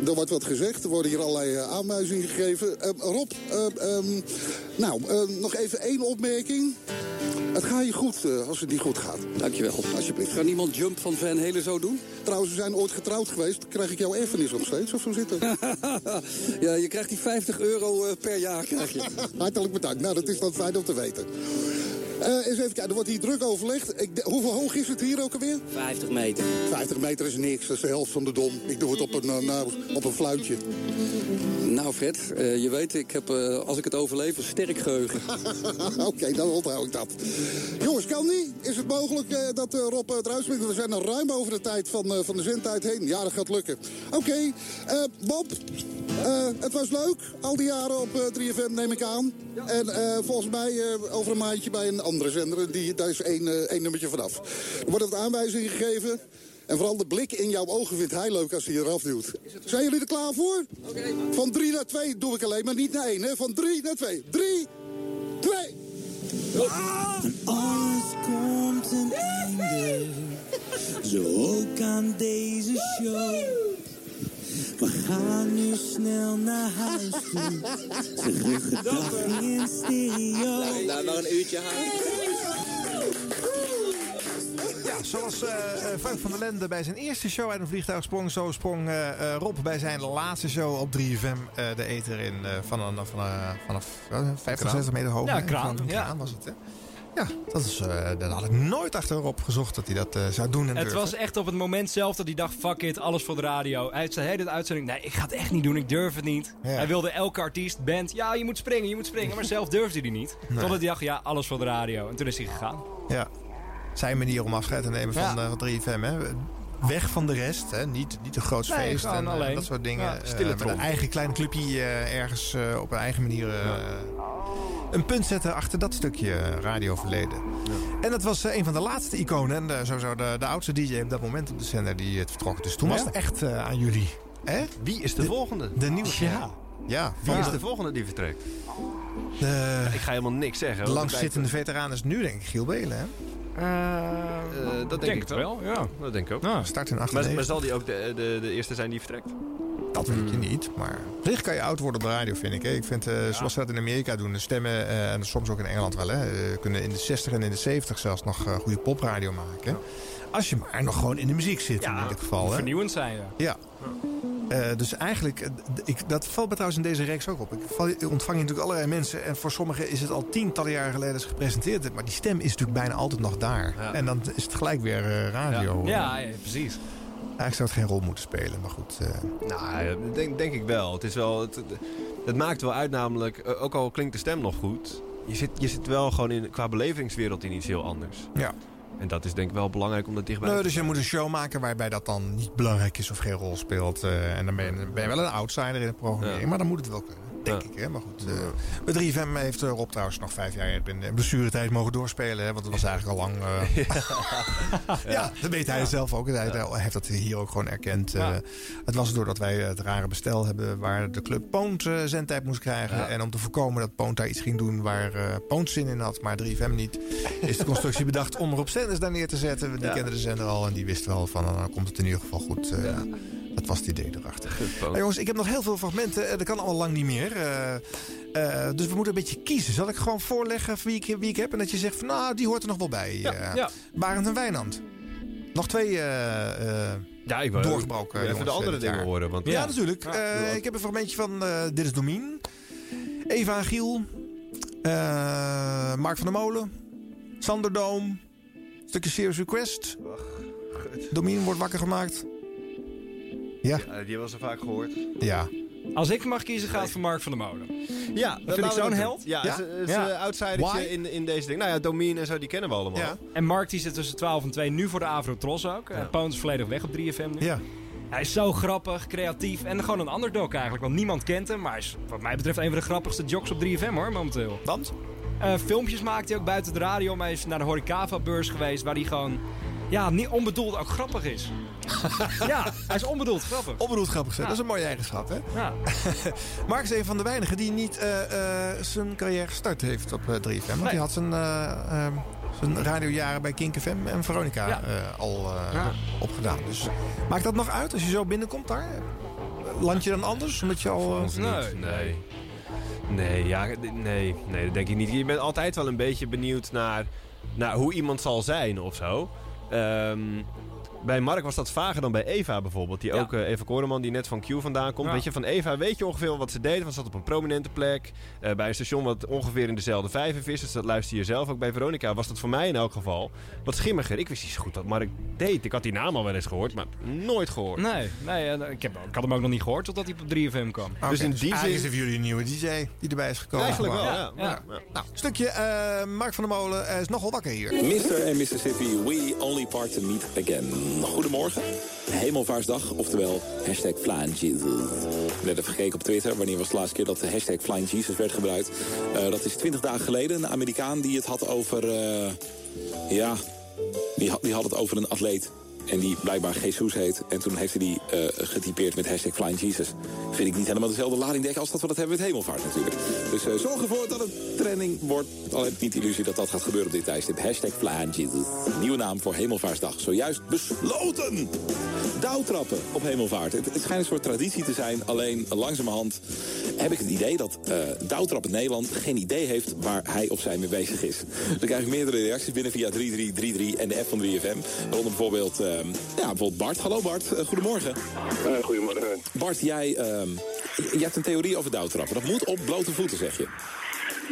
Er wordt wat gezegd, er worden hier allerlei eh, aanwijzingen gegeven. Eh, Rob, eh, ehm, nou, nog even één opmerking. Het gaat je goed eh, als het niet goed gaat. Dankjewel. Alsjeblieft. Gaat niemand Jump van Van Helen zo doen? Trouwens, we zijn ooit getrouwd geweest. Krijg ik jouw erfenis nog steeds, of zo zit het? ja, je krijgt die 50 euro eh, per jaar. Krijg je. Hartelijk bedankt. Nou, dat is dan fijn om te weten. Eh, eens even kijken, er wordt hier druk overlegd. Ik, hoeveel hoog is het hier ook alweer? 50 meter. 50 meter is niks, dat is de helft van de dom. Ik doe het op een, eh, nou, op een fluitje. Nou, Fred, eh, je weet, ik heb, eh, als ik het overleef, een sterk geheugen. Oké, dan onthoud ik dat. Jongens, kan niet? Is het mogelijk eh, dat eh, Rob eruit springt? We zijn al ruim over de tijd van, eh, van de zendtijd heen. Ja, dat gaat lukken. Oké, eh, Bob, eh, het was leuk. Al die jaren op eh, 3FM neem ik aan. En eh, volgens mij eh, over een maandje bij een andere. Die, daar is één, eh, één nummertje vanaf. Er worden wat aanwijzingen gegeven. En vooral de blik in jouw ogen vindt hij leuk als hij eraf duwt. Zijn jullie er klaar voor? Van 3 naar 2 doe ik alleen, maar niet naar 1. Hè? Van 3 naar 2. 3, 2. Alles komt een einde, zo ook aan deze show. We gaan nu snel naar huis toe, terug het dag in stereo. Nou, nog een uurtje Ja, zoals eh, eh, Frank van der Lende bij zijn eerste show uit een vliegtuig sprong, zo sprong eh, Rob bij zijn laatste show op 3FM eh, de ether in eh, van een, van een, vanaf eh, 50, kraan. 60 meter hoog. Ja, kraan, Van een ja. kraan was het, hè? Ja, dat is, eh daar had ik nooit achterop gezocht dat hij dat eh, zou doen en Het durven. was echt op het moment zelf dat hij dacht, fuck it, alles voor de radio. Hij zei hele uitzending, nee, ik ga het echt niet doen, ik durf het niet. Ja. Hij wilde elke artiest, band, ja, je moet springen, je moet springen. Maar zelf durfde hij niet. Nee. Totdat hij dacht, ja, alles voor de radio. En toen is hij gegaan. Ja, zijn manier om afscheid te nemen van, Ja. eh, van 3FM. Hè? Weg van de rest, hè? Niet, niet een groot Nee, feest en eh, alleen. dat soort dingen. Ja, Eh, met een eigen klein clubje eh, ergens eh, op een eigen manier eh, een punt zetten achter dat stukje radioverleden. En dat was eh, een van de laatste iconen en eh, sowieso de, de oudste DJ op dat moment op de zender die het vertrok. Dus toen Ja. was het echt eh, aan jullie. Hè? Wie is de, volgende? De nieuwe. Ja. Ja, Wie is de- de volgende die vertrekt? De, Ik ga helemaal niks zeggen. de langzittende veteraan is nu denk ik Giel Belen, hè? Blijf- Eh, dat denk, denk ik wel, ja. Dat denk ik ook. Start in Maar, 98. maar zal die ook de, de, de eerste zijn die vertrekt? Dat weet je niet, maar wellicht kan je oud worden op de radio, vind ik. Hè. Ik vind, eh, zoals ze dat in Amerika doen, de stemmen, eh, en soms ook in Engeland wel, hè, eh, kunnen in de 60 en in de 70 zelfs nog eh, goede popradio maken. Als je maar nog gewoon in de muziek zit, in ieder geval. Hè. Vernieuwend zijn, ja. Ja. Eh, dus eigenlijk, eh, ik, dat valt me trouwens in deze reeks ook op. Ik, val, ik ontvang natuurlijk allerlei mensen. En voor sommigen is het al tientallen jaren geleden gepresenteerd. Maar die stem is natuurlijk bijna altijd nog daar. Ja. En dan is het gelijk weer eh, radio. Ja, ja, precies. Eigenlijk zou het geen rol moeten spelen, maar goed. Nou, denk, denk ik wel. Het, is wel het, het maakt wel uit namelijk, ook al klinkt de stem nog goed... Je zit, je zit wel gewoon in, qua belevingswereld in iets heel anders. ja. En dat is denk ik wel belangrijk om dat dichtbij Nee, te dus je moet een show maken waarbij dat dan niet belangrijk is of geen rol speelt. eh, en dan ben je, ben je wel een outsider in de programmering, Ja. maar dan moet het wel kunnen. Denk ik, hè? Maar goed. eh bij 3FM heeft eh, Rob trouwens nog vijf jaar in de blessuretijd mogen doorspelen. Hè? Want het was eigenlijk al lang... eh, ja, dat weet hij zelf ook. Hij heeft dat hier ook gewoon erkend. Het was doordat wij het rare bestel hebben... waar de club Poont zendtijd moest krijgen. En om te voorkomen dat Poont daar iets ging doen... waar Poont zin in had, maar 3FM niet... is de constructie bedacht om Rob Senders daar neer te zetten. Die kenden de zender al en die wisten wel van... nou, dan komt het in ieder geval goed. Dat was het idee erachter. Nou, jongens, ik heb nog heel veel fragmenten. Eh, Dat kan allemaal lang niet meer. Eh, eh, dus we moeten een beetje kiezen. Zal ik gewoon voorleggen wie ik, wie ik heb? En dat je zegt van, nou, die hoort er nog wel bij. Ja, ja. Barend en Wijnand. Nog twee eh, eh, Ja, ik doorgebroken even jongens, de andere dingen jaar. horen. Want, Ja, natuurlijk. Eh, ik heb een fragmentje van eh, Dit is Domien. Eva en Giel. eh, Mark van der Molen. Sander Doom. Stukje Serious Request. Domien wordt wakker gemaakt. Ja. Ja, die hebben we zo vaak gehoord. Ja. Als ik mag kiezen, gaat het voor Mark van der Molen. Ja, dat vind ik zo'n held. Ja, Ja. het is- het Ja. outsidertje in, in deze ding. Nou ja, Domien en zo, die kennen we allemaal. En Mark die zit tussen 12 en 2 nu voor de Avro Tros ook. Ja. Poont is volledig weg op 3FM nu. Ja. Hij is zo grappig, creatief en gewoon een underdog eigenlijk. Want niemand kent hem, maar hij is wat mij betreft een van de grappigste jocks op 3FM hoor, momenteel. Want? filmpjes maakt hij ook buiten de radio. Maar hij is naar de Horecava-beurs geweest waar hij gewoon... Ja, niet onbedoeld ook grappig is. ja, hij is onbedoeld grappig. Onbedoeld grappig zijn, Ja. dat is een mooie eigenschap, hè? Ja. Mark is een van de weinigen die niet eh, eh, zijn carrière gestart heeft op eh, 3FM. Want hij had zijn, eh, eh, zijn radiojaren bij Kink FM en Veronica Ja. eh, al eh, Ja. opgedaan. Dus maakt dat nog uit als je zo binnenkomt daar? Land je dan anders? Omdat je al... eh, Nee. Nee. Nee, ja, nee, nee, dat denk ik niet. Je bent altijd wel een beetje benieuwd naar, naar hoe iemand zal zijn of zo. Ehm, bij Mark was dat vager dan bij Eva bijvoorbeeld. Die Ja. ook, eh, Eva Koreman, die net van Q vandaan komt. Ja. Weet je, van Eva weet je ongeveer wat ze deed. Want ze zat op een prominente plek. eh, bij een station wat ongeveer in dezelfde vijver is. Dus dat luister je zelf ook. Bij Veronica was dat voor mij in elk geval wat schimmiger. Ik wist niet zo goed wat Mark deed. Ik had die naam al wel eens gehoord, maar nooit gehoord. Nee, nee eh, ik, heb, ik had hem ook nog niet gehoord totdat hij op 3FM kwam. Dus in die eigenlijk zin- is het jullie een nieuwe DJ die erbij is gekomen. Eigenlijk wel, ja. Ja. Nou, stukje eh, Mark van der Molen is nogal wakker hier. Mr. en Mississippi, we only part to meet again. Goedemorgen. Hemelvaarsdag, oftewel hashtag Flying Jesus. Net even gekeken op Twitter. Wanneer was de laatste keer dat de hashtag Flying Jesus werd gebruikt? Eh, dat is 20 dagen geleden. Een Amerikaan die het had over... eh, ja, die had, die had het over een atleet. En die blijkbaar Jesus heet. En toen heeft hij die eh, getypeerd met hashtag Flying Jesus. Vind ik niet helemaal dezelfde lading dekken als dat we dat hebben met hemelvaart natuurlijk. Dus eh, zorg ervoor dat het trending wordt. Al heb ik niet de illusie dat dat gaat gebeuren op dit tijdstip. Hashtag Flying Jesus. Nieuwe naam voor hemelvaarsdag. Zojuist besloten. Douwtrappen op hemelvaart. Het, het schijnt een soort traditie te zijn. Alleen langzamerhand heb ik het idee dat eh Douwtrap in Nederland geen idee heeft waar hij of zij mee bezig is. Krijg ik meerdere reacties binnen via 3333 en de app van 3FM. Waaronder bijvoorbeeld, ja, bijvoorbeeld Bart. Hallo Bart, Eh, goedemorgen. goedemorgen. Bart, jij, ehm, je hebt een theorie over douwtrappen. Dat moet op blote voeten, zeg je.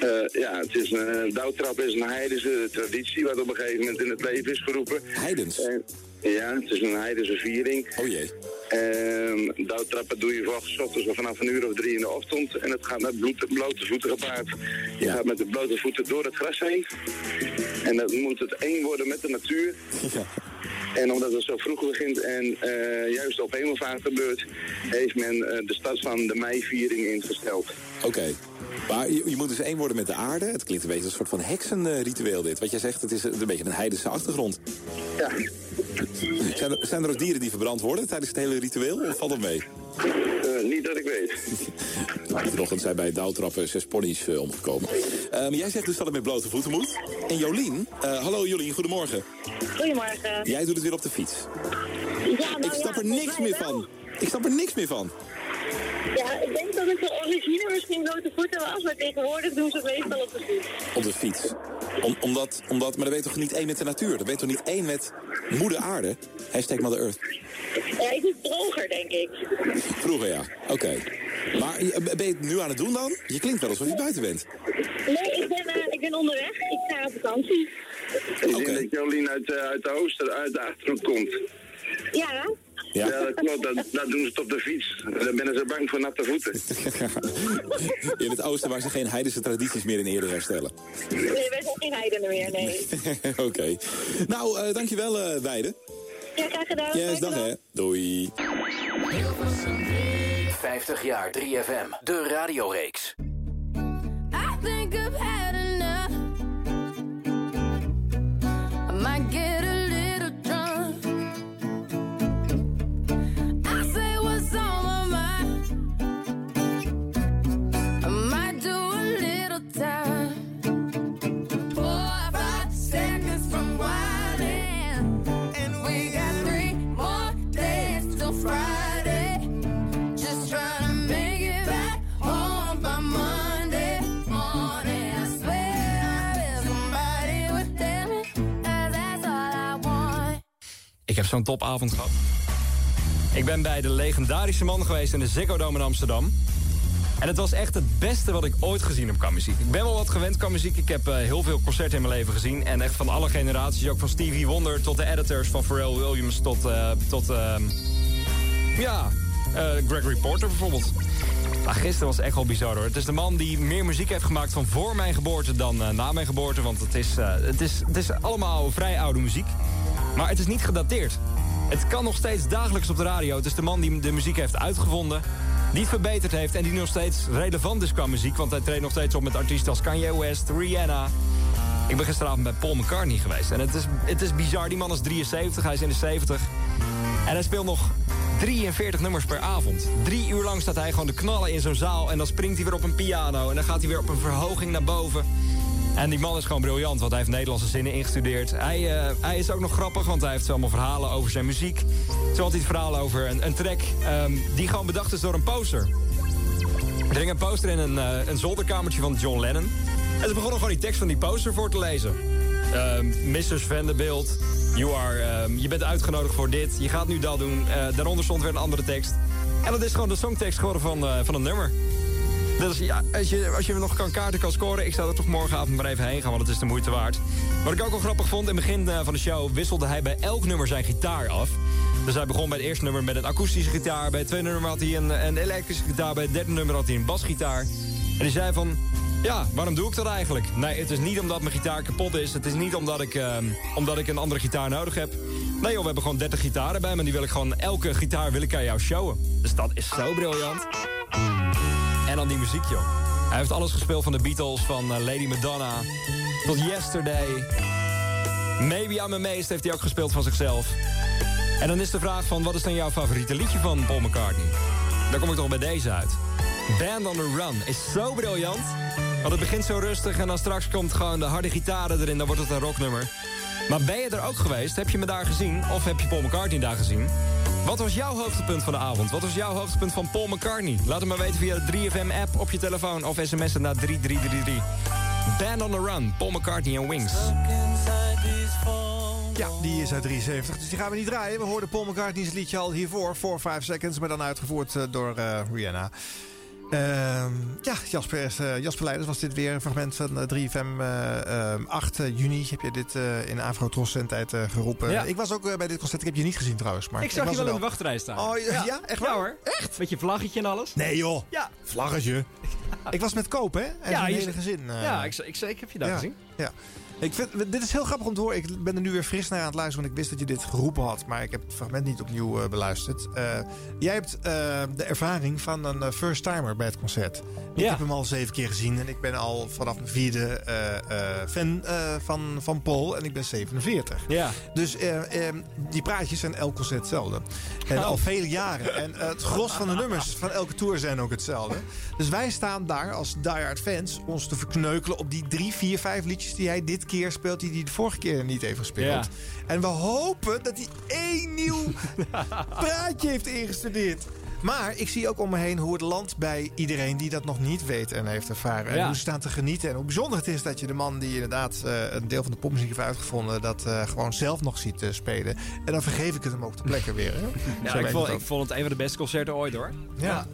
Eh, ja, het is een uh, douwtrap is een heidense traditie wat op een gegeven moment in het leven is geroepen. Heidens? ja, het is een heidense viering. Oh jee. Ehm douwtrappen doe je vanaf ochtends of vanaf een uur of drie in de ochtend. En het gaat met bloed, blote voeten gepaard. Je gaat met de blote voeten door het gras heen. En dan moet het één worden met de natuur. En omdat het zo vroeg begint en eh, juist op hemelvaart gebeurt, heeft men eh, de stad van de meiviering ingesteld. Oké. Maar je, je moet dus één worden met de aarde. Het klinkt een beetje als een soort van heksenritueel dit. Wat jij zegt, het is een beetje een heidense achtergrond. Ja. Zijn er, zijn er ook dieren die verbrand worden tijdens het hele ritueel? Of valt dat mee? Eh, niet dat ik weet. Vanochtend zijn bij douwtrappen zes ponies eh, omgekomen. Ehm, jij zegt dus dat het met blote voeten moet. En Jolien, eh, hallo Jolien, goedemorgen. Goedemorgen. Jij doet het weer op de fiets. Ja, nou Ik snap ja, er niks meer van. Ik snap er niks meer van. Ja, ik denk dat het de origine misschien blote voeten was, maar tegenwoordig doen ze het meestal op de fiets. Op de fiets. Om, omdat, omdat, maar dan ben je toch niet één met de natuur? Dan ben je toch niet één met moeder aarde? Hashtag Mother Earth. Ja, ik doe het droger, denk ik. Vroeger ja, oké. Maar je- ben je het nu aan het doen dan? Je klinkt wel alsof je buiten bent. Nee, ik ben, eh, ik ben onderweg. Ik ga op vakantie. Ik denk dat Jolien uit, eh, uit de ooster, uit de achterhoek komt. Ja, Ja. dat klopt. Dat, dat doen ze het op de fiets. Dan ben ze bang voor natte voeten. In het oosten waar ze geen heidense tradities meer in ere herstellen. nee, wij zijn geen heidenen meer, nee. oké. Nou, eh, dankjewel uh, Weide. Ja, graag gedaan. Yes, dag hè. Doei. 50 jaar 3FM, de radioreeks. I think I've had enough. I might get Ik heb zo'n topavond gehad. Ik ben bij de legendarische man geweest in de Ziggo Dome in Amsterdam. En het was echt het beste wat ik ooit gezien heb qua muziek. Ik ben wel wat gewend qua muziek. Ik heb eh, heel veel concerten in mijn leven gezien. En echt van alle generaties. Ook van Stevie Wonder tot de editors van Pharrell Williams tot... eh, tot ehm, ja, eh, Gregory Porter bijvoorbeeld. Maar gisteren was echt wel bizar hoor. Het is de man die meer muziek heeft gemaakt van voor mijn geboorte dan na mijn geboorte. Want het is, het, is, het is allemaal vrij oude muziek. Maar het is niet gedateerd. Het kan nog steeds dagelijks op de radio. Het is de man die de muziek heeft uitgevonden. Die het verbeterd heeft en die nog steeds relevant is qua muziek. Want hij treedt nog steeds op met artiesten als Kanye West, Rihanna. Ik ben gisteravond bij Paul McCartney geweest. En het is, het is bizar. Die man is 73, hij is in de 70. En hij speelt nog 43 nummers per avond. Drie uur lang staat hij gewoon de knallen in zo'n zaal. En dan springt hij weer op een piano. En dan gaat hij weer op een verhoging naar boven. En die man is gewoon briljant, want hij heeft Nederlandse zinnen ingestudeerd. Hij, eh, hij is ook nog grappig, want hij heeft allemaal verhalen over zijn muziek. Zo had hij het verhaal over een, een track ehm, die gewoon bedacht is door een poster. Er ging een poster in een, eh, een zolderkamertje van John Lennon. En ze begonnen gewoon die tekst van die poster voor te lezen. Ehm Mrs. Vanderbilt, you are, ehm, je bent uitgenodigd voor dit. Je gaat nu dat doen. Eh, daaronder stond weer een andere tekst. En dat is gewoon de songtekst geworden van, van een nummer. Dus ja, als je, als je nog kan kaarten kan scoren... ik zou er toch morgenavond maar even heen gaan, want het is de moeite waard. Wat ik ook wel grappig vond, in het begin eh, van de show... wisselde hij bij elk nummer zijn gitaar af. Dus hij begon bij het eerste nummer met een akoestische gitaar... bij het tweede nummer had hij een, een elektrische gitaar... bij het derde nummer had hij een basgitaar. En hij zei van... Ja, waarom doe ik dat eigenlijk? Nee, het is niet omdat mijn gitaar kapot is. Het is niet omdat ik, ehm, omdat ik een andere gitaar nodig heb. Nee joh, we hebben gewoon 30 gitaren bij me... die wil ik gewoon, elke gitaar wil ik aan jou showen. Dus dat is zo briljant. En dan die muziek, joh. Hij heeft alles gespeeld van de Beatles, van eh, Lady Madonna... tot Yesterday. Maybe I'm Amazed heeft hij ook gespeeld van zichzelf. En dan is de vraag van, wat is dan jouw favoriete liedje van Paul McCartney? Daar kom ik toch bij deze uit. Band on the Run is zo briljant. Want het begint zo rustig en dan straks komt gewoon de harde gitaren erin. Dan wordt het een rocknummer. Maar ben je er ook geweest? Heb je me daar gezien? Of heb je Paul McCartney daar gezien? Wat was jouw hoogtepunt van de avond? Wat was jouw hoogtepunt van Paul McCartney? Laat het maar weten via de 3FM-app op je telefoon of sms'en naar 3333. Band on the Run, Paul McCartney en Wings. Ja, die is uit 73, dus die gaan we niet draaien. We hoorden Paul McCartney's liedje al hiervoor, 4 5 Seconds... maar dan uitgevoerd eh, door eh, Rihanna. Ehm, ja, Jasper, eh, Jasper Leiders was dit weer een fragment van eh, 3FM. eh, ehm, 8 juni heb je dit in Afro tijd geroepen. Ja. Ik was ook bij dit concert, ik heb je niet gezien trouwens. Maar ik zag je wel in de wachtrij staan. Oh, ja, ja, echt waar? Ja hoor. Echt? Met je vlaggetje en alles. Nee joh, Ja. vlaggetje. Ik was met Koop, hè? En Ja, je- hele gezin. Ja, ik, ik, ik heb je daar gezien. Ja. Ik vind, dit is heel grappig om te horen. Ik ben er nu weer fris naar aan het luisteren, want ik wist dat je dit geroepen had. Maar ik heb het fragment niet opnieuw eh, beluisterd. Eh, jij hebt eh, de ervaring van een first-timer bij het concert. Ik Ja. heb hem al zeven keer gezien en ik ben al vanaf mijn vierde fan van, van Paul. En ik ben 47. Ja. Dus eh, eh, die praatjes zijn elk concert hetzelfde. En Oh. al vele jaren. En het gros van de nummers van elke tour zijn ook hetzelfde. Dus wij staan daar als diehard fans ons te verkneukelen op die drie, vier, vijf liedjes die hij dit keer speelt, die hij de vorige keer niet heeft gespeeld. Ja. En we hopen dat hij één nieuw praatje heeft ingestudeerd. Maar ik zie ook om me heen hoe het land bij iedereen die dat nog niet weet en heeft ervaren. En Ja. hoe ze staan te genieten. En hoe bijzonder het is dat je de man die inderdaad eh, een deel van de popmuziek heeft uitgevonden, dat eh, gewoon zelf nog ziet eh, spelen. En dan vergeef ik het hem ook de plekken weer. Hè? Ja, ik vond, ik vond het een van de beste concerten ooit hoor. Ja.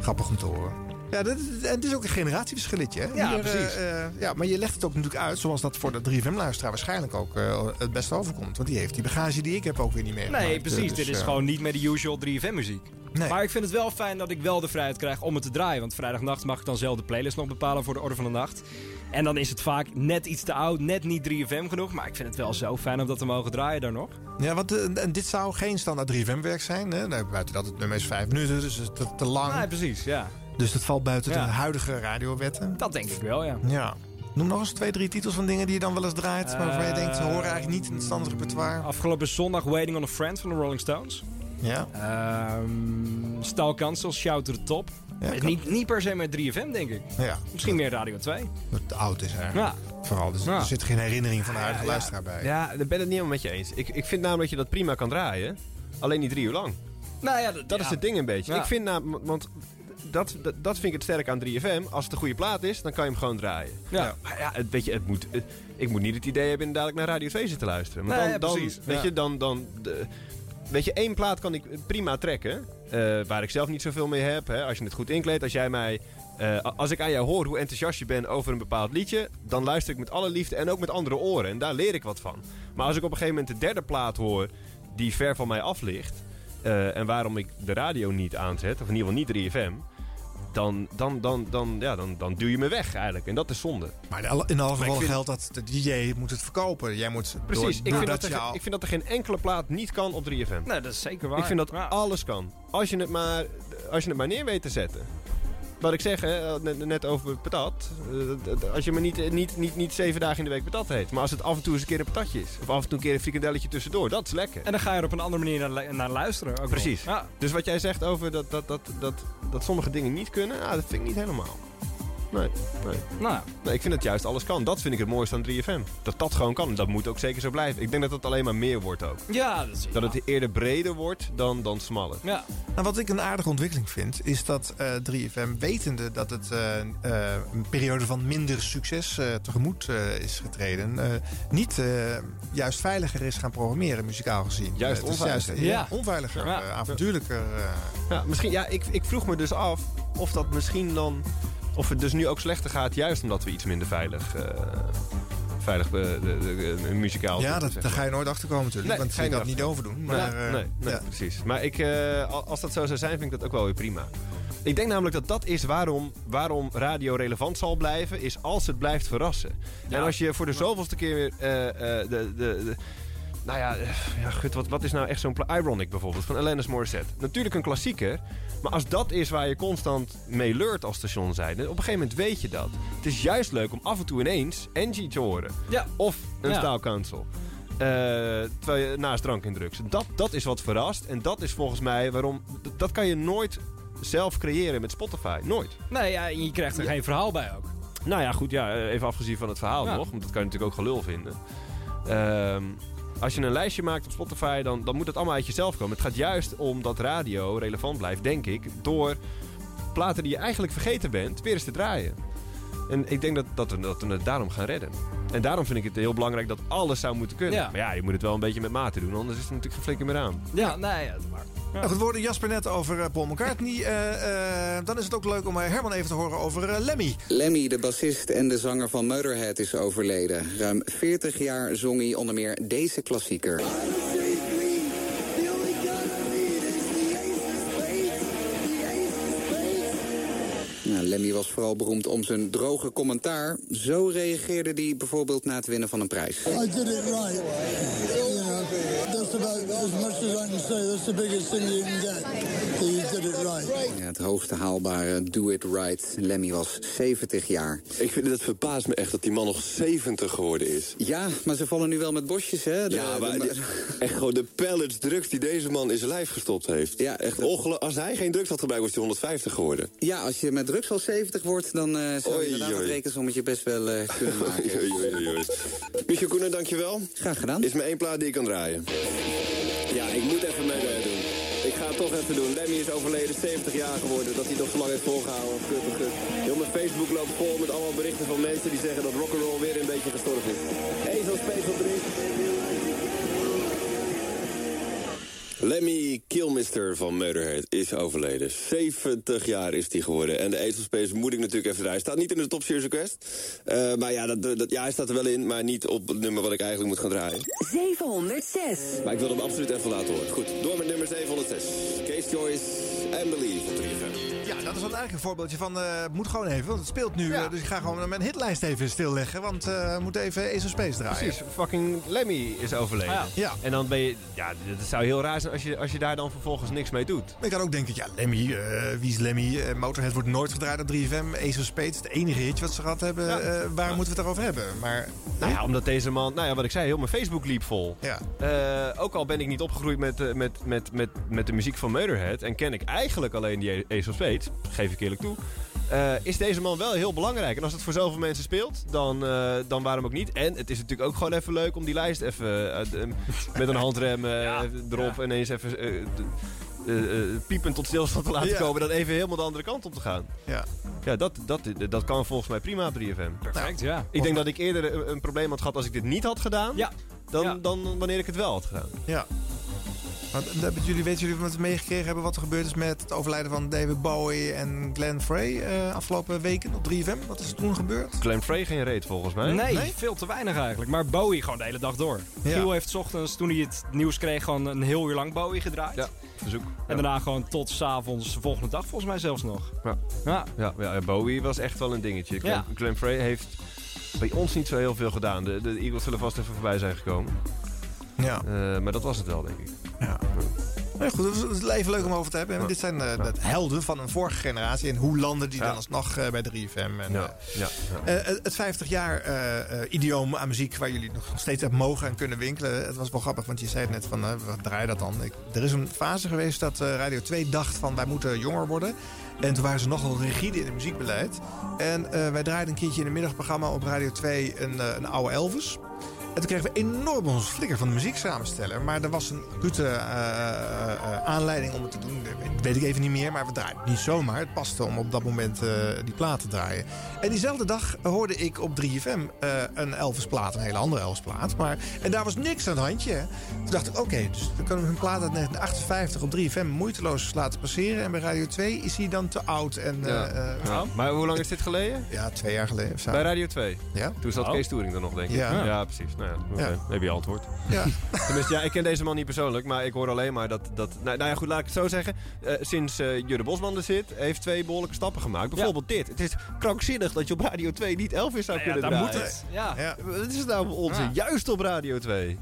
Grappig om te horen. Ja, dat, is- en het is ook een generatieverschilletje. Hè? Ja, Hier, eh, precies. eh, ja, maar je legt het ook natuurlijk uit zoals dat voor de 3FM-luisteraar waarschijnlijk ook eh, het beste overkomt. Want die heeft die bagage die ik heb ook weer niet meer. Nee, precies. Dit is gewoon niet meer de usual 3FM muziek. Maar ik vind het wel fijn dat ik wel de vrijheid krijg om het te draaien. Want vrijdagnacht mag ik dan zelf de playlist nog bepalen voor de orde van de nacht. En dan is het vaak net iets te oud, net niet 3FM genoeg. Maar ik vind het wel zo fijn om dat te mogen draaien daar nog. Ja, want dit zou geen standaard 3FM-werk zijn. Hè? Nou, buiten dat het nummer is vijf minuten, dus het is te, te lang. Nee, precies, ja. Dus dat valt buiten Ja. de huidige radiowetten. Dat denk ik wel, ja. Ja. Noem nog eens twee, drie titels van dingen die je dan wel eens draait. maar waarvan je denkt, ze horen eigenlijk niet in het standaard repertoire. Afgelopen zondag Waiting on a Friend van de Rolling Stones. Ja. Ehm Staal Kansel, Shout to the Top. Ja, kan- niet, niet per se met 3FM, denk ik. Ja. Misschien meer Radio 2. Dat het oud is eigenlijk. Ja. Vooral, dus Ja. er zit geen herinnering van de huidige Ja, ja. luisteraar bij. Ja, daar ben ik het niet helemaal met je eens. Ik, ik vind namelijk dat je dat prima kan draaien. Alleen niet drie uur lang. Nou ja, dat, Dat is het ding een beetje. Ja. Ik vind namelijk, want dat, dat, dat vind ik het sterk aan 3FM. Als het een goede plaat is, dan kan je hem gewoon draaien. Ja. Maar ja, het, weet je, het moet, het- ik moet niet het idee hebben en dadelijk naar Radio 2 zitten luisteren. Nee, dan, precies. weet Ja. je, dan, dan, de- weet je, één plaat kan ik prima trekken. eh, waar ik zelf niet zoveel mee heb. Hè, als je het goed inkleedt. Als jij mij... eh, als ik aan jou hoor hoe enthousiast je bent over een bepaald liedje... dan luister ik met alle liefde en ook met andere oren. En daar leer ik wat van. Maar als ik op een gegeven moment de derde plaat hoor... die ver van mij af ligt... eh, en waarom ik de radio niet aanzet... of in ieder geval niet 3FM... dan, dan, dan, dan, ja, dan, dan duw je me weg eigenlijk. En dat is zonde. Maar in alle, gevallen vind- geldt dat de DJ moet het verkopen. Jij moet Precies, door- ik, vind dat er, al- ik vind dat er geen enkele plaat niet kan op 3FM. Nee, dat is zeker waar. Ik vind dat Ja. alles kan. Als je, het maar, als je het maar neer weet te zetten. Wat ik zeg, hè, net, net over patat. eh, Als je maar niet, niet, niet, niet zeven dagen in de week patat heet. Maar als het af en toe eens een keer een patatje is. Of af en toe een keer een frikandelletje tussendoor. Dat is lekker. En dan ga je er op een andere manier naar, naar luisteren. Ook Precies. Ja. Dus wat jij zegt over dat, dat, dat, dat, dat sommige dingen niet kunnen. ah, dat vind ik niet helemaal. Nee, nee. Nou, nee, ik vind dat juist alles kan. Dat vind ik het mooiste aan 3FM. Dat dat gewoon kan. Dat moet ook zeker zo blijven. Ik denk dat het alleen maar meer wordt ook. ja, dat is... Dat het eerder breder wordt dan, dan smaller. Ja. Nou, wat ik een aardige ontwikkeling vind, is dat eh 3FM, wetende dat het eh, eh, een periode van minder succes eh, tegemoet eh, is getreden, eh, niet eh, juist veiliger is gaan programmeren, muzikaal gezien. Juist Eh, het is onveiliger. Juist, ja, onveiliger, Ja. eh, avontuurlijker. eh. Ja, misschien, ja ik, ik vroeg me dus af of dat misschien dan... Of het dus nu ook slechter gaat, juist omdat we iets minder veilig... eh, veilig eh, de, de, de- muzikaal ja, dat, daar ga je nooit achter komen natuurlijk, Nee, want ga je het niet overdoen. Maar, nee, eh, nee, nee, ja. precies. Maar ik, eh, al- als dat zo zou zijn, vind ik dat ook wel weer prima. Ik denk namelijk dat dat is waarom, waarom radio relevant zal blijven, is als het blijft verrassen. En als je voor de zoveelste keer weer eh, eh, de, de, nou ja, ja gut, wat, wat is nou echt zo'n... Ironic bijvoorbeeld, van Alanis Morissette. Natuurlijk een klassieker, maar als dat is waar je constant mee leurt als station zijn, op een gegeven moment weet je dat. Het is juist leuk om af en toe ineens Angie te horen. Ja. Of een Ja. staalkansel. Eh, terwijl je naast drank en drugs. Dat, dat is wat verrast. En dat is volgens mij waarom... Dat kan je nooit zelf creëren met Spotify. Nooit. Nee, ja, en je krijgt er geen verhaal bij ook. Nou ja, goed. Ja, even afgezien van het verhaal Ja. nog. Want dat kan je natuurlijk ook gelul vinden. Ehm, als je een lijstje maakt op Spotify, dan, dan moet het allemaal uit jezelf komen. Het gaat juist om dat radio relevant blijft, denk ik. Door platen die je eigenlijk vergeten bent, weer eens te draaien. En ik denk dat, dat, we, dat we het daarom gaan redden. En daarom vind ik het heel belangrijk dat alles zou moeten kunnen. Ja. Maar ja, je moet het wel een beetje met mate doen, anders is er natuurlijk geen flikker meer aan. Ja, nee, dat waar. Nou goed, we hoorden Jasper net over eh, Paul McCartney. Eh, eh, dan is het ook leuk om Herman even te horen over Lemmy. Lemmy, de bassist en de zanger van Motorhead, is overleden. Ruim 40 jaar zong hij onder meer deze klassieker. Nou, Lemmy was vooral beroemd om zijn droge commentaar. Zo reageerde hij bijvoorbeeld na het winnen van een prijs. I did it right. You know, that's about as much as I can say. That's the biggest thing you can get. You did it right. Ja, het hoogste haalbare Do It Right. Lemmy was 70 jaar. Ik vind het verbaast me echt dat die man nog 70 geworden is. Ja, maar ze vallen nu wel met bosjes, hè? De- ja, maar de- die- echt gewoon de pellets drugs die deze man in zijn lijf gestopt heeft. Ja, echt Als hij geen drugs had gebruikt, was hij 150 geworden. Ja, als je met drugs al 70 wordt, dan eh zou je inderdaad het rekensommetje best wel eh, kunnen maken. Oei, oei, oei, Koenen, dankjewel. Graag gedaan. Is maar één plaat die ik kan draaien. Ja, ik moet even mee eh, doen. Ik ga het toch even doen. Lemmy is overleden, 70 jaar geworden. Dat hij toch zo lang heeft volgehouden. Kut, kut. Heel mijn Facebook loopt vol met allemaal berichten van mensen die zeggen dat rock'n'roll weer een beetje gestorven is. Ezel Special 3. Lemmy Kilmister van Motorhead is overleden. 70 jaar is hij geworden. En de Ezelspace moet ik natuurlijk even draaien. Staat niet in de Top Series Request. Eh, maar ja, dat, dat, ja, hij staat er wel in. Maar niet op het nummer wat ik eigenlijk moet gaan draaien. 706. Maar ik wil hem absoluut even laten horen. Goed, door met nummer 706. Kees Choice en Believe op 3FM. Ja, dat is dan eigenlijk een voorbeeldje van... eh moet gewoon even, want het speelt nu. eh, dus ik ga gewoon mijn hitlijst even stilleggen. Want eh, we moeten even Ace of Space draaien. Precies, fucking Lemmy is overleden. Ah, ja. Ja. En dan ben je... Ja, het zou heel raar zijn als je, als je daar dan vervolgens niks mee doet. Ik kan ook denken, ja, Lemmy, eh, wie is Lemmy? Eh, Motorhead wordt nooit gedraaid op 3FM. Ace of Spades, het enige hitje wat ze gehad hebben. eh, waar moeten we het daarover hebben? Maar, Nou ja, omdat deze man... Nou ja, wat ik zei, heel mijn Facebook liep vol. Ja. Eh, ook al ben ik niet opgegroeid met, eh, met, met, met, met de muziek van Motorhead... en ken ik eigenlijk alleen die Ace of Spades, geef ik eerlijk toe... eh, is deze man wel heel belangrijk. En als het voor zoveel mensen speelt, dan, eh, dan waarom ook niet. En het is natuurlijk ook gewoon even leuk om die lijst even eh, met een handrem erop ineens even eh, d- eh, eh, piepend tot stilstand te laten Ja. komen. Dan even helemaal de andere kant op te gaan. Ja. Ja, dat, dat, dat kan volgens mij prima op 3FM. Perfect, ja. Ik denk dat ik eerder een, een probleem had gehad als ik dit niet had gedaan. Ja. Dan, Ja. dan wanneer ik het wel had gedaan. Ja. Want, eh, hebben jullie, weten jullie wat we meegekregen hebben wat er gebeurd is met het overlijden van David Bowie en Glenn Frey eh, afgelopen weken op 3FM? Wat is er toen gebeurd? Glenn Frey geen reet volgens mij. Nee, veel te weinig eigenlijk. Maar Bowie gewoon de hele dag door. Ja. Giel heeft 's ochtends, toen hij het nieuws kreeg, gewoon een heel uur lang Bowie gedraaid. Ja, verzoek. En daarna gewoon tot s'avonds de volgende dag volgens mij zelfs nog. Ja. Ja. Ja, ja, Bowie was echt wel een dingetje. Glenn, Ja. Glenn Frey heeft bij ons niet zo heel veel gedaan. De, de Eagles zullen vast even voorbij zijn gekomen. Ja. Eh, maar dat was het wel, denk ik. Ja, goed, het is- even leuk om over te hebben. En Dit zijn eh, de helden van een vorige generatie. En hoe landen die dan alsnog eh, bij 3FM? En, Ja, ja, het 50 jaar idioom aan muziek waar jullie nog steeds hebben mogen en kunnen winkelen. Het was wel grappig, want je zei het net van, wat draai dat dan? Ik, er is een fase geweest dat Radio 2 dacht van, wij moeten jonger worden. En toen waren ze nogal rigide in het muziekbeleid. En wij draaiden een keertje in een middagprogramma op Radio 2 een, een oude Elvis. En toen kregen we enorm ons flikker van de muziek samenstellen. Maar er was een acute eh, eh, eh, aanleiding om het te doen. Dat weet ik even niet meer, maar we draaiden het niet zomaar. Het paste om op dat moment eh, die plaat te draaien. En diezelfde dag hoorde ik op 3FM eh, een Elvis-plaat, een hele andere Elvis-plaat. Maar, en daar was niks aan het handje. hè. Toen dacht ik, oké, dus dan kunnen we hun plaat uit 1958 op 3FM moeiteloos laten passeren. En bij Radio 2 is hij dan te oud. En, Ja. Ja. Maar hoe lang is dit geleden? Ja, twee jaar geleden. Bij Radio 2? Ja. Toen zat Oh. Kees Toering er nog, denk ik. Ja. ja precies. Nou ja. Ja. Dan heb je antwoord. Ja. Tenminste, ja, ik ken deze man niet persoonlijk, maar ik hoor alleen maar dat... dat nou, nou ja, goed, laat ik het zo zeggen. Eh, sinds eh Jurre Bosman er zit, heeft twee behoorlijke stappen gemaakt. Bijvoorbeeld dit. Het is krankzinnig dat je op Radio 2 niet Elvis zou Nou ja, kunnen daar draaien. moet het. Ja. Ja. Wat is het nou onzin? Ja. Juist op Radio 2.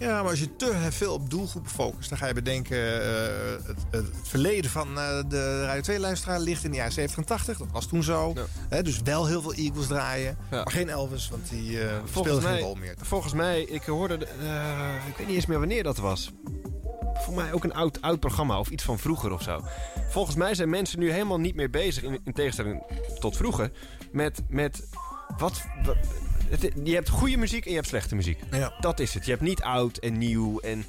Ja, maar als je te veel op doelgroepen focust, dan ga je bedenken. eh, het, het verleden van eh, de Radio 2-luisteraar ligt in de jaren 70 en 80. Dat was toen zo. Hè, dus wel heel veel Eagles draaien. Ja. Maar geen Elvis, want die Volgens speelde mij, geen rol meer. volgens mij, ik hoorde, de- ik weet niet eens meer wanneer dat was. Volgens mij ook een oud, oud programma of iets van vroeger of zo. Volgens mij zijn mensen nu helemaal niet meer bezig, in, in tegenstelling tot vroeger, met, met wat, wat- het- je hebt goede muziek en je hebt slechte muziek. Ja. Dat is het. Je hebt niet oud en nieuw en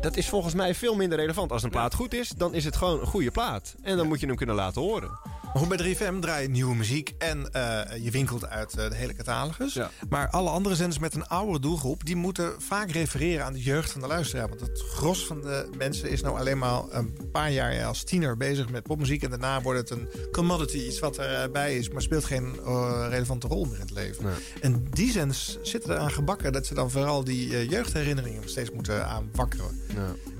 dat is volgens mij veel minder relevant. Als een plaat goed is, dan is het gewoon een goede plaat. En dan moet je hem kunnen laten horen. Maar goed, bij 3FM draai je nieuwe muziek en eh, je winkelt uit eh, de hele catalogus. Maar alle andere zenders met een oudere doelgroep... die moeten vaak refereren aan de jeugd van de luisteraar. Want het gros van de mensen is nou alleen maar een paar jaar als tiener bezig met popmuziek... en daarna wordt het een commodity, iets wat erbij is... maar speelt geen eh, relevante rol meer in het leven. En die zenders zitten eraan gebakken... dat ze dan vooral die eh, jeugdherinneringen nog steeds moeten aanwakkeren.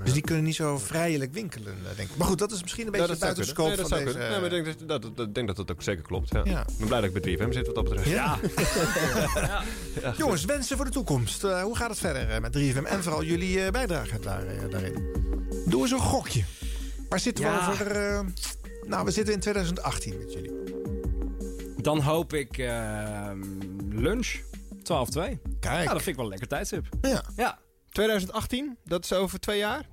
Dus die kunnen niet zo vrijelijk winkelen, eh, denk ik. Maar goed, dat is misschien een beetje buiten de scope Nee, van deze... Nee, maar ik denk dat, dat, dat, ik denk dat dat ook zeker klopt. Ja. Ja. Ik ben blij dat ik bij 3FM zit wat dat betreft. Ja. Ja, Jongens, wensen voor de toekomst. Eh, hoe gaat het verder eh, met 3FM? En vooral jullie eh, bijdrage daar, daarin. Doe eens een gokje. Waar zitten we over... eh, nou, we zitten in 2018 met jullie. Dan hoop ik ehm, lunch. 12-2. Kijk. Ja, dat vind ik wel een lekker tijdstip. Ja. Ja. 2018, dat is over twee jaar?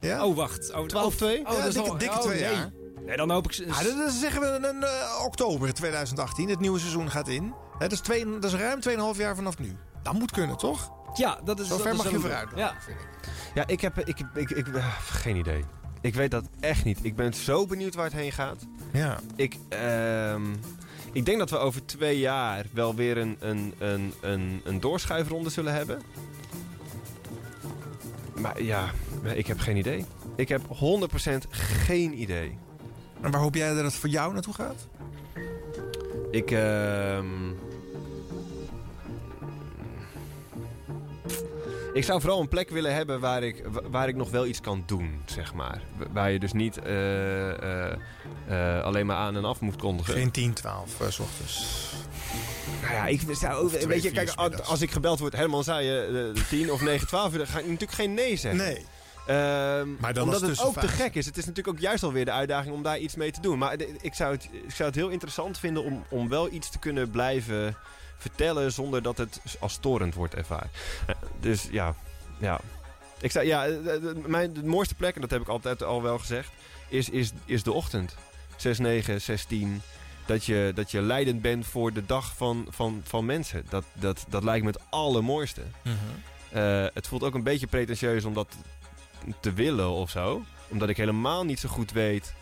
Ja. Oh, wacht. Oh, 12-2? Oh, Ja, dat is dikke- al- dikke oh, twee nee. jaar. Nee, dan hoop ik... ze- Ah, zeggen we een, eh, oktober 2018. Het nieuwe seizoen gaat in. Hè, dat, is twee, dat is ruim 2,5 jaar vanaf nu. Dat moet kunnen, toch? Ja, dat is... Zo dat ver is mag je vooruit. Ja. Ja, ik heb... Ik, ik, ik, eh, geen idee. Ik weet dat echt niet. Ik ben zo benieuwd waar het heen gaat. Ja. Ik, ehm, ik denk dat we over twee jaar wel weer een, een, een, een, een doorschuifronde zullen hebben. Maar ja, ik heb geen idee. Ik heb 100% geen idee. En waar hoop jij dat het voor jou naartoe gaat? Ik, ehm Ik zou vooral een plek willen hebben waar ik, wa- waar ik nog wel iets kan doen, zeg maar. Wa- Waar je dus niet eh, eh, alleen maar aan en af moet kondigen. Geen 10, 12 eh, s ochtends. Nou ja, ik zou ook, weet je, kijk,'s als, ik gebeld word, Herman zei je eh, 10 of 9, 12 uur, dan ga ik natuurlijk geen nee zeggen. Nee. Ehm, Maar dan omdat het ook te gek is. Het is natuurlijk ook juist alweer de uitdaging om daar iets mee te doen. Maar de- ik zou het, ik zou het heel interessant vinden om, om wel iets te kunnen blijven vertellen zonder dat het als storend wordt ervaren. Eh, Dus ja, ja. Ik zou, ja, eh, eh, mijn de mooiste plek, en dat heb ik altijd al wel gezegd, is, is, is de ochtend. 6, 9, 6, 10. Dat je, dat je leidend bent voor de dag van, van, van mensen. Dat, dat, dat lijkt me het allermooiste. Mhm. Het voelt ook een beetje pretentieus om dat te willen of zo. Omdat ik helemaal niet zo goed weet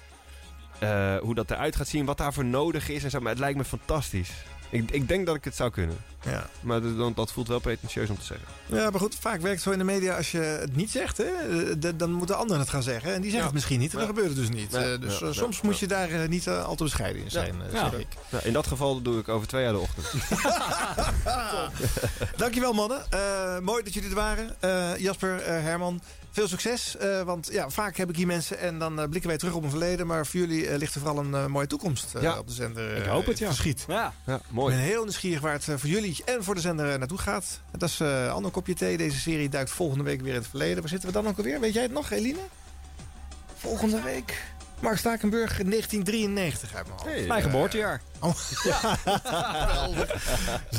eh, hoe dat eruit gaat zien. Wat daarvoor nodig is en zo. Maar het lijkt me fantastisch. Ik, ik denk dat ik het zou kunnen. Ja. Maar dat, dat- voelt wel pretentieus om te zeggen. Ja, maar goed, vaak werkt het zo in de media als je het niet zegt, hè, eh, dan moeten anderen het gaan zeggen. En die zeggen Ja. het misschien niet en dan gebeurt het dus niet. Ja, Eh, dus soms moet je daar niet eh, al te bescheiden in zijn, zeg ik. In dat geval doe ik over twee jaar de ochtend. Dankjewel mannen. Mooi dat jullie er waren. Jasper, Herman, veel succes. Eh, want ja, vaak heb ik hier mensen en dan eh, blikken wij terug op een verleden. Maar voor jullie eh, ligt er vooral een mooie toekomst eh, Ja. op de zender. Ik hoop het, ja. Verschiet. Ja. Ja, Ik mooi. ben heel nieuwsgierig waar het voor jullie en voor de zender naartoe gaat. Dat is eh, een ander kopje thee. Deze serie duikt volgende week weer in het verleden. Waar zitten we dan ook alweer? Weet jij het nog, Eline? Volgende week? Mark Stakenburg, 1993 uit mijn hoofd. Mijn geboortejaar. Oh.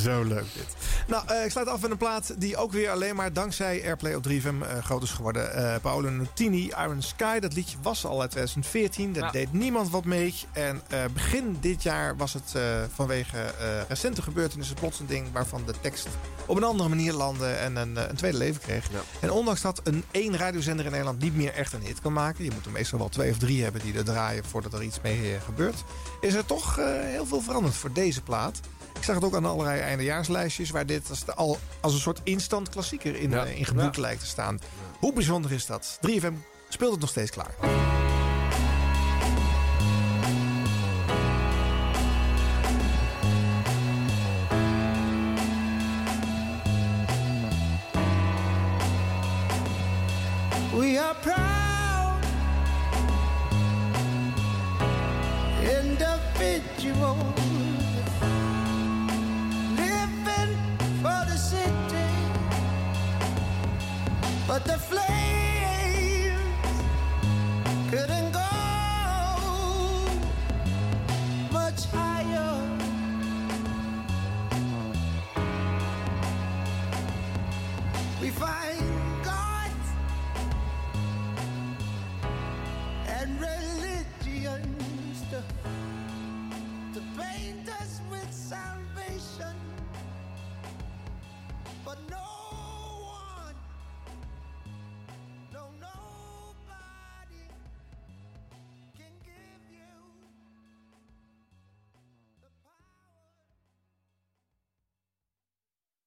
Zo leuk dit. Nou, eh, ik sluit af met een plaat die ook weer alleen maar dankzij Airplay op 3FM eh, groot is geworden. Eh Paolo Nutini, Iron Sky. Dat liedje was al uit 2014. Daar Ja. deed niemand wat mee. En begin dit jaar was het vanwege recente gebeurtenissen plots een ding... waarvan de tekst op een andere manier landde en een, een tweede leven kreeg. Ja. En ondanks dat een één radiozender in Nederland niet meer echt een hit kan maken... je moet er meestal wel twee of drie hebben die er draaien voordat er iets mee gebeurt... is er toch heel veel veel veranderd voor deze plaat. Ik zag het ook aan allerlei eindejaarslijstjes... waar dit als, al, als een soort instant klassieker in, ja. Eh, in gebruik lijkt te staan. Hoe bijzonder is dat? 3FM speelt het nog steeds klaar. We are proud. But the flame.